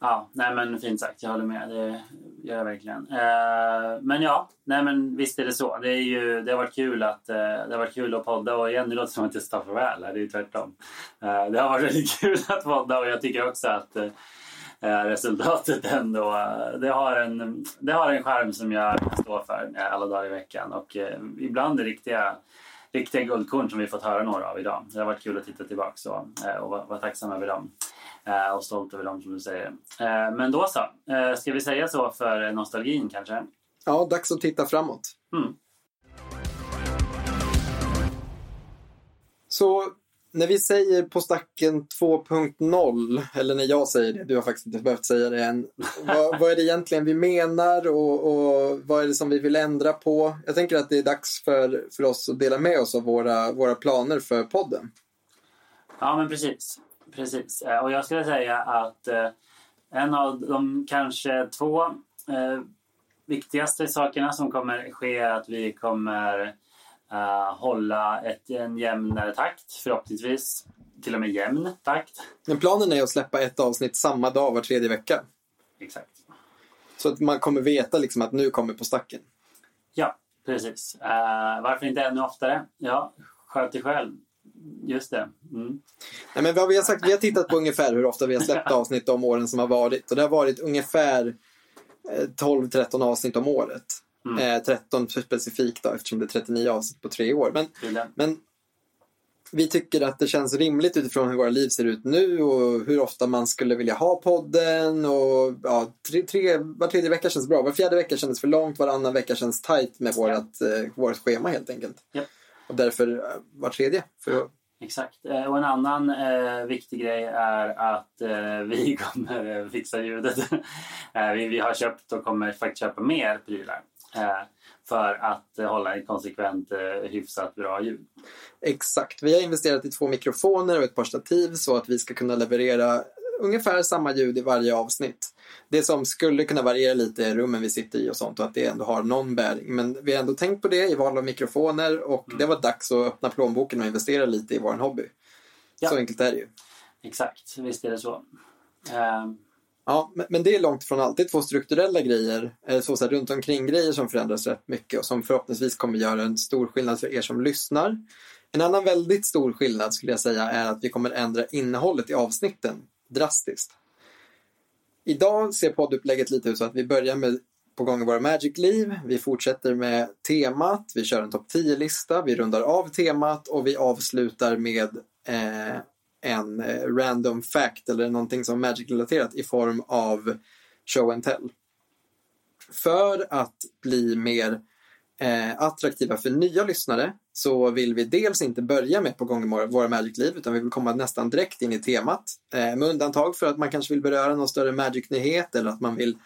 Ja, nej men fint sagt. Jag håller med. Det gör jag verkligen. Eh, men ja, nej men visst är det så. Det, är ju, det, har varit kul att, eh, det har varit kul att podda och igen, det låter som att jag står farväl här. Det är ju tvärtom. Eh, det har varit väldigt kul att podda och jag tycker också att eh, eh resultatet ändå, eh, det har, en, det har en charm som jag kan stå för eh, alla dagar i veckan. Och eh, ibland är riktiga riktiga guldkorn som vi fått höra några av idag. Det har varit kul att titta tillbaka och, eh, och vara vara tacksam över dem. Eh, och stolt över dem som du säger. Eh, Men då så. Eh, Ska vi säga så för nostalgin kanske? Ja, dags att titta framåt. Mm. Så när vi säger på stacken 2.0, eller när jag säger det, du har faktiskt inte behövt säga det än. vad, vad är det egentligen vi menar och, och vad är det som vi vill ändra på? Jag tänker att det är dags för, för oss att dela med oss av våra, våra planer för podden. Ja, men precis. Precis. Eh, Och jag skulle säga att eh, en av de kanske två eh, viktigaste sakerna som kommer ske är att vi kommer hålla ett, en jämnare takt, förhoppningsvis till och med jämn takt. Men planen är att släppa ett avsnitt samma dag var tredje vecka. Exakt. Så att man kommer veta liksom att nu kommer på stacken. Ja, precis. Eh, varför inte ännu oftare? Ja, sköt dig själv. Just det. Mm. Nej, men vad vi, har sagt, vi har tittat på ungefär hur ofta vi har släppt avsnitt de åren som har varit. Och det har varit ungefär eh, 12-13 avsnitt om året. Mm. Eh, 13 specifikt då, eftersom det är 39 avsnitt på tre år. Men, men vi tycker att det känns rimligt utifrån hur våra liv ser ut nu och hur ofta man skulle vilja ha podden. Och, ja, tre, tre, var tredje vecka känns bra. Var fjärde vecka känns för långt, varannan vecka känns tajt med vårat, eh, vårt schema helt enkelt. Ja. Och därför eh, var tredje. För att, Exakt. Eh, Och en annan eh, viktig grej är att eh, vi kommer fixa ljudet. eh, vi, vi har köpt och kommer faktiskt köpa mer prylar. Eh, för att hålla en konsekvent hyfsat bra ljud. Exakt. Vi har investerat i två mikrofoner och ett par stativ så att vi ska kunna leverera ungefär samma ljud i varje avsnitt. Det som skulle kunna variera lite är rummen vi sitter i och sånt och att det ändå har någon bäring. Men vi har ändå tänkt på det i val av mikrofoner och det var dags att öppna plånboken och investera lite i vår hobby. Ja. Så enkelt är det ju. Exakt, visst är det så. Eh, Ja, men, det är långt från alltid två strukturella grejer, så, så här, runt omkring grejer som förändras rätt mycket och som förhoppningsvis kommer göra en stor skillnad för er som lyssnar. En annan väldigt stor skillnad skulle jag säga är att vi kommer ändra innehållet i avsnitten drastiskt. Idag ser poddupplägget lite ut så att vi börjar med på gång i våra Magic-liv. Vi fortsätter med temat, vi kör en topp 10-lista, vi rundar av temat och vi avslutar med eh, en eh, random fact eller någonting som Magic-relaterat i form av show and tell. För att bli mer eh, attraktiva för nya lyssnare så vill vi dels inte börja med på gång i våra- Magic-liv utan vi vill komma nästan direkt in i temat. Eh, med undantag för att man kanske vill beröra någon större Magic-nyhet eller att man vill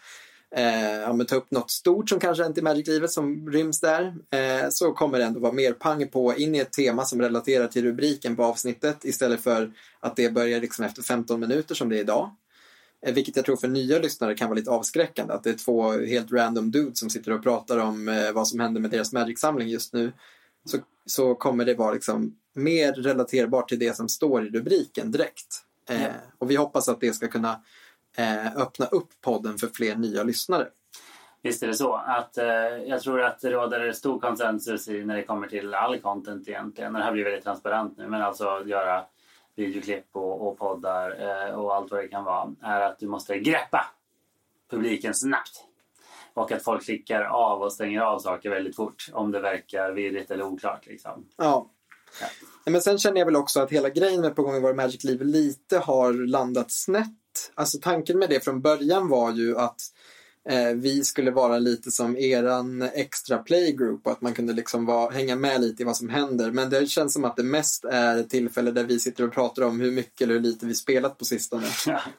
eh, ja, men ta upp något stort som kanske inte är Magic-livet som ryms där. Eh, så kommer det ändå vara mer pang på in i ett tema som relaterar till rubriken på avsnittet istället för att det börjar liksom efter 15 minuter som det är idag. Eh, Vilket jag tror för nya lyssnare kan vara lite avskräckande. Att det är två helt random dudes som sitter och pratar om eh, vad som händer med deras Magic-samling just nu. Så, så kommer det vara liksom mer relaterbart till det som står i rubriken direkt. Eh, Ja. Och vi hoppas att det ska kunna eh, öppna upp podden för fler nya lyssnare. Visst är det så. Att, eh, jag tror att det råder stor konsensus i när det kommer till all content egentligen. Det här blir väldigt transparent nu, men alltså göra videoklipp och, och poddar eh, och allt vad det kan vara. Är att du måste greppa publiken snabbt. Och att folk klickar av och stänger av saker väldigt fort om det verkar virrigt eller oklart. Liksom. Ja. Nej, Men sen känner jag väl också att hela grejen med På gång i våra Magic-liv lite har landat snett. Alltså tanken med det från början var ju att vi skulle vara lite som eran extra playgroup och att man kunde liksom vara, hänga med lite i vad som händer. Men det känns som att det mest är ett tillfälle där vi sitter och pratar om hur mycket eller hur lite vi spelat på sistone.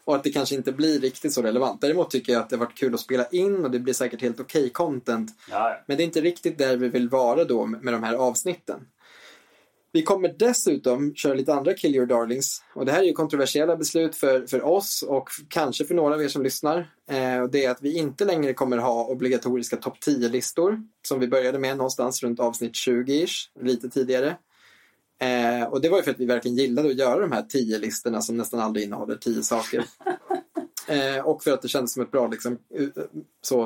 Och att det kanske inte blir riktigt så relevant. Däremot tycker jag att det har varit kul att spela in och det blir säkert helt okej content. Ja, Men det är inte riktigt där vi vill vara då med de här avsnitten. Vi kommer dessutom köra lite andra Kill Your Darlings. Och det här är ju kontroversiella beslut för, för oss och kanske för några av er som lyssnar. Eh, och det är att vi inte längre kommer ha obligatoriska topp 10-listor. Som vi började med någonstans runt avsnitt 20-ish, lite tidigare. Eh, och det var ju för att vi verkligen gillade att göra de här 10-listorna som nästan aldrig innehåller 10 saker. eh, och för att det kändes som ett bra liksom, så,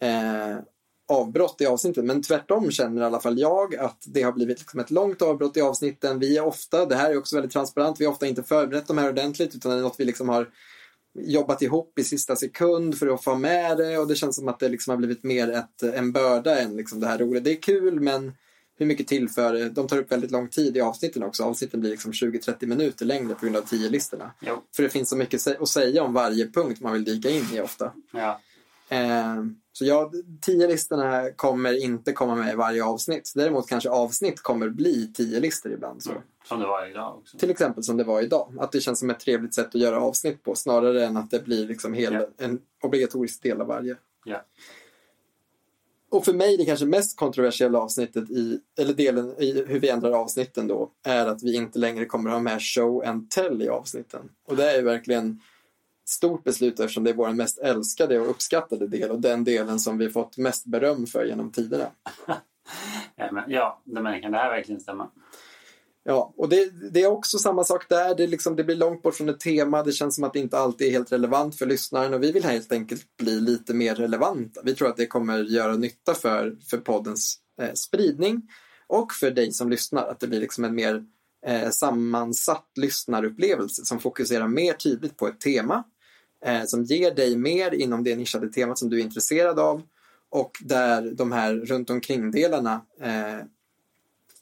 eh, avbrott i avsnitten. Men tvärtom känner i alla fall jag att det har blivit liksom ett långt avbrott i avsnitten. Vi är ofta, det här är också väldigt transparent, vi har ofta inte förberett de här ordentligt utan det är något vi liksom har jobbat ihop i sista sekund för att få med det och det känns som att det liksom har blivit mer ett, en börda än liksom det här roliga. Det är kul men hur mycket tillför det? De tar upp väldigt lång tid i avsnitten också. Avsnitten blir liksom 20-30 minuter längre på grund av 10-listorna. Jo. För det finns så mycket att säga om varje punkt man vill dyka in i ofta. Ja. Eh, så ja, 10-listorna kommer inte komma med i varje avsnitt. Däremot kanske avsnitt kommer bli 10-listor ibland. Så. Som det var idag också. Till exempel som det var idag. Att det känns som ett trevligt sätt att göra avsnitt på snarare än att det blir liksom hel, Ja. en obligatorisk del av varje. Ja. Och för mig det kanske mest kontroversiella avsnittet i, eller delen i hur vi ändrar avsnitten då, är att vi inte längre kommer ha med show and tell i avsnitten. Och det är verkligen stort beslut eftersom det är vår mest älskade och uppskattade del och den delen som vi fått mest beröm för genom tiderna. Ja, men, ja det, men kan det här verkligen stämma? Ja, och det, det är också samma sak där. Det, liksom, det blir långt bort från ett tema. Det känns som att det inte alltid är helt relevant för lyssnaren och vi vill helt enkelt bli lite mer relevanta. Vi tror att det kommer göra nytta för, för poddens eh, spridning och för dig som lyssnar. Att det blir liksom en mer eh, sammansatt lyssnarupplevelse som fokuserar mer tydligt på ett tema. Eh, som ger dig mer inom det nischade temat som du är intresserad av och där de här runt omkring-delarna eh,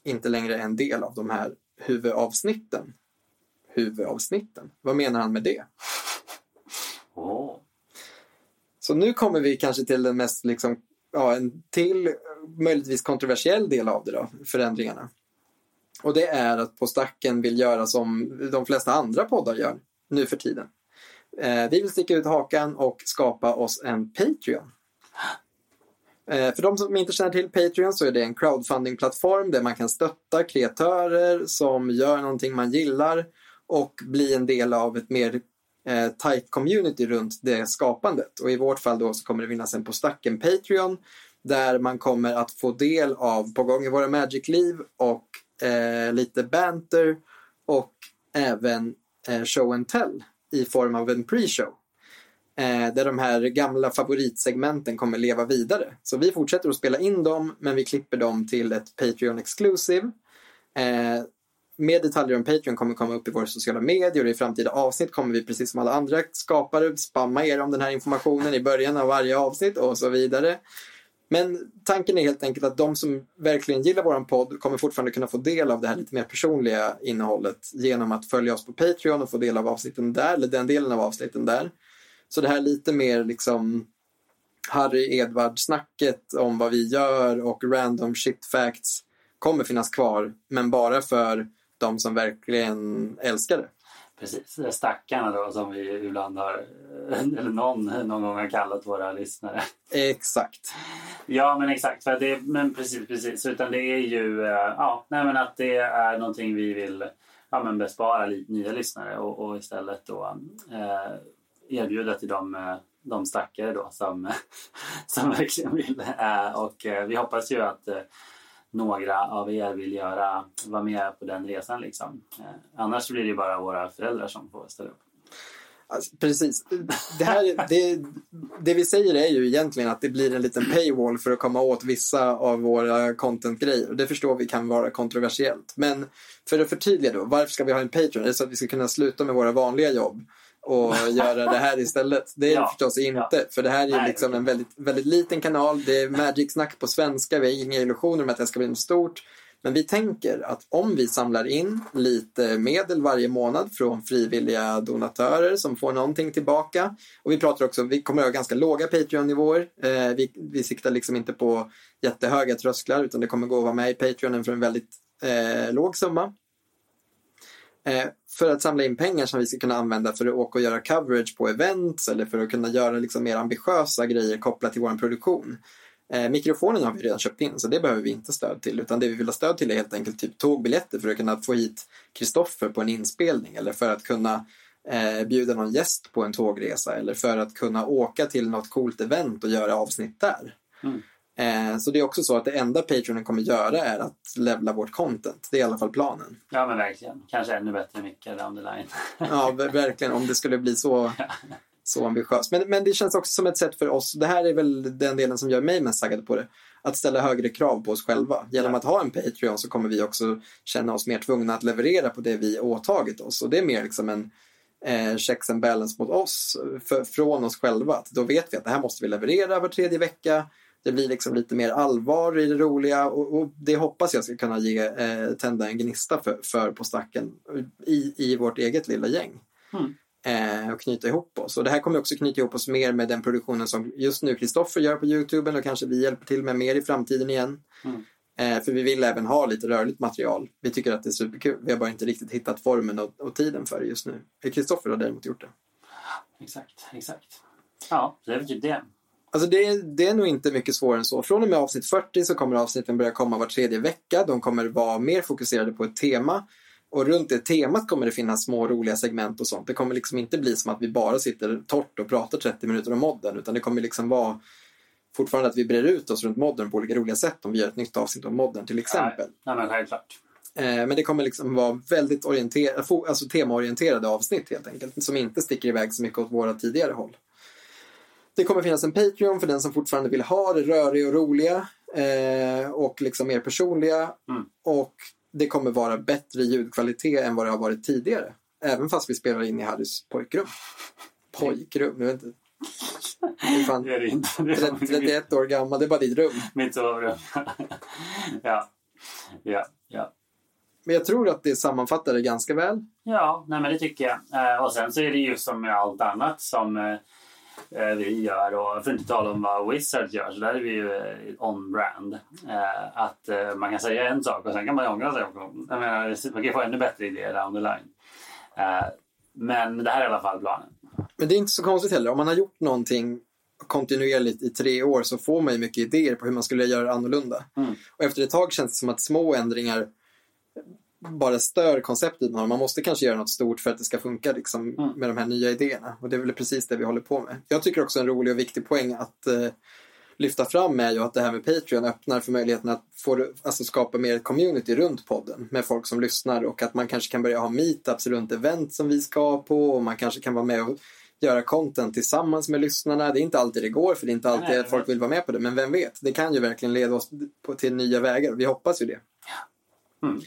inte längre är en del av de här huvudavsnitten. Huvudavsnitten? Vad menar han med det? Så nu kommer vi kanske till den mest, liksom, ja, en till möjligtvis kontroversiell del av det då, förändringarna. Och det är att På stacken vill göra som de flesta andra poddar gör nu för tiden. Eh, vi vill sticka ut hakan och skapa oss en Patreon. Eh, För de som inte känner till Patreon så är det en crowdfunding-plattform där man kan stötta kreatörer som gör någonting man gillar och bli en del av ett mer eh, tight community runt det skapandet. Och i vårt fall då så kommer det finnas en på stacken Patreon där man kommer att få del av På gång i våra Magic-liv och eh, lite banter och även eh, show and tell i form av en pre-show. Eh, där de här gamla favoritsegmenten kommer leva vidare. Så vi fortsätter att spela in dem men vi klipper dem till ett Patreon Exclusive. Eh, mer detaljer om Patreon kommer komma upp i våra sociala medier och i framtida avsnitt kommer vi precis som alla andra skapare spamma er om den här informationen i början av varje avsnitt och så vidare. Men tanken är helt enkelt att de som verkligen gillar vår podd kommer fortfarande kunna få del av det här lite mer personliga innehållet genom att följa oss på Patreon och få del av avsnitten där, eller den delen av avsnitten där. Så det här lite mer liksom Harry Edvard-snacket om vad vi gör och random shit facts kommer finnas kvar, men bara för de som verkligen älskar det. Precis, stackarna då som vi ibland har, eller någon, någon gång har kallat våra lyssnare. Exakt. Ja, men exakt. För det, men precis, precis. Utan det är ju, eh, ja, nej men att det är någonting vi vill ja, men bespara nya lyssnare och, och istället då eh, erbjuda till de, eh, de stackare då som, som verkligen vill. Eh, och vi hoppas ju att några av er vill göra, vara med på den resan liksom. Eh, annars blir det bara våra föräldrar som får ställa upp. Alltså, precis. Det, här, det, det vi säger är ju egentligen att det blir en liten paywall för att komma åt vissa av våra content-grejer. Det förstår vi kan vara kontroversiellt. Men för att förtydliga då, varför ska vi ha en Patreon? Är det så att vi ska kunna sluta med våra vanliga jobb och göra det här istället? Det är Ja, förstås inte. För det här är Nej, liksom en väldigt, väldigt liten kanal. Det är Magic-snack på svenska. Vi har inga illusioner om att det ska bli något stort. Men vi tänker att om vi samlar in lite medel varje månad från frivilliga donatörer som får någonting tillbaka. Och vi pratar också, vi kommer att ha ganska låga Patreon-nivåer. Eh, vi, vi siktar liksom inte på jättehöga trösklar utan det kommer gå att vara med i Patreonen för en väldigt eh, låg summa. Eh, för att samla in pengar som vi ska kunna använda för att åka och göra coverage på events eller för att kunna göra liksom mer ambitiösa grejer kopplat till vår produktion. Eh, mikrofonen har vi redan köpt in så det behöver vi inte stöd till utan det vi vill ha stöd till är helt enkelt typ tågbiljetter för att kunna få hit Kristoffer på en inspelning eller för att kunna eh, bjuda någon gäst på en tågresa eller för att kunna åka till något coolt event och göra avsnitt där. Mm. Eh, så det är också så att det enda Patreonen kommer göra är att levla vårt content. Det är i alla fall planen. Ja, men verkligen. Kanske ännu bättre mycket down the line. Ja, ver- verkligen om det skulle bli så, så ambitiöst. Men, men det känns också som ett sätt för oss, det här är väl den delen som gör mig mest taggad på det, att ställa högre krav på oss själva. Genom att ha en Patreon så kommer vi också känna oss mer tvungna att leverera på det vi åtagit oss. Och det är mer liksom en eh, checks and balance mot oss, för, från oss själva. Att då vet vi att det här måste vi leverera var tredje vecka. Det blir liksom lite mer allvar i det roliga och, och det hoppas jag ska kunna ge, eh, tända en gnista för, för på stacken i, i vårt eget lilla gäng. Mm. Eh, och knyta ihop oss. Och det här kommer också knyta ihop oss mer med den produktionen som just nu Kristoffer gör på Youtube och kanske vi hjälper till med mer i framtiden igen. Mm. Eh, för vi vill även ha lite rörligt material. Vi tycker att det är superkul. Vi har bara inte riktigt hittat formen och, och tiden för det just nu. Kristoffer har däremot gjort det. Exakt, exakt. Ja, det är väl typ det. Alltså det, det är nog inte mycket svårare än så. Från och med avsnitt 40 så kommer avsnitten börja komma var tredje vecka. De kommer vara mer fokuserade på ett tema. Och runt det temat kommer det finnas små roliga segment och sånt. Det kommer liksom inte bli som att vi bara sitter torrt och pratar 30 minuter om modden. Utan det kommer liksom vara fortfarande att vi brer ut oss runt modden på olika roliga sätt om vi gör ett nytt avsnitt om modden till exempel. Nej, men självklart. Eh, men det kommer liksom vara väldigt orienter- alltså temaorienterade avsnitt helt enkelt. Som inte sticker iväg så mycket åt våra tidigare håll. Det kommer finnas en Patreon för den som fortfarande vill ha det röriga och roliga. Eh, och liksom mer personliga. Mm. Och det kommer vara bättre ljudkvalitet än vad det har varit tidigare. Även fast vi spelar in i Harrys pojkrum. Pojkrum, jag vet inte. Det är fan Det är inte. Det är 30, 31 år gammal, det är bara ditt rum. Mitt sovrum. ja. Ja, ja. Men jag tror att det sammanfattar det ganska väl. Ja, nej men det tycker jag. Eh, och sen så är det ju som med allt annat som eh, vi gör och för att inte tala om vad Wizards gör så där är vi ju eh, on-brand. Eh, att eh, man kan säga en sak och sen kan man ångra sig. Jag menar, man kan få ännu bättre idéer down the line. Eh, men det här är i alla fall planen. Men det är inte så konstigt heller. Om man har gjort någonting kontinuerligt i tre år så får man ju mycket idéer på hur man skulle göra annorlunda. Mm. Och efter ett tag känns det som att små ändringar bara stör konceptet man har. Man måste kanske göra något stort för att det ska funka liksom, Mm. med de här nya idéerna. Och det är väl precis det vi håller på med. Jag tycker också en rolig och viktig poäng att eh, lyfta fram är ju att det här med Patreon öppnar för möjligheten att få, alltså, skapa mer community runt podden med folk som lyssnar och att man kanske kan börja ha meetups runt event som vi ska på och man kanske kan vara med och göra content tillsammans med lyssnarna. Det är inte alltid det går för det är inte alltid att folk vill vara med på det men vem vet, det kan ju verkligen leda oss på, till nya vägar. Vi hoppas ju det. Mm.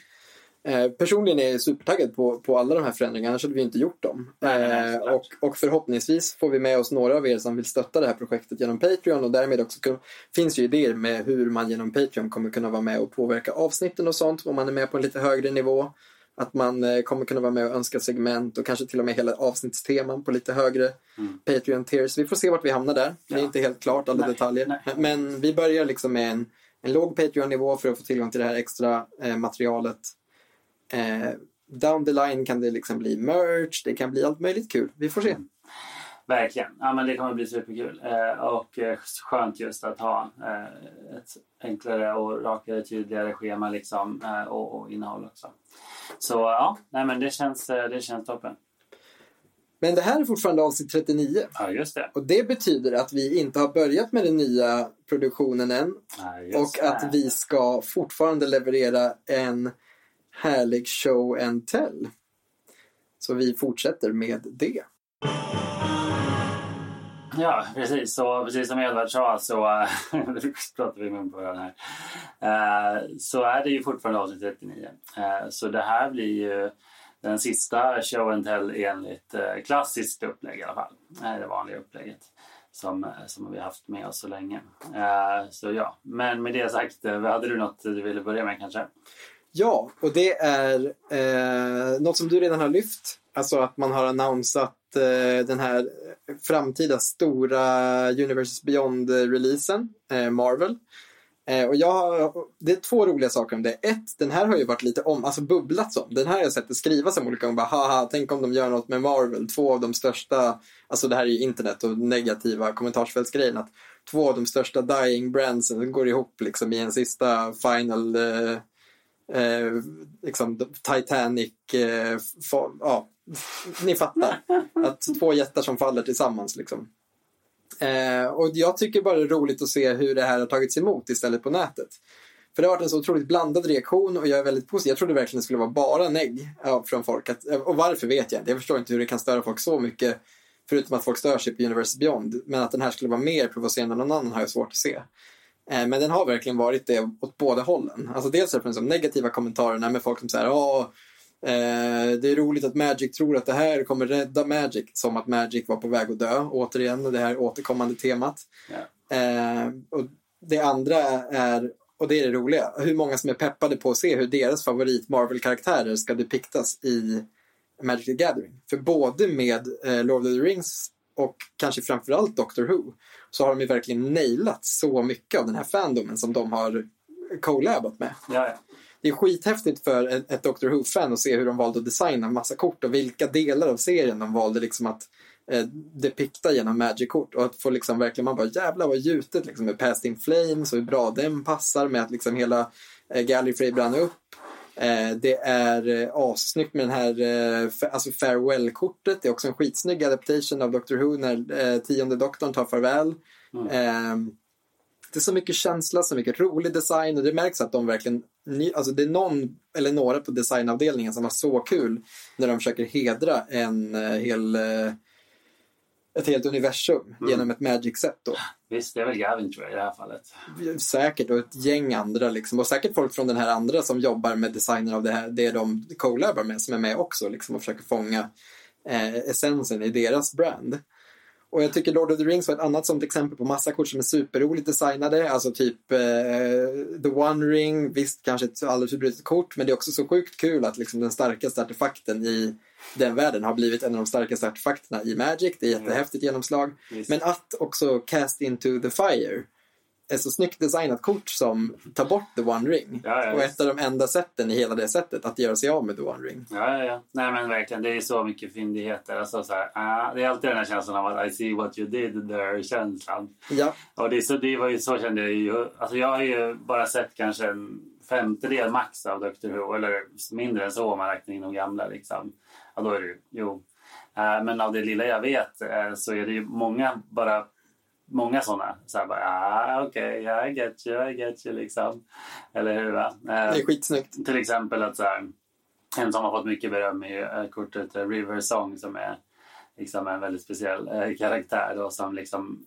Eh, personligen är jag supertaggad på, på alla de här förändringarna, annars hade vi inte gjort dem. Eh, och, och förhoppningsvis får vi med oss några av er som vill stötta det här projektet genom Patreon och därmed också kun- finns ju idéer med hur man genom Patreon kommer kunna vara med och påverka avsnitten och sånt om man är med på en lite högre nivå. Att man eh, kommer kunna vara med och önska segment och kanske till och med hela avsnittsteman på lite högre Mm. Patreon tiers. Vi får se vart vi hamnar där. Det är inte helt klart alla Nej, detaljer. nej. Men, men vi börjar liksom med en, en låg Patreon-nivå för att få tillgång till det här extra eh, materialet. Eh, down the line kan det liksom bli merch, det kan bli allt möjligt kul. Vi får se. Verkligen. Ja, men det kommer bli superkul. Eh, och eh, skönt just att ha eh, ett enklare och rakare, tydligare schema liksom, eh, och, och innehåll också. Så ja, nej, men det känns, eh, det känns toppen. Men det här är fortfarande avsnitt 39. Ja, just det. Och det betyder att vi inte har börjat med den nya produktionen än. Ja, Och det. att vi ska fortfarande leverera en härlig show and tell. Så vi fortsätter med det. Ja, precis. Så, precis som Edvard sa så nu eh, pratar vi med början här. Uh, så är det ju fortfarande avsnitt 39. Uh, eh, så det här blir ju den sista show and tell enligt uh, klassiskt upplägg i alla fall. Uh, det vanliga upplägget. som, som vi haft med oss så länge. Så ja, men med det sagt, hade du något du ville börja med kanske? Ja, och det är eh, något som du redan har lyft. Alltså att man har annonsat eh, den här framtida stora Universes Beyond-releasen, eh, Marvel. Eh, och jag har, det är två roliga saker om det. Ett, den här har ju varit lite om, alltså bubblats om. Den här har jag sett det skrivas om olika gånger. Bara, haha, tänk om de gör något med Marvel. Två av de största, alltså det här är ju internet och negativa kommentarsfältsgrejen. Att två av de största dying brandsen går ihop liksom i en sista final eh, eh, liksom Titanic, eh, fa, ja, ni fattar. Att två jättar som faller tillsammans liksom. Eh, och jag tycker bara det är roligt att se hur det här har tagits emot istället på nätet. För det har varit en så otroligt blandad reaktion och jag är väldigt positiv. Jag trodde verkligen det skulle vara bara negg från folk. Att, eh, och varför vet jag inte. Jag förstår inte hur det kan störa folk så mycket. Förutom att folk stör sig på Universe Beyond. Men att den här skulle vara mer provocerande än någon annan har jag svårt att se. Eh, men den har verkligen varit det åt båda hållen. Alltså dels är det de negativa kommentarerna med folk som säger Åh, eh, det är roligt att Magic tror att det här kommer rädda Magic. Som att Magic var på väg att dö, återigen, det här återkommande temat. Eh, och det andra är, och det är det roliga, hur många som är peppade på att se hur deras favorit Marvel-karaktärer ska depiktas i Magic the Gathering. För både med eh, Lord of the Rings och kanske framförallt Doctor Who så har de ju verkligen nailat så mycket av den här fandomen som de har collabat med. Ja, ja. Det är skithäftigt för ett, ett Doctor Who-fan att se hur de valde att designa massa kort och vilka delar av serien de valde liksom att eh, depikta genom Magic-kort och att få liksom verkligen, man bara jävlar vad gjutet liksom med Past in Flames och hur bra den passar med att liksom hela eh, Gallifrey brann upp. Eh, det är eh, assnyggt med den här eh, alltså farewell-kortet. Det är också en skitsnygg adaptation av Doctor Who när tionde doktorn tar farväl. Eh, det är så mycket känsla, så mycket rolig design och det märks att de verkligen, alltså det är någon eller några på designavdelningen som har så kul när de försöker hedra en hel, ett helt universum Mm. genom ett Magic-set då. Visst, det är väl Gavin tror jag i det här fallet. Säkert och ett gäng andra liksom. Och säkert folk från den här andra som jobbar med designen av det här, det de collabar med som är med också liksom och försöker fånga eh, essensen i deras brand. Och jag tycker Lord of the Rings var ett annat sånt exempel på massa kort som är superroligt designade. Alltså typ eh, The One Ring, visst kanske ett alldeles för brutet kort men det är också så sjukt kul att liksom den starkaste artefakten i den världen har blivit en av de starkaste artefakterna i Magic. Det är jättehäftigt genomslag. Visst. Men att också Cast Into the Fire är så snyggt designat kort som tar bort The One Ring. Ja, ja, och ett av de enda sätten i hela det sättet att göra sig av med The One Ring. Ja, ja, ja. Nej men verkligen, det är så mycket fyndigheter. Alltså, så här, ah, det är alltid den här känslan av att I see what you did there-känslan. Ja, Och det, är så, det var ju så kände jag ju. Alltså jag har ju bara sett kanske en femtedel max av Doctor Who. Eller mindre än så om man räknar in de gamla. Liksom. Ja, då är det ju, jo. Eh, men av det lilla jag vet eh, så är det ju många bara Många sådana. Så här bara, ah, okej, okay, I get you, I get you liksom. Eller hur? Va? Eh, det är skitsnyggt. till exempel att så här, en som har fått mycket beröm är eh, kortet eh, River Song som är liksom en väldigt speciell karaktär då, som liksom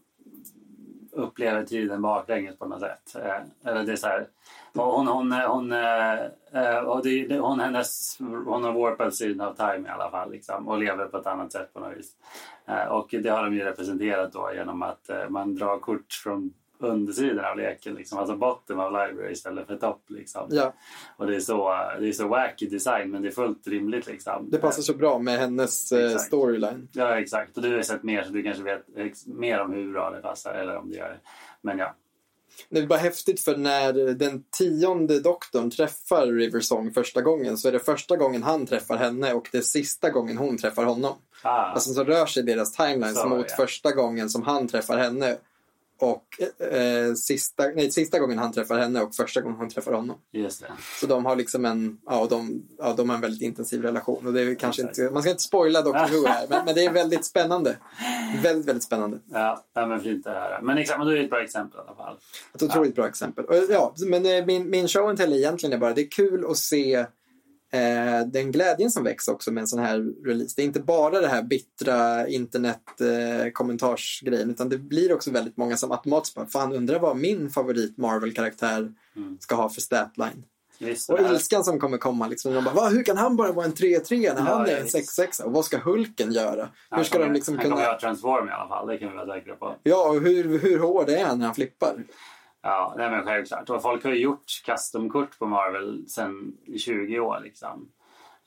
upplever tiden baklänges på något sätt. Eh, eller det är så här, och hon, hon, eh, hon, eh, eh, och det, det, hon, hennes, hon har warpad syn av time i alla fall liksom, och lever på ett annat sätt på något vis. Eh, och det har de ju representerat då genom att eh, man drar kort från undersidan av leken, liksom, alltså bottom av library istället för topp. Liksom. Ja, Och det är, så, det är så wacky design men det är fullt rimligt. Liksom. det passar så bra med hennes eh, Exakt. storyline. Ja exakt. Och du har sett mer så du kanske vet ex- mer om hur bra det passar eller om det gör det. Men ja. Det är bara häftigt för när den tionde doktorn träffar River Song första gången så är det första gången han träffar henne och det är sista gången hon träffar honom. Ah, Alltså så rör sig deras timelines Så, mot ja. första gången som han träffar henne och eh, sista, nej, sista gången han träffar henne och första gången hon träffar honom. just det. Så de har liksom en, ja, de, ja, de har en väldigt intensiv relation. Och det är kanske Exakt. inte, man ska inte spoila Doctor Who här, men, men det är väldigt spännande. Väldigt, väldigt spännande. Ja, ja men fint att höra. Men exakt, då är ett bra exempel i alla fall. Ett otroligt bra exempel. Och, ja, men eh, min, min show and tell egentligen är bara, det är kul att se eh, den glädjen som väcks också med en sån här release. Det är inte bara det här bittra internet eh, utan det blir också väldigt många som automatiskt bara, fan undrar vad min favorit Marvel-karaktär Mm. ska ha för statline. Visst, Och ilskan som kommer komma liksom. De bara, Va, hur kan han bara vara en 3-3 när Ja, han är en visst. 6-6? Och vad ska Hulken göra? Hur Han ska kommer, de liksom han kommer kunna... göra transform i alla fall, det kan vi vara säkra på. Ja, och hur, hur hård är han när han flippar? Ja, nej men självklart. Och folk har ju gjort custom-kort på Marvel sedan i 20 år liksom.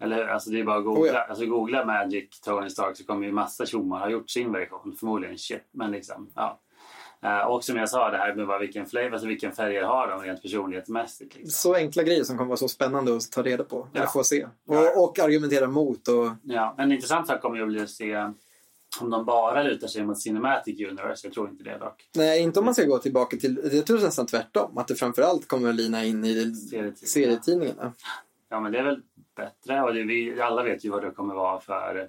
Eller hur? Alltså det är bara att googla. Oh ja. Alltså googla Magic Tony Stark så kommer ju massa tjommar ha gjort sin version. Förmodligen shit, men liksom ja. Eh, och som jag sa det här med bara vilken flavor, alltså vilken färger har de rent personlighetsmässigt. Liksom. Så enkla grejer som kommer vara så spännande att ta reda på. Eller Ja. få se. Och, och argumentera mot. Och, Ja, en intressant sak kommer ju att bli att se om de bara lutar sig mot Cinematic Universe. Jag tror inte det dock. nej, inte om man ska gå tillbaka till... Jag tror nästan tvärtom. Att det framförallt kommer att lina in i serietidningarna. Ja, men det är väl bättre. Och det, vi alla vet ju vad det kommer vara för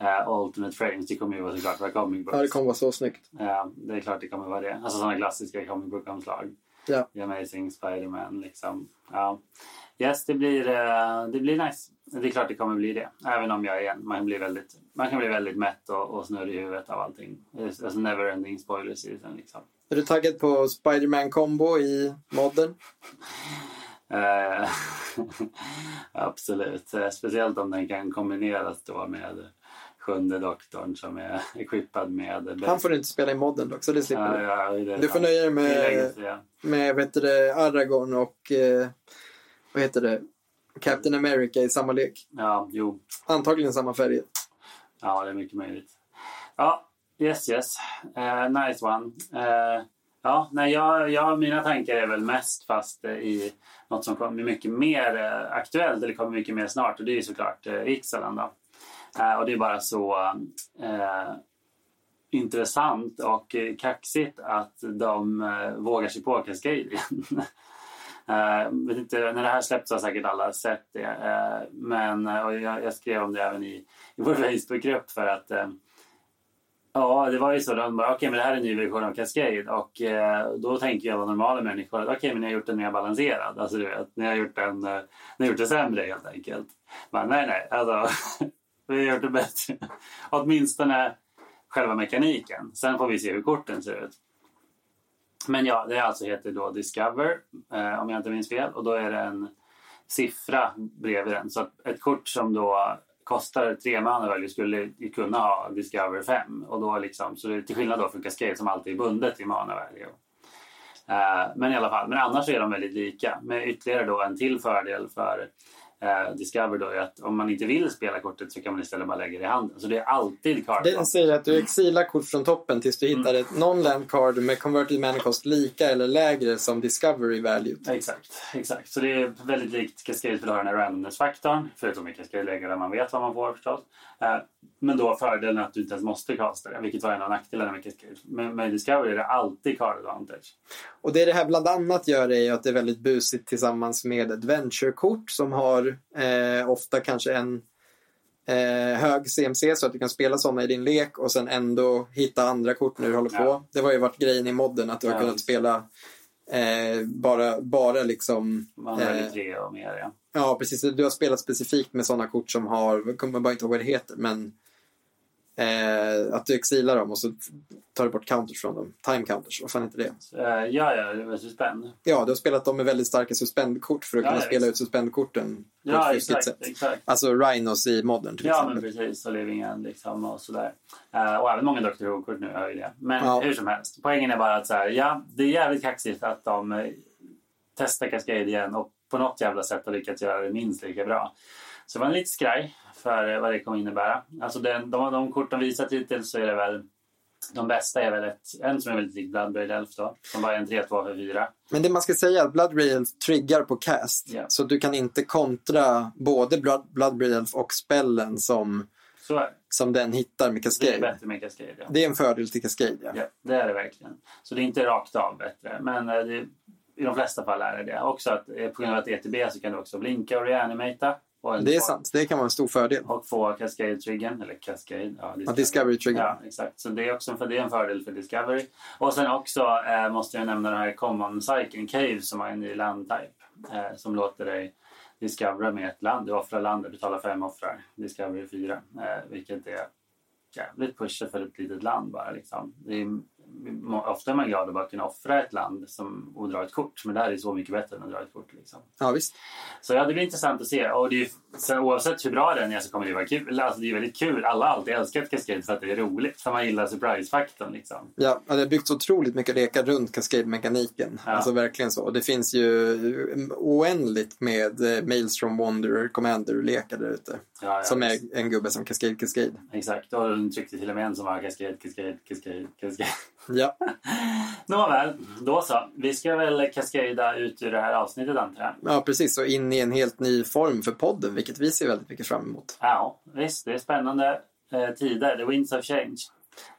eh, Ultimate Frames. Det kommer ju vara såklart vara comic books. Ja, det kommer vara så snyggt. Ja, det är klart det kommer vara det. Alltså sådana klassiska comic book-omslag. Ja. The Amazing Spider-Man liksom. Ja. Yes, det blir, eh, det blir nice. Det är klart det kommer bli det. Även om jag igen, man, blir väldigt, man kan bli väldigt mätt och, och snurrig i huvudet av allting. Är Alltså never-ending spoiler season liksom. Är du taggad på Spider-Man combo i modden? Eh, absolut. Speciellt om den kan kombineras då med sjunde doktorn som är equippad med... Han får du inte spela i modden dock, så det slipper Ja, du. ja, är Du får nöja dig är med, med vet du, det, Aragorn och vad heter det? Captain America i samma lek. Ja, jo. Antagligen samma färger. Ja, det är mycket möjligt. Ja, yes, yes. Eh, nice one. Eh, ja, nej, jag, jag, mina tankar är väl mest fast eh, i något som kommer mycket mer aktuellt, eller kommer mycket mer snart, och det är ju såklart eh, Ixalan då. Eh, och det är bara så intressant och kaxigt att de vågar sig på Cascadian. Uh, vet inte, när det här släppts har säkert alla sett det. Uh, men eh, och jag, jag skrev om det även i, i vår Facebookgrupp för att uh, Ja, det var ju så. De bara, okej, men det här är en ny version av Cascade. Och eh, då tänker jag alla normala människor, okej, men ni har gjort den mer balanserad. Alltså du vet, ni har gjort den, eh, ni har gjort det sämre helt enkelt. Men nej, nej, alltså vi har gjort det bättre. Åtminstone själva mekaniken. Sen får vi se hur korten ser ut. Men ja, det alltså heter då Discover, eh, om jag inte minns fel. Och då är det en siffra bredvid den. Så att ett kort som då kostar tre mana skulle kunna ha Discover 5. Och då liksom, så det är till skillnad då från Cascade som alltid är bundet till mana value. Eh, men i alla fall, men annars är de väldigt lika. Med ytterligare då en till fördel för eh, Discover då är att om man inte vill spela kortet så kan man istället bara lägga det i handen. Så det är alltid card Den säger att du exilar kort från toppen tills du hittar ett non-land card med converted mana cost lika eller lägre som discovery value. Exakt, exakt. Så det är väldigt likt Cascade för du har den här randomness-faktorn. Förutom i Cascade lägger där man vet vad man får förstås. Eh, Men då fördelen är att du inte ens måste casta det, vilket var en av nackdelarna med Cascade. Men med Discovery är det alltid card advantage. Och det det här bland annat gör är att det är väldigt busigt tillsammans med adventure-kort som har eh, ofta kanske en eh, hög CMC så att du kan spela sådana i din lek och sen ändå hitta andra kort när du håller på. Ja. Det var ju varit grejen i modden att du har Ja, kunnat spela eh, bara, bara liksom... Man eh, tre och mer, ja. Ja, precis. Du har spelat specifikt med sådana kort som har, jag kommer bara inte ihåg vad det heter, men eh, att du exilar dem och så tar du bort counters från dem. Time counters, vad fan heter det? Eh, ja, ja, det var suspend. Ja, du har spelat dem med väldigt starka suspendkort för att Ja, kunna ja, spela ut suspendkorten på Ja, ett exakt, sätt. exakt. Alltså Rhinos i modern till Ja, men exempel. precis. Och Living End liksom och sådär. Eh, och även många Dr. Who-kort nu har ju det. Men Ja. hur som helst. Poängen är bara att så här, ja, det är jävligt kaxigt att de eh, testar Cascade igen och på något jävla sätt har lyckats göra det minst lika bra. Så det var en lite skraj för eh, vad det kommer innebära. Alltså den, de, de kort de visat hittills så är det väl de bästa är väl ett, en som är väldigt lik Bloodbraid Elf då. Som bara är en 3-2 för 4. Men det man ska säga är att Blood Rail triggar på cast. Ja. Så du kan inte kontra både Blood, Blood Elf och spellen som, som den hittar med Det är Cascade. bättre med Cascade. Ja. Det är en fördel till Cascade, ja. Ja, det är det verkligen. Så det är inte rakt av bättre. Men eh, det, i de flesta fall är det det. Också att eh, på grund av att det är ETB så kan du också blinka och reanimata. Och Det är sant, det kan vara en stor fördel. Och få Cascade-triggern, eller Cascade. Ja, Ja, Discovery Trigger. Ja, exakt. Så det är också en, för det är en fördel för Discovery. Och sen också eh, måste jag nämna den här Common Cycling Cave som har en ny landtype. Eh, som låter dig discovera med ett land. Du offrar landet, betalar fem offrar. Discovery 4. Eh, vilket är jävligt pusher för ett litet land bara. Liksom. Det är ofta är man glad att bara kunna offra ett land som, och dra ett kort. Men det här är så mycket bättre än att dra ett kort. Liksom. Ja, visst. Så ja, det blir intressant att se. Och det är, sen, oavsett hur bra den är så kommer det vara kul. Alltså, det är väldigt kul. Alla har alltid älskat Cascade för att det är roligt. För man gillar surprise-faktorn. Liksom. Ja, det har byggts otroligt mycket lekar runt Cascade-mekaniken. Ja. Alltså verkligen så. Det finns ju oändligt med eh, Maelstrom Wanderer Commander-lekar där ute. Ja, ja, som är visst. en gubbe som Cascade Cascade. Exakt. Och de tryckte till och med en som var Cascade, Cascade, Cascade, Cascade. Ja, Nåväl, då så. Vi ska väl cascada ut ur det här avsnittet antar jag. ja, precis. Och in i en helt ny form för podden, vilket vi ser väldigt mycket fram emot. Ja, visst. Det är spännande eh, tider. The winds of change.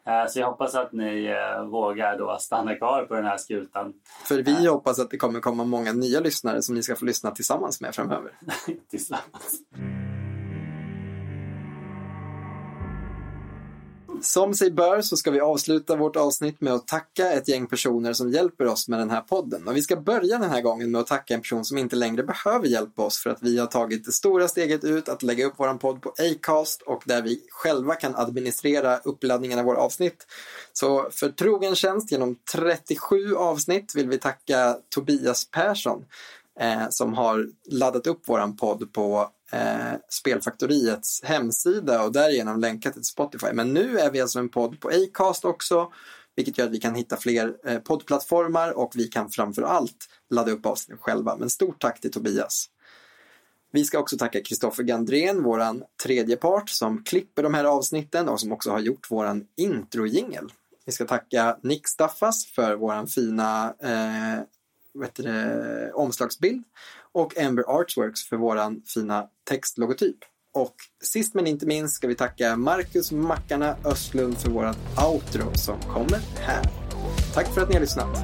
Eh, så jag hoppas att ni eh, vågar då stanna kvar på den här skutan För vi hoppas att det kommer komma många nya lyssnare som ni ska få lyssna tillsammans med framöver. tillsammans. Som sig bör så ska vi avsluta vårt avsnitt med att tacka ett gäng personer som hjälper oss med den här podden. Och vi ska börja den här gången med att tacka en person som inte längre behöver hjälpa oss för att vi har tagit det stora steget ut att lägga upp vår podd på Acast och där vi själva kan administrera uppladdningen av våra avsnitt. Så för trogen tjänst genom 37 avsnitt vill vi tacka Tobias Persson eh, som har laddat upp våran podd på eh, Spelfaktoriets hemsida och därigenom länkat till Spotify. Men nu är vi alltså en podd på Acast också, vilket gör att vi kan hitta fler eh, poddplattformar och vi kan framför allt ladda upp avsnitt själva. Men stort tack till Tobias. Vi ska också tacka Kristoffer Gandrén, våran tredje part som klipper de här avsnitten och som också har gjort våran introjingel. Vi ska tacka Nick Staffas för våran fina eh, vad heter det, omslagsbild och Ember Artworks för våran fina textlogotyp. Och sist men inte minst ska vi tacka Marcus Mackarna Östlund för vårat outro som kommer här. Tack för att ni har lyssnat.